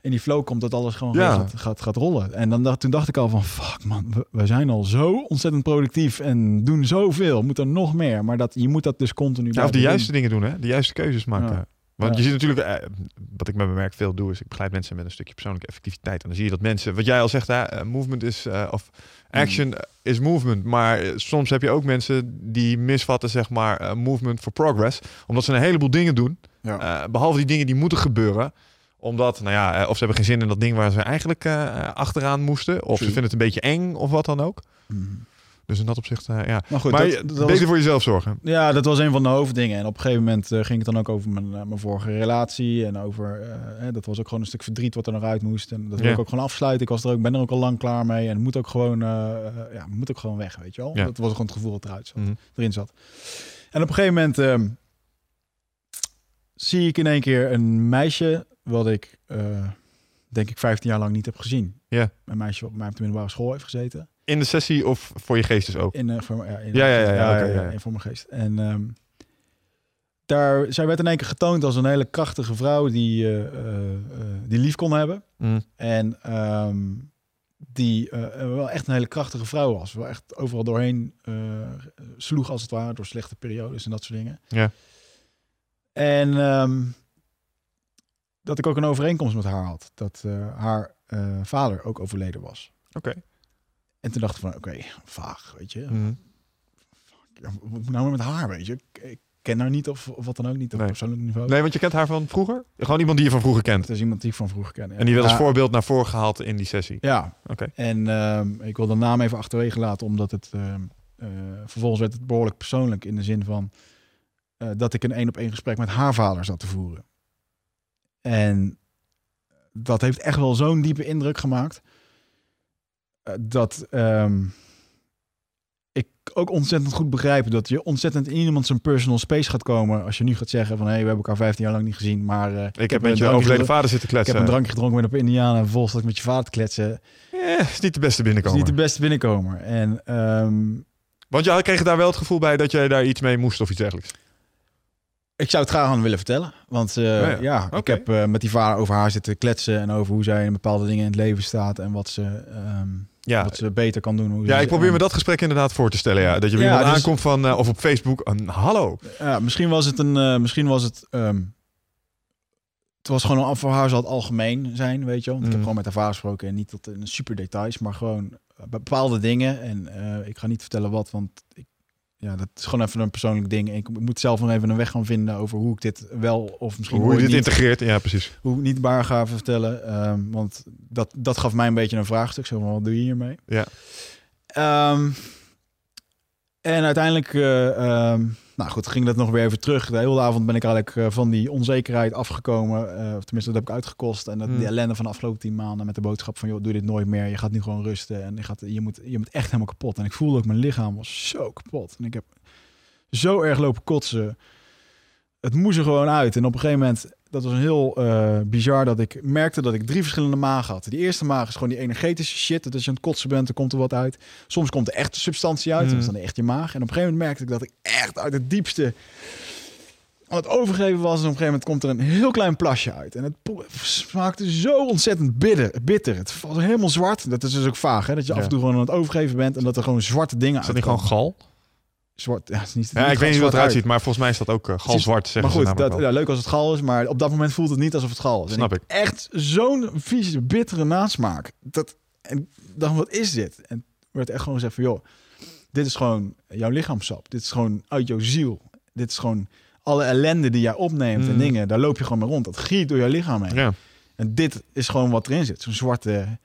B: in die flow komt dat alles gewoon
A: Ja.
B: gaat, gaat, gaat rollen. En dan dacht, toen dacht ik al van fuck man, we, we zijn al zo ontzettend productief en doen zoveel. Moet er nog meer. Maar dat, je moet dat dus continu
A: Ja, of de
B: doen.
A: juiste dingen doen, hè? De juiste keuzes maken.
B: Ja.
A: Want je ziet natuurlijk, eh, wat ik met mijn werk veel doe, is ik begeleid mensen met een stukje persoonlijke effectiviteit. En dan zie je dat mensen, wat jij al zegt, hè, eh, movement is, eh, of action is movement. Maar soms heb je ook mensen die misvatten, zeg maar, movement for progress. Omdat ze een heleboel dingen doen,
B: Ja.
A: eh, behalve die dingen die moeten gebeuren omdat, nou ja, of ze hebben geen zin in dat ding waar ze eigenlijk achteraan moesten. Of ze vinden het een beetje eng of wat dan ook.
B: Mhm.
A: Dus in dat opzicht, uh, ja.
B: Maar goed,
A: maar
B: dat, dat
A: beter
B: was,
A: voor jezelf zorgen.
B: ja, dat was een van de hoofddingen. En op een gegeven moment eh, ging het dan ook over mijn, eh, mijn vorige relatie. En over, eh, hè, dat was ook gewoon een stuk verdriet wat er nog uit moest. En dat wil
A: Ja.
B: ik ook gewoon afsluiten. Ik was er ook, ben er ook al lang klaar mee. En moet ook gewoon, eh, eh, ja, moet ook gewoon weg, weet je wel.
A: Ja.
B: Dat was gewoon het gevoel dat eruit zat,
A: Mhm.
B: erin zat. En op een gegeven moment ehm, zie ik in één keer een meisje... wat ik, eh, denk ik, 15 jaar lang niet heb gezien.
A: Ja.
B: Een meisje wat bij mij op de middelbare school heeft gezeten.
A: In de sessie of voor je geestes ook?
B: In, eh, voor, ja, in,
A: Ja, ja, ja, ja, oké, ja,
B: voor mijn geest. En ehm, daar, zij werd in één keer getoond als een hele krachtige vrouw die, eh, die lief kon hebben.
A: Mm.
B: En ehm, die wel echt een hele krachtige vrouw was. Wel echt overal doorheen sloeg als het ware door slechte periodes en dat soort dingen.
A: Ja.
B: En ehm, dat ik ook een overeenkomst met haar had. Dat haar vader ook overleden was.
A: Oké.
B: En toen dacht ik van, oké, vaag, weet je.
A: Mhm.
B: Ja, wat moet nou met haar, weet je? Ik, ken haar niet of, of wat dan ook niet op
A: Nee.
B: persoonlijk niveau.
A: Nee, want je kent haar van vroeger? Gewoon iemand die je van vroeger kent.
B: Het is iemand die ik van vroeger ken. ja.
A: En die werd als
B: Ja,
A: voorbeeld naar voren gehaald in die sessie.
B: Ja,
A: Oké.
B: en ehm, ik wil de naam even achterwege laten, omdat het ehm, eh, vervolgens werd het behoorlijk persoonlijk in de zin van eh, dat ik een één op één gesprek met haar vader zat te voeren. En dat heeft echt wel zo'n diepe indruk gemaakt dat ehm, ik ook ontzettend goed begrijp dat je ontzettend in iemand zijn personal space gaat komen als je nu gaat zeggen van hé, we hebben elkaar 15 jaar lang niet gezien, maar eh,
A: Ik heb met je overleden vader zitten
B: ik heb
A: kletsen.
B: een drankje gedronken ben op Indiana en vervolgens dat ik met je vader te kletsen.
A: Eh, is niet de beste
B: Dat is
A: binnenkomen.
B: niet de beste binnenkomer. En ehm,
A: Want jij kreeg daar wel het gevoel bij dat jij daar iets mee moest of iets dergelijks.
B: ik zou het graag aan willen vertellen. Want eh,
A: Ja,
B: ja,
A: ja.
B: ik heb eh, met die vader over haar zitten kletsen en over hoe zij in bepaalde dingen in het leven staat en wat ze, ehm,
A: Ja,
B: wat ze beter kan doen. Hoe
A: ja ik probeer me dat gesprek inderdaad voor te stellen. Ja. Dat je
B: Ja,
A: iemand
B: dus-
A: aankomt van, eh, of op Facebook, een hallo.
B: Ja, misschien was het een, eh, misschien was het, ehm, het was gewoon een, voor haar zal het algemeen zijn, weet je wel. Want Ik heb gewoon met haar vader gesproken en niet tot in super details, maar gewoon eh, bepaalde dingen. En ik ga niet vertellen wat, want ik, ja, dat is gewoon even een persoonlijk ding. Ik moet zelf nog even een weg gaan vinden over hoe ik dit wel of misschien
A: Hoe je dit
B: niet,
A: integreert. Ja, precies.
B: hoe ik niet baar ga vertellen. Ehm, want dat, dat gaf mij een beetje een vraagstuk. Zo van, wat doe je hiermee?
A: Ja.
B: Ehm, en uiteindelijk, eh, ehm, nou goed, ging dat nog weer even terug. De hele avond ben ik eigenlijk eh, van die onzekerheid afgekomen. Eh, of tenminste, dat heb ik uitgekost. En dat,
A: Hmm.
B: die ellende van de afgelopen tien maanden met de boodschap van... joh, doe dit nooit meer. Je gaat nu gewoon rusten. En je, gaat, je, moet, je moet echt helemaal kapot. En ik voelde ook, mijn lichaam was zo kapot. En ik heb zo erg lopen kotsen. Het moest er gewoon uit. En op een gegeven moment, dat was een heel eh, bizar... dat ik merkte dat ik drie verschillende magen had. Die eerste maag is gewoon die energetische shit. Dat als je aan het kotsen bent, dan komt er wat uit. Soms komt er echt substantie uit.
A: Hmm.
B: Dat is dan echt je maag. En op een gegeven moment merkte ik dat ik echt uit het diepste aan het overgeven was. En op een gegeven moment komt er een heel klein plasje uit. En het smaakte zo ontzettend bitter. bitter. Het was helemaal zwart. Dat is dus ook vaag, hè? Dat je
A: Ja.
B: af en toe gewoon aan het overgeven bent en dat er gewoon zwarte dingen
A: Is dat niet gewoon gal?
B: Zwart? Ja, het is niet,
A: Ja, ik weet niet hoe het eruit
B: uit.
A: ziet, maar volgens mij is dat ook uh, galzwart, zeggen
B: Maar goed, dat, ja, leuk als het gal is, maar op dat moment voelt het niet alsof het gal is.
A: Snap ik.
B: Echt zo'n vieze, bittere nasmaak. Dat, en dacht, wat is dit? En werd echt gewoon gezegd van, joh, dit is gewoon jouw lichaamsap. Dit is gewoon uit jouw ziel. Dit is gewoon alle ellende die jij opneemt en
A: Mm.
B: dingen. Daar loop je gewoon mee rond. Dat giet door jouw lichaam heen.
A: Ja.
B: En dit is gewoon wat erin zit. Zo'n zwarte,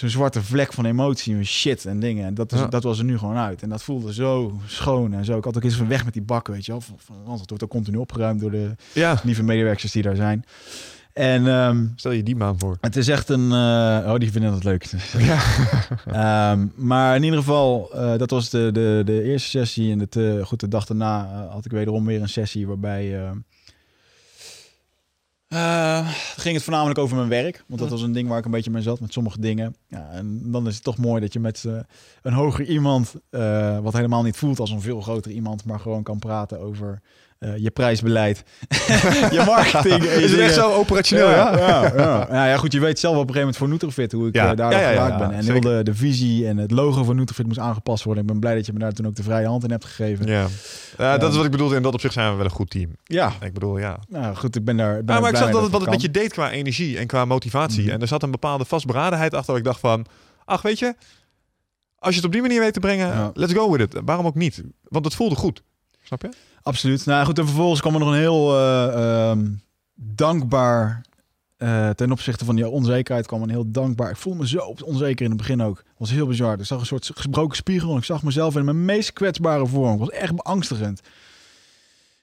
B: zo'n zwarte vlek van emotie en shit en dingen. En dat, is,
A: Ja.
B: dat was er nu gewoon uit. En dat voelde zo schoon en zo. Ik had ook eens van weg met die bakken, weet je wel. Van, van, het wordt ook continu opgeruimd door de
A: ja,
B: lieve medewerkers die daar zijn. En ehm,
A: stel je die maan voor.
B: het is echt een... eh, oh, die vinden het leuk. [laughs]
A: Ja.
B: Ehm, maar in ieder geval, eh, dat was de, de, de eerste sessie. En het, eh, goed, de dag daarna eh, had ik wederom weer een sessie waarbij... eh, ging het voornamelijk over mijn werk. Want dat was een ding waar ik een beetje mee zat met sommige dingen. Ja, en dan is het toch mooi dat je met eh, een hoger iemand, eh, wat helemaal niet voelt als een veel groter iemand, maar gewoon kan praten over eh, je prijsbeleid, [laughs] je marketing. je [laughs]
A: Is het echt zo operationeel, ja?
B: Ja, ja, ja. Ja, goed, je weet zelf op een gegeven moment voor Nutrifit hoe ik
A: Ja.
B: eh, daar geraakt ben. En heel de, de visie en het logo van Nutrifit moest aangepast worden. Ik ben blij dat je me daar toen ook de vrije hand in hebt gegeven. Ja,
A: dat is wat ik bedoelde. In dat opzicht zijn we wel een goed team.
B: ja.
A: Ik bedoel, ja.
B: Nou, goed, ik ben daar. Ben
A: maar ik zag dat het wat
B: het
A: met je deed qua energie en qua motivatie.
B: Mhm.
A: En er zat een bepaalde vastberadenheid achter. waar ik dacht van, ach weet je, als je het op die manier weet te brengen, let's go with it. Waarom ook niet? Want het voelde goed. Snap je?
B: Absoluut. Nou goed, en vervolgens kwam er nog een heel eh, ehm, dankbaar eh, ten opzichte van die onzekerheid kwam een heel dankbaar. Ik voel me zo onzeker in het begin ook. Het was heel bizar. Ik zag een soort gebroken spiegel en ik zag mezelf in mijn meest kwetsbare vorm. Het was echt beangstigend.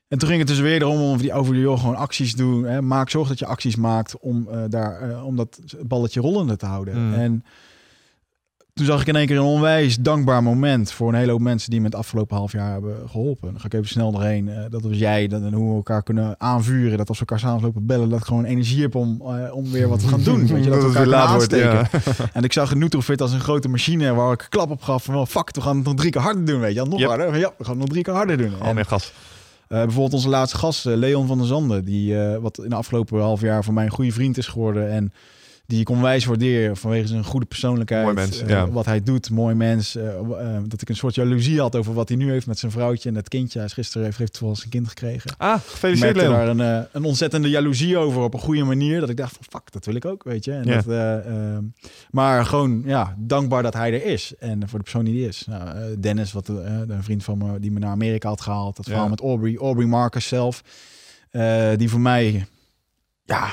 B: En toen ging het dus weer erom om die over joh, gewoon acties doen. Hè. Maak zorg dat je acties maakt om uh, daar om dat balletje rollende te houden. Mm. En toen zag ik in één keer een onwijs dankbaar moment voor een hele hoop mensen die me het afgelopen half jaar hebben geholpen. Dan ga ik even snel doorheen. Uh, dat was jij, dat, en hoe we elkaar kunnen aanvuren. Dat als we elkaar samen lopen bellen, dat ik gewoon energie heb om, uh, om weer wat te gaan doen. Weet je, dat we elkaar laat aansteken. Ja. en ik zag Nutrofit als een grote machine waar ik klap op gaf van, well, fuck, we gaan het nog drie keer harder doen, weet je. Nog yep. harder. Ja, we gaan het nog drie keer harder doen.
A: Al meer gas.
B: Uh, bijvoorbeeld onze laatste gast, Leon van der Zanden, die wat in de afgelopen half jaar voor mij een goede vriend is geworden en die ik onwijs waardeer vanwege zijn goede persoonlijkheid.
A: Mooi mens,
B: uh,
A: ja.
B: Wat hij doet, mooi mens. Uh, uh, dat ik een soort jaloezie had over wat hij nu heeft met zijn vrouwtje en het kindje. Hij is gisteren heeft, heeft wel zijn kind gekregen.
A: Ah, gefeliciteerd
B: Ik daar een, een ontzettende jaloezie over op een goede manier. Dat ik dacht van fuck, dat wil ik ook, weet je. En
A: Ja.
B: dat, ehm, maar gewoon, ja, dankbaar dat hij er is. En voor de persoon die hij is. Nou, eh, Dennis, wat, eh, een vriend van me die me naar Amerika had gehaald. Dat
A: Ja.
B: verhaal met Aubrey, Aubrey Marcus zelf. eh, die voor mij ja,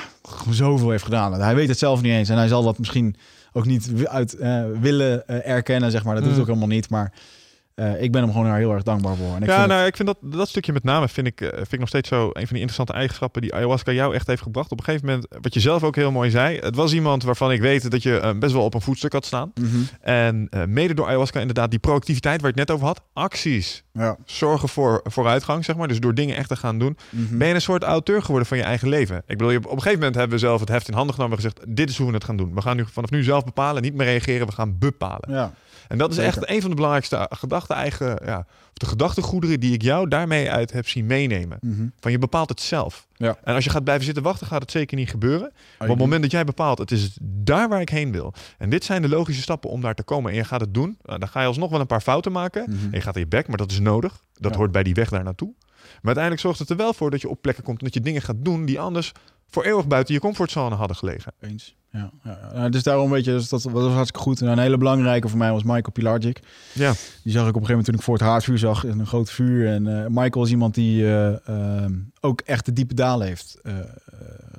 B: zoveel heeft gedaan. Hij weet het zelf niet eens. En hij zal dat misschien ook niet uit eh, willen eh, erkennen, zeg maar. Dat doet
A: Mm.
B: ook helemaal niet. Maar eh, ik ben hem gewoon daar heel erg dankbaar voor. En ik
A: ja,
B: vind
A: nou,
B: het-
A: ik vind dat, dat stukje met name vind ik, eh, vind ik nog steeds zo een van die interessante eigenschappen die ayahuasca jou echt heeft gebracht. Op een gegeven moment, wat je zelf ook heel mooi zei, het was iemand waarvan ik weet dat je eh, best wel op een voetstuk had staan.
B: Mhm.
A: En eh, mede door ayahuasca inderdaad die proactiviteit waar je het net over had, acties,
B: ja.
A: zorgen voor vooruitgang, zeg maar. Dus door dingen echt te gaan doen,
B: Mhm.
A: ben je een soort auteur geworden van je eigen leven. Ik bedoel, je- op een gegeven moment hebben we zelf het heft in handen genomen en gezegd, dit is hoe we het gaan doen. We gaan nu vanaf nu zelf bepalen, niet meer reageren, we gaan bepalen.
B: ja.
A: En dat is
B: Zeker.
A: echt een van de belangrijkste gedachten eigen, ja, de gedachtegoederen die ik jou daarmee uit heb zien meenemen.
B: Mhm.
A: Van je bepaalt het zelf.
B: Ja.
A: En als je gaat blijven zitten wachten, gaat het zeker niet gebeuren. Maar op
B: Oh,
A: het moment dat jij bepaalt, het is daar waar ik heen wil. En dit zijn de logische stappen om daar te komen. En je gaat het doen. nou, dan ga je alsnog wel een paar fouten maken.
B: Mhm.
A: En je gaat in je bek, maar dat is nodig. Dat
B: Ja.
A: hoort bij die weg daar naartoe. Maar uiteindelijk zorgt het er wel voor dat je op plekken komt en dat je dingen gaat doen die anders voor eeuwig buiten je comfortzone hadden gelegen.
B: Eens. Ja, ja, ja. Nou, dus daarom weet je, dus dat, was hartstikke goed. En een hele belangrijke voor mij was Michael Pilarczyk.
A: Ja,
B: Die zag ik op een gegeven moment toen ik voor het haardvuur zag. in Een groot vuur. En eh, Michael is iemand die eh, ehm, ook echt de diepe dalen heeft eh,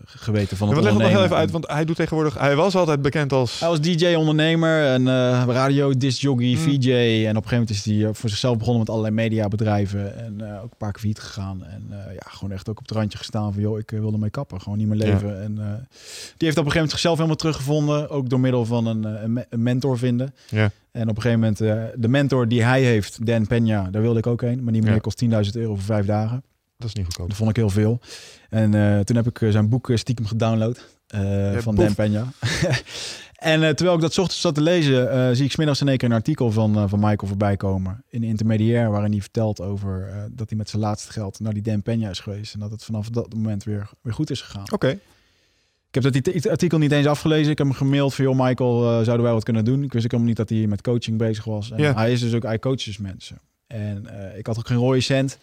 B: geweten van
A: Ja,
B: het
A: maar leg het nog heel even uit, want hij doet tegenwoordig... Hij was altijd bekend als...
B: Hij was DJ, ondernemer en eh radio, discjockey,
A: Mm.
B: VJ. En op een gegeven moment is hij eh, voor zichzelf begonnen met allerlei mediabedrijven. En eh, ook een paar keer failliet gegaan. En eh, ja, gewoon echt ook op het randje gestaan van... joh, ik wil ermee kappen. Gewoon niet meer leven. En eh, die heeft op een gegeven moment zichzelf helemaal teruggevonden. Ook door middel van een, een, me- een mentor vinden.
A: Ja.
B: En op een gegeven moment, eh, de mentor die hij heeft, Dan Peña, daar wilde ik ook heen. Maar die meneer
A: Ja.
B: kost 10.000 euro voor vijf dagen.
A: Dat is niet goedkoop.
B: Dat vond ik heel veel. En eh, toen heb ik eh, zijn boek eh, stiekem gedownload van
A: boef.
B: Dan Peña. [laughs] en terwijl ik dat ochtends zat te lezen, zie ik smiddags in één keer een artikel van, van Michael voorbij komen. In de intermediair, waarin hij vertelt over dat hij met zijn laatste geld naar die Dan Peña is geweest. En dat het vanaf dat moment weer, weer goed is gegaan.
A: Oké.
B: Ik heb dat artikel niet eens afgelezen. Ik heb hem gemaild van, joh Michael, zouden wij wat kunnen doen? Ik wist ook helemaal niet dat hij met coaching bezig was. En
A: Ja.
B: Hij is dus ook, hij coacht dus mensen. En ik had ook geen rode cent.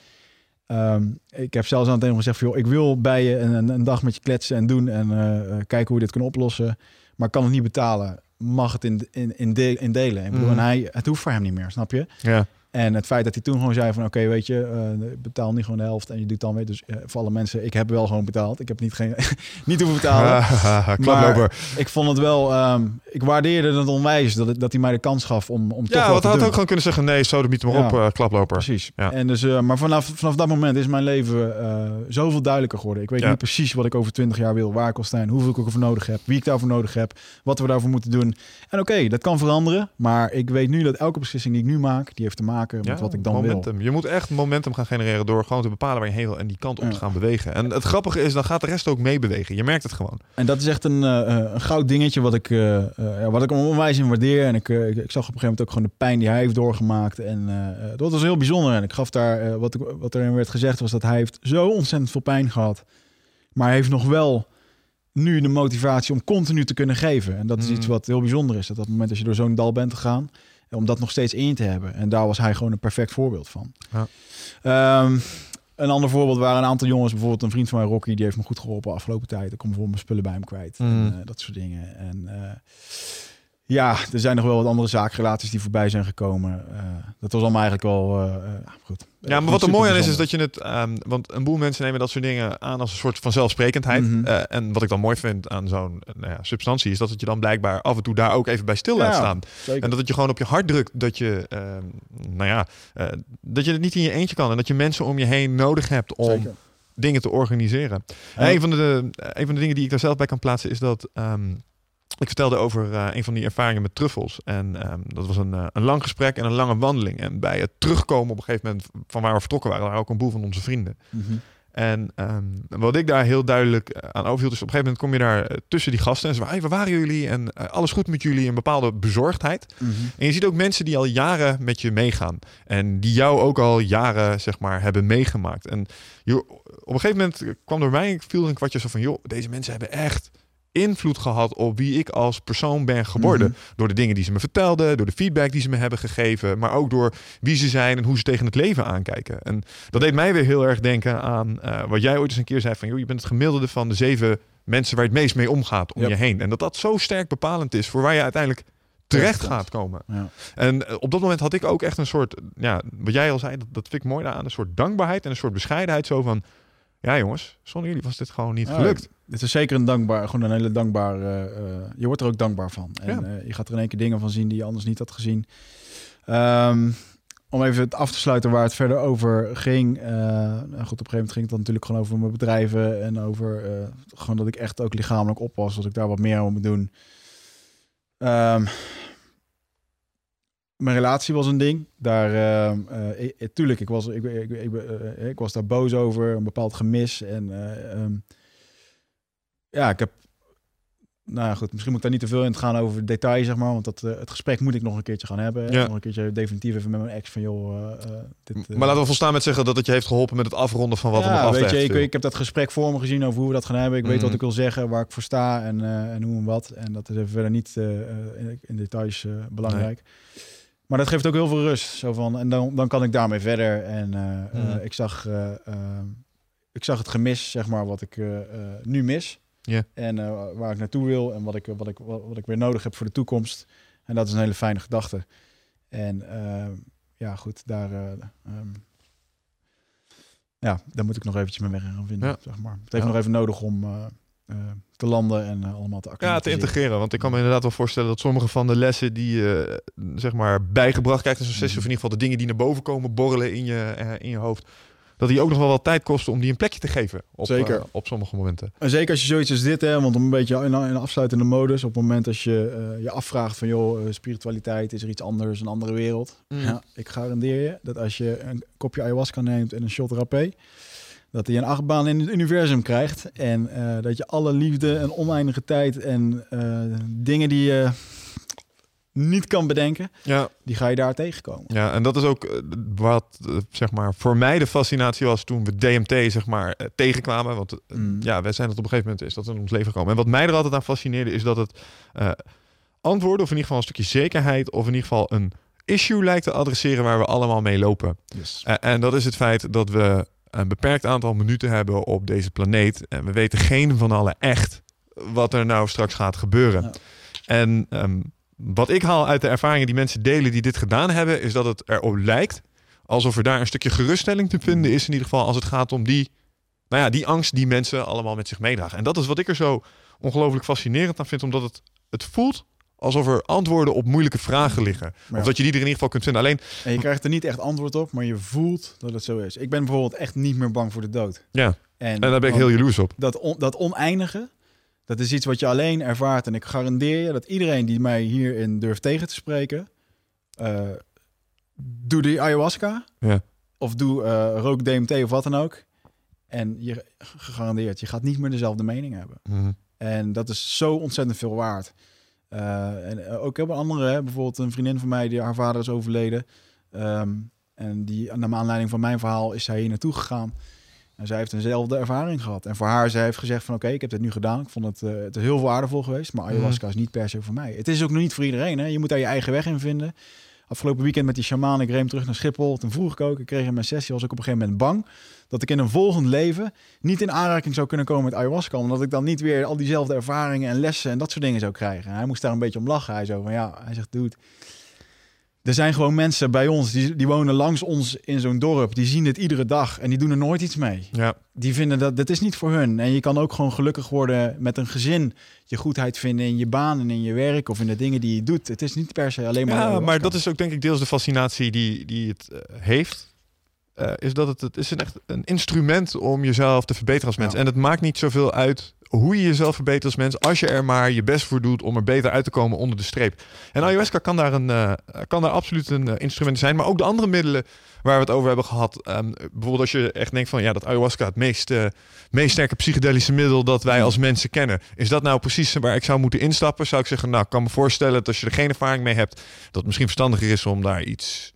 B: Ehm, ik heb zelfs aan het einde gezegd van, joh, ik wil bij je een, een, dag met je kletsen en doen en eh, eh, kijken hoe we dit kunnen oplossen. Maar kan het niet betalen. Mag het in, in, in, de- in delen? Ik bedoel,
A: Mhm.
B: en hij, het hoeft voor hem niet meer, snap je?
A: Ja.
B: En het feit dat hij toen gewoon zei van oké, weet je, eh, betaal niet gewoon de helft en je doet dan weer. Dus eh, voor alle mensen, ik heb wel gewoon betaald. Ik heb niet, geen, [laughs] niet hoeven betalen. [laughs]
A: Klaploper.
B: Ik vond het wel, ehm, ik waardeerde het onwijs dat, het- dat hij mij de kans gaf om, om toch
A: Ja,
B: wat
A: want
B: te
A: hij had
B: doen.
A: ook gewoon kunnen zeggen: nee, zo niet maar
B: Ja.
A: op, eh, klaploper.
B: Precies.
A: Ja.
B: En dus, maar vanaf, vanaf dat moment is mijn leven zoveel duidelijker geworden. Ik weet
A: Ja.
B: nu precies wat ik over 20 jaar wil, waar ik wil staan, hoeveel ik ervoor nodig heb, wie ik daarvoor nodig heb, wat we daarvoor moeten doen. En oké, dat kan veranderen, maar ik weet nu dat elke beslissing die ik nu maak, die heeft te maken met wat ik dan wil.
A: momentum. Je moet echt momentum gaan genereren door gewoon te bepalen waar je heen wil en die kant op
B: Ja.
A: te gaan bewegen. En het grappige is, dan gaat de rest ook meebewegen. Je merkt het gewoon.
B: En dat is echt een, eh, een goud dingetje wat ik, ja, wat ik onwijs in waardeer. En ik, ik, ik zag op een gegeven moment ook gewoon de pijn die hij heeft doorgemaakt. En dat was heel bijzonder. En ik gaf daar, wat, wat erin werd gezegd, was dat hij heeft zo ontzettend veel pijn gehad. Maar hij heeft nog wel nu de motivatie om continu te kunnen geven. En dat is
A: Mm.
B: iets wat heel bijzonder is. Dat op het moment dat je door zo'n dal bent gegaan, om dat nog steeds in te hebben. En daar was hij gewoon een perfect voorbeeld van.
A: Ja.
B: Ehm, een ander voorbeeld waren een aantal jongens, bijvoorbeeld een vriend van mij, Rocky, die heeft me goed geholpen afgelopen tijd. Ik kom bijvoorbeeld mijn spullen bij hem kwijt
A: Mm.
B: en eh, dat soort dingen. En eh, Ja, er zijn nog wel wat andere zaakrelaties die voorbij zijn gekomen. Uh, dat was allemaal eigenlijk wel uh, goed.
A: Ja, maar wat er mooi aan is, is dat je het... Um, want een boel mensen nemen dat soort dingen aan als een soort van zelfsprekendheid. Mm -hmm. uh, en wat ik dan mooi vind aan zo'n nou ja, substantie... is dat het je dan blijkbaar af en toe daar ook even bij stil laat staan. Zeker. En dat het je gewoon op je hart drukt dat je... nou ja, dat je het niet in je eentje kan. En dat je mensen om je heen nodig hebt om... Zeker. Dingen te organiseren. Ja. Een, van de, een van de dingen die ik daar zelf bij kan plaatsen is dat um, ik vertelde over uh, een van die ervaringen met truffels. En um, dat was een, uh, een lang gesprek en een lange wandeling. En bij het terugkomen op een gegeven moment van waar we vertrokken waren, waren ook een boel van onze vrienden. Mm -hmm. En um, wat ik daar heel duidelijk eh, aan overhield, is op een gegeven moment kom je daar tussen die gasten en ze van, hey, waar waren jullie? En uh, alles goed met jullie? Een bepaalde bezorgdheid. Mm -hmm. En je ziet ook mensen die al jaren met je meegaan. En die jou ook al jaren, zeg maar, hebben meegemaakt. En je, op een gegeven moment kwam door mij, viel een kwartje zo van, joh, deze mensen hebben echt invloed gehad op wie ik als persoon ben geworden. Mm -hmm. Door de dingen die ze me vertelden, door de feedback die ze me hebben gegeven, maar ook door wie ze zijn en hoe ze tegen het leven aankijken. En dat deed mij weer heel erg denken aan uh, wat jij ooit eens een keer zei van, joh, je bent het gemiddelde van de zeven mensen waar je het meest mee omgaat om yep. je heen. En dat dat zo sterk bepalend is voor waar je uiteindelijk terecht gaat komen. Ja. En uh, op dat moment had ik ook echt een soort, ja, wat jij al zei, dat, dat vind ik mooi aan, een soort dankbaarheid en een soort bescheidenheid zo van, ja jongens, zonder jullie was dit gewoon niet gelukt.
B: Ja, dit is zeker een dankbaar, gewoon een hele dankbaar. Uh, je wordt er ook dankbaar van. En ja. uh, je gaat er in één keer dingen van zien die je anders niet had gezien. Um, om even het af te sluiten waar het verder over ging. Uh, goed, op een gegeven moment ging het dan natuurlijk gewoon over mijn bedrijven en over gewoon dat ik echt ook lichamelijk oppas, dat ik daar wat meer aan moet doen. Um, mijn relatie was een ding. Daar, uh, tuurlijk, ik was, ik, ik, ik, ik, was daar boos over, een bepaald gemis. En um, ja, ik heb, nou ja, goed, misschien moet ik daar niet te veel in gaan over details, zeg maar. Want dat, het gesprek moet ik nog een keertje gaan hebben. Ja. Nog een keertje definitief even met mijn ex van, joh...
A: dit, maar laten we volstaan met zeggen dat het je heeft geholpen met het afronden van wat
B: ja,
A: er nog af
B: weet je, ik, ik, heb dat gesprek voor me gezien over hoe we dat gaan hebben. Ik mm. weet wat ik wil zeggen, waar ik voor sta en, en hoe en wat. En dat is even verder niet in, in, details belangrijk. Nee. Maar dat geeft ook heel veel rust. Zo van, en dan, dan kan ik daarmee verder. En uh, mm. uh, ik, zag, uh, ik zag het gemis, zeg maar, wat ik nu mis.
A: Yeah.
B: En waar ik naartoe wil en wat ik, wat, ik, wat, ik weer nodig heb voor de toekomst. En dat is een hele fijne gedachte. En ja, goed, daar, um, ja, daar moet ik nog eventjes mijn weg in gaan vinden. Ja. Zeg maar. Het heeft ja. nog even nodig om te landen en allemaal te
A: Ja, te integreren. Want ik kan me inderdaad wel voorstellen dat sommige van de lessen die je zeg maar bijgebracht krijgt in zo'n sessie, mm. of in ieder geval de dingen die naar boven komen borrelen in je, in je hoofd, dat die ook nog wel wat tijd kosten om die een plekje te geven. Op,
B: zeker.
A: op sommige momenten.
B: En zeker als je zoiets als dit, hè, want een beetje in, in afsluitende modus, op het moment als je je afvraagt van, joh, spiritualiteit, is er iets anders, een andere wereld? Mm. Ja, ik garandeer je dat als je een kopje ayahuasca neemt en een shot rapé, dat hij een achtbaan in het universum krijgt. En uh, dat je alle liefde en oneindige tijd en uh, dingen die je niet kan bedenken,
A: ja.
B: die ga je daar tegenkomen.
A: Ja, en dat is ook wat zeg maar voor mij de fascinatie was toen we DMT zeg maar tegenkwamen. Want mm. ja, wij zijn dat op een gegeven moment is dat in ons leven gekomen. En wat mij er altijd aan fascineerde is dat het uh, antwoorden of in ieder geval een stukje zekerheid of in ieder geval een issue lijkt te adresseren waar we allemaal mee lopen.
B: Yes.
A: en dat is het feit dat we een beperkt aantal minuten hebben op deze planeet. En we weten geen van allen echt wat er nou straks gaat gebeuren. Ja. En um, wat ik haal uit de ervaringen die mensen delen die dit gedaan hebben, is dat het erop lijkt alsof er daar een stukje geruststelling te vinden is. In ieder geval als het gaat om die, nou ja, die angst die mensen allemaal met zich meedragen. En dat is wat ik er zo ongelooflijk fascinerend aan vind, omdat het, het voelt alsof er antwoorden op moeilijke vragen liggen. Ja. Of dat je die er in ieder geval kunt vinden. Alleen...
B: En je krijgt er niet echt antwoord op, maar je voelt dat het zo is. Ik ben bijvoorbeeld echt niet meer bang voor de dood.
A: Ja, en, en daar ben ik heel jaloers op.
B: Dat, on, dat oneindige, dat is iets wat je alleen ervaart. En ik garandeer je dat iedereen die mij hierin durft tegen te spreken... Uh, doe die ayahuasca.
A: Ja.
B: Of doe uh, rook DMT of wat dan ook. En je gegarandeerd, je gaat niet meer dezelfde mening hebben.
A: Mm -hmm.
B: En dat is zo ontzettend veel waard. Uh, en ook hebben andere, hè, bijvoorbeeld een vriendin van mij die haar vader is overleden. Um, en die, naar aanleiding van mijn verhaal, is zij hier naartoe gegaan. En zij heeft eenzelfde ervaring gehad. En voor haar, zij heeft gezegd van oké, okay, ik heb dit nu gedaan. Ik vond het, uh, het heel waardevol geweest. Maar ayahuasca mm. is niet per se voor mij. Het is ook nog niet voor iedereen. Hè? Je moet daar je eigen weg in vinden. afgelopen weekend met die shaman. Ik reed terug naar Schiphol. Toen vroeg ik ook, ik kreeg in mijn sessie, was ik op een gegeven moment bang dat ik in een volgend leven niet in aanraking zou kunnen komen met ayahuasca. Omdat ik dan niet weer al diezelfde ervaringen en lessen en dat soort dingen zou krijgen. En hij moest daar een beetje om lachen. Hij zo van ja, hij zegt, dude, er zijn gewoon mensen bij ons die, die wonen langs ons in zo'n dorp. Die zien het iedere dag en die doen er nooit iets mee.
A: Ja.
B: Die vinden dat dat is niet voor hun. En je kan ook gewoon gelukkig worden met een gezin. Je goedheid vinden in je baan en in je werk of in de dingen die je doet. Het is niet per se alleen maar.
A: Ja, maar dat is ook denk ik deels de fascinatie die, die het uh, heeft. Uh, is dat het, het is een echt een instrument om jezelf te verbeteren als mens. Ja. En het maakt niet zoveel uit hoe je jezelf verbetert als mens, als je er maar je best voor doet om er beter uit te komen onder de streep. En ayahuasca kan daar, een, uh, kan daar absoluut een uh, instrument zijn, maar ook de andere middelen waar we het over hebben gehad. Um, bijvoorbeeld als je echt denkt van ja, dat ayahuasca het meest, uh, meest sterke psychedelische middel dat wij als mensen kennen. Is dat nou precies waar ik zou moeten instappen? Zou ik zeggen, nou, ik kan me voorstellen dat als je er geen ervaring mee hebt, dat het misschien verstandiger is om daar iets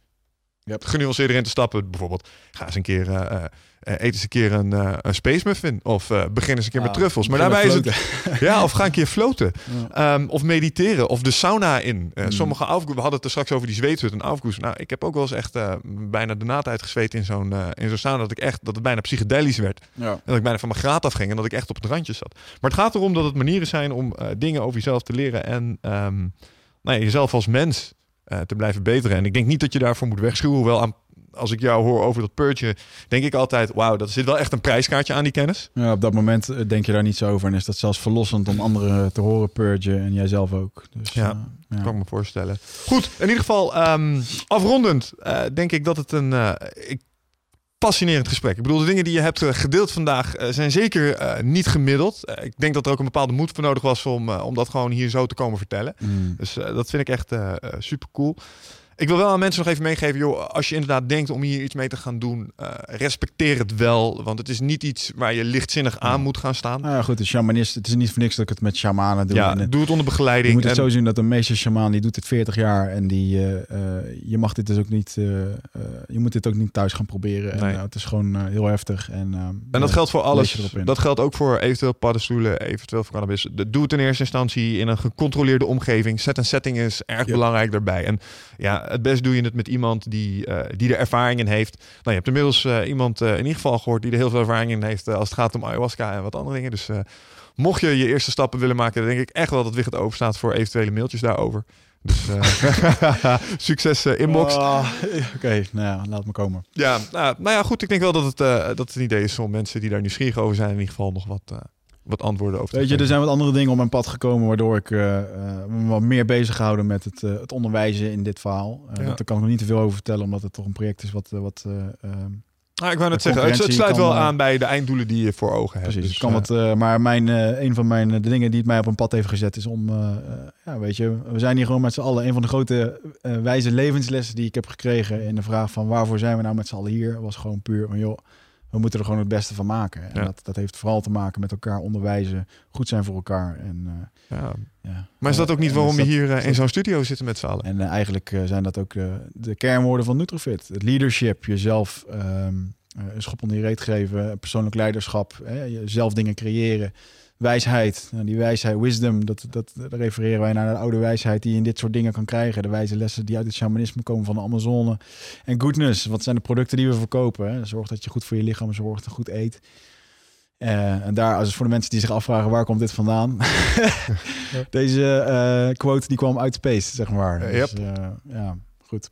A: yep. genuanceerder in te stappen. Bijvoorbeeld, ga eens een keer uh, uh, eet eens een keer een, uh, een space muffin. Of uh, begin eens een keer ah, met truffels. Maar daarbij is het. Ja, of ga een keer floten. [laughs] Ja. Um, of mediteren. Of de sauna in. Mm. Sommige afgoes. We hadden het er straks over die zweethut en afgoes. Nou, ik heb ook wel eens echt bijna de naad uitgezweet in zo'n in zo'n sauna. Dat ik echt dat het bijna psychedelisch werd.
B: Ja.
A: En dat ik bijna van mijn graad afging. En dat ik echt op het randje zat. Maar het gaat erom dat het manieren zijn om dingen over jezelf te leren. En um, nou ja, jezelf als mens te blijven beteren. En ik denk niet dat je daarvoor moet wegschuwen. Hoewel aan als ik jou hoor over dat purtje, denk ik altijd: wauw, dat zit wel echt een prijskaartje aan die kennis.
B: Ja, op dat moment denk je daar niet zo over. En is dat zelfs verlossend om anderen te horen purgen en jijzelf ook. Dus,
A: ja, uh, ja. kan ik me voorstellen. Goed, in ieder geval, um, afrondend uh, denk ik dat het een. Ik, fascinerend gesprek. Ik bedoel, de dingen die je hebt gedeeld vandaag zijn zeker uh, niet gemiddeld. Uh, ik denk dat er ook een bepaalde moed voor nodig was om, om dat gewoon hier zo te komen vertellen.
B: Mm.
A: Dus dat vind ik echt super cool. Ik wil wel aan mensen nog even meegeven, joh, als je inderdaad denkt om hier iets mee te gaan doen, uh, respecteer het wel, want het is niet iets waar je lichtzinnig aan moet gaan staan.
B: Nou ja, goed, de shamanist, het is niet voor niks dat ik het met shamanen doe.
A: Ja,
B: en,
A: doe het onder begeleiding.
B: Je moet het
A: en...
B: zo zien dat de meeste shaman die doet het 40 jaar en die, uh, uh, je mag dit dus ook niet, je moet dit ook niet thuis gaan proberen.
A: Nee.
B: En het is gewoon heel heftig. En,
A: en dat geldt voor alles. Dat geldt ook voor eventueel paddenstoelen, eventueel voor cannabis. Doe het in eerste instantie in een gecontroleerde omgeving. Set en setting is erg belangrijk daarbij. En ja, het best doe je het met iemand die, uh, die er ervaring in heeft. Nou, je hebt inmiddels uh, iemand uh, in ieder geval gehoord die er heel veel ervaring in heeft als het gaat om ayahuasca en wat andere dingen. Dus mocht je je eerste stappen willen maken, dan denk ik echt wel dat Wigert open staat voor eventuele mailtjes daarover. Dus [laughs] succes inbox.
B: Oh, [laughs] Oké, okay, nou ja, laat me komen.
A: Ja, nou, nou ja, goed. Ik denk wel dat het, dat het een idee is om mensen die daar nieuwsgierig over zijn, in ieder geval nog wat wat antwoorden over.
B: Weet je, er zijn wat andere dingen op mijn pad gekomen waardoor ik uh, me wat meer bezig gehouden met het, uh, het onderwijzen in dit verhaal. Uh, ja. Daar kan ik nog niet te veel over vertellen, omdat het toch een project is wat. wat
A: Ah, ik wou net zeggen, het, het sluit
B: kan,
A: wel aan bij de einddoelen die je voor ogen hebt.
B: Precies, dus, kan wat, maar mijn, een van mijn de dingen die het mij op een pad heeft gezet is om, ja, weet je, we zijn hier gewoon met z'n allen. Een van de grote wijze levenslessen die ik heb gekregen in de vraag van waarvoor zijn we nou met z'n allen hier, was gewoon puur van joh, we moeten er gewoon het beste van maken. En
A: ja.
B: dat, dat heeft vooral te maken met elkaar onderwijzen, goed zijn voor elkaar. En, uh,
A: ja. ja. Maar is dat ook niet waarom we hier uh, in zo'n studio zitten met z'n allen?
B: En uh, eigenlijk zijn dat ook de kernwoorden van Nutrofit. Het leadership, jezelf um, een schop onder je reet geven, persoonlijk leiderschap, jezelf dingen creëren wijsheid. Nou, die wijsheid, wisdom, dat, dat, refereren wij naar de oude wijsheid die je in dit soort dingen kan krijgen. De wijze lessen die uit het shamanisme komen van de Amazone. En goodness, wat zijn de producten die we verkopen? Hè? Zorg dat je goed voor je lichaam zorgt dat je goed eet. Uh, en daar, als voor de mensen die zich afvragen waar komt dit vandaan, [laughs] deze uh, quote die kwam uit space, zeg maar.
A: Uh,
B: dus, ja, goed.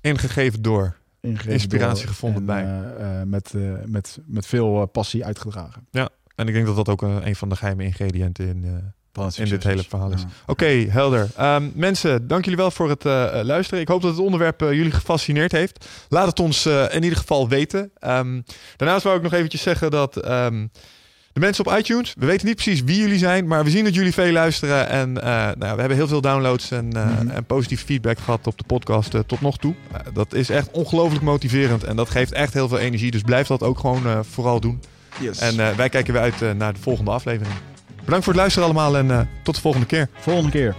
A: Ingegeven door.
B: Ingegeven
A: Inspiratie
B: door
A: gevonden
B: en,
A: bij.
B: met, met, met veel passie uitgedragen.
A: Ja, en ik denk dat dat ook een, een van de geheime ingrediënten in, uh, in dit hele verhaal is.
B: Ja.
A: Oké, okay, helder. Um, mensen, dank jullie wel voor het uh, luisteren. Ik hoop dat het onderwerp uh, jullie gefascineerd heeft. Laat het ons in ieder geval weten. Um, daarnaast wou ik nog eventjes zeggen dat... Um, de mensen op iTunes, we weten niet precies wie jullie zijn, maar we zien dat jullie veel luisteren. En nou, we hebben heel veel downloads en, mm -hmm. en positieve feedback gehad op de podcast tot nog toe. dat is echt ongelooflijk motiverend en dat geeft echt heel veel energie. Dus blijf dat ook gewoon vooral doen.
B: Yes.
A: En uh, wij kijken weer uit uh, naar de volgende aflevering. Bedankt voor het luisteren allemaal en uh, tot de volgende keer.
B: Volgende keer.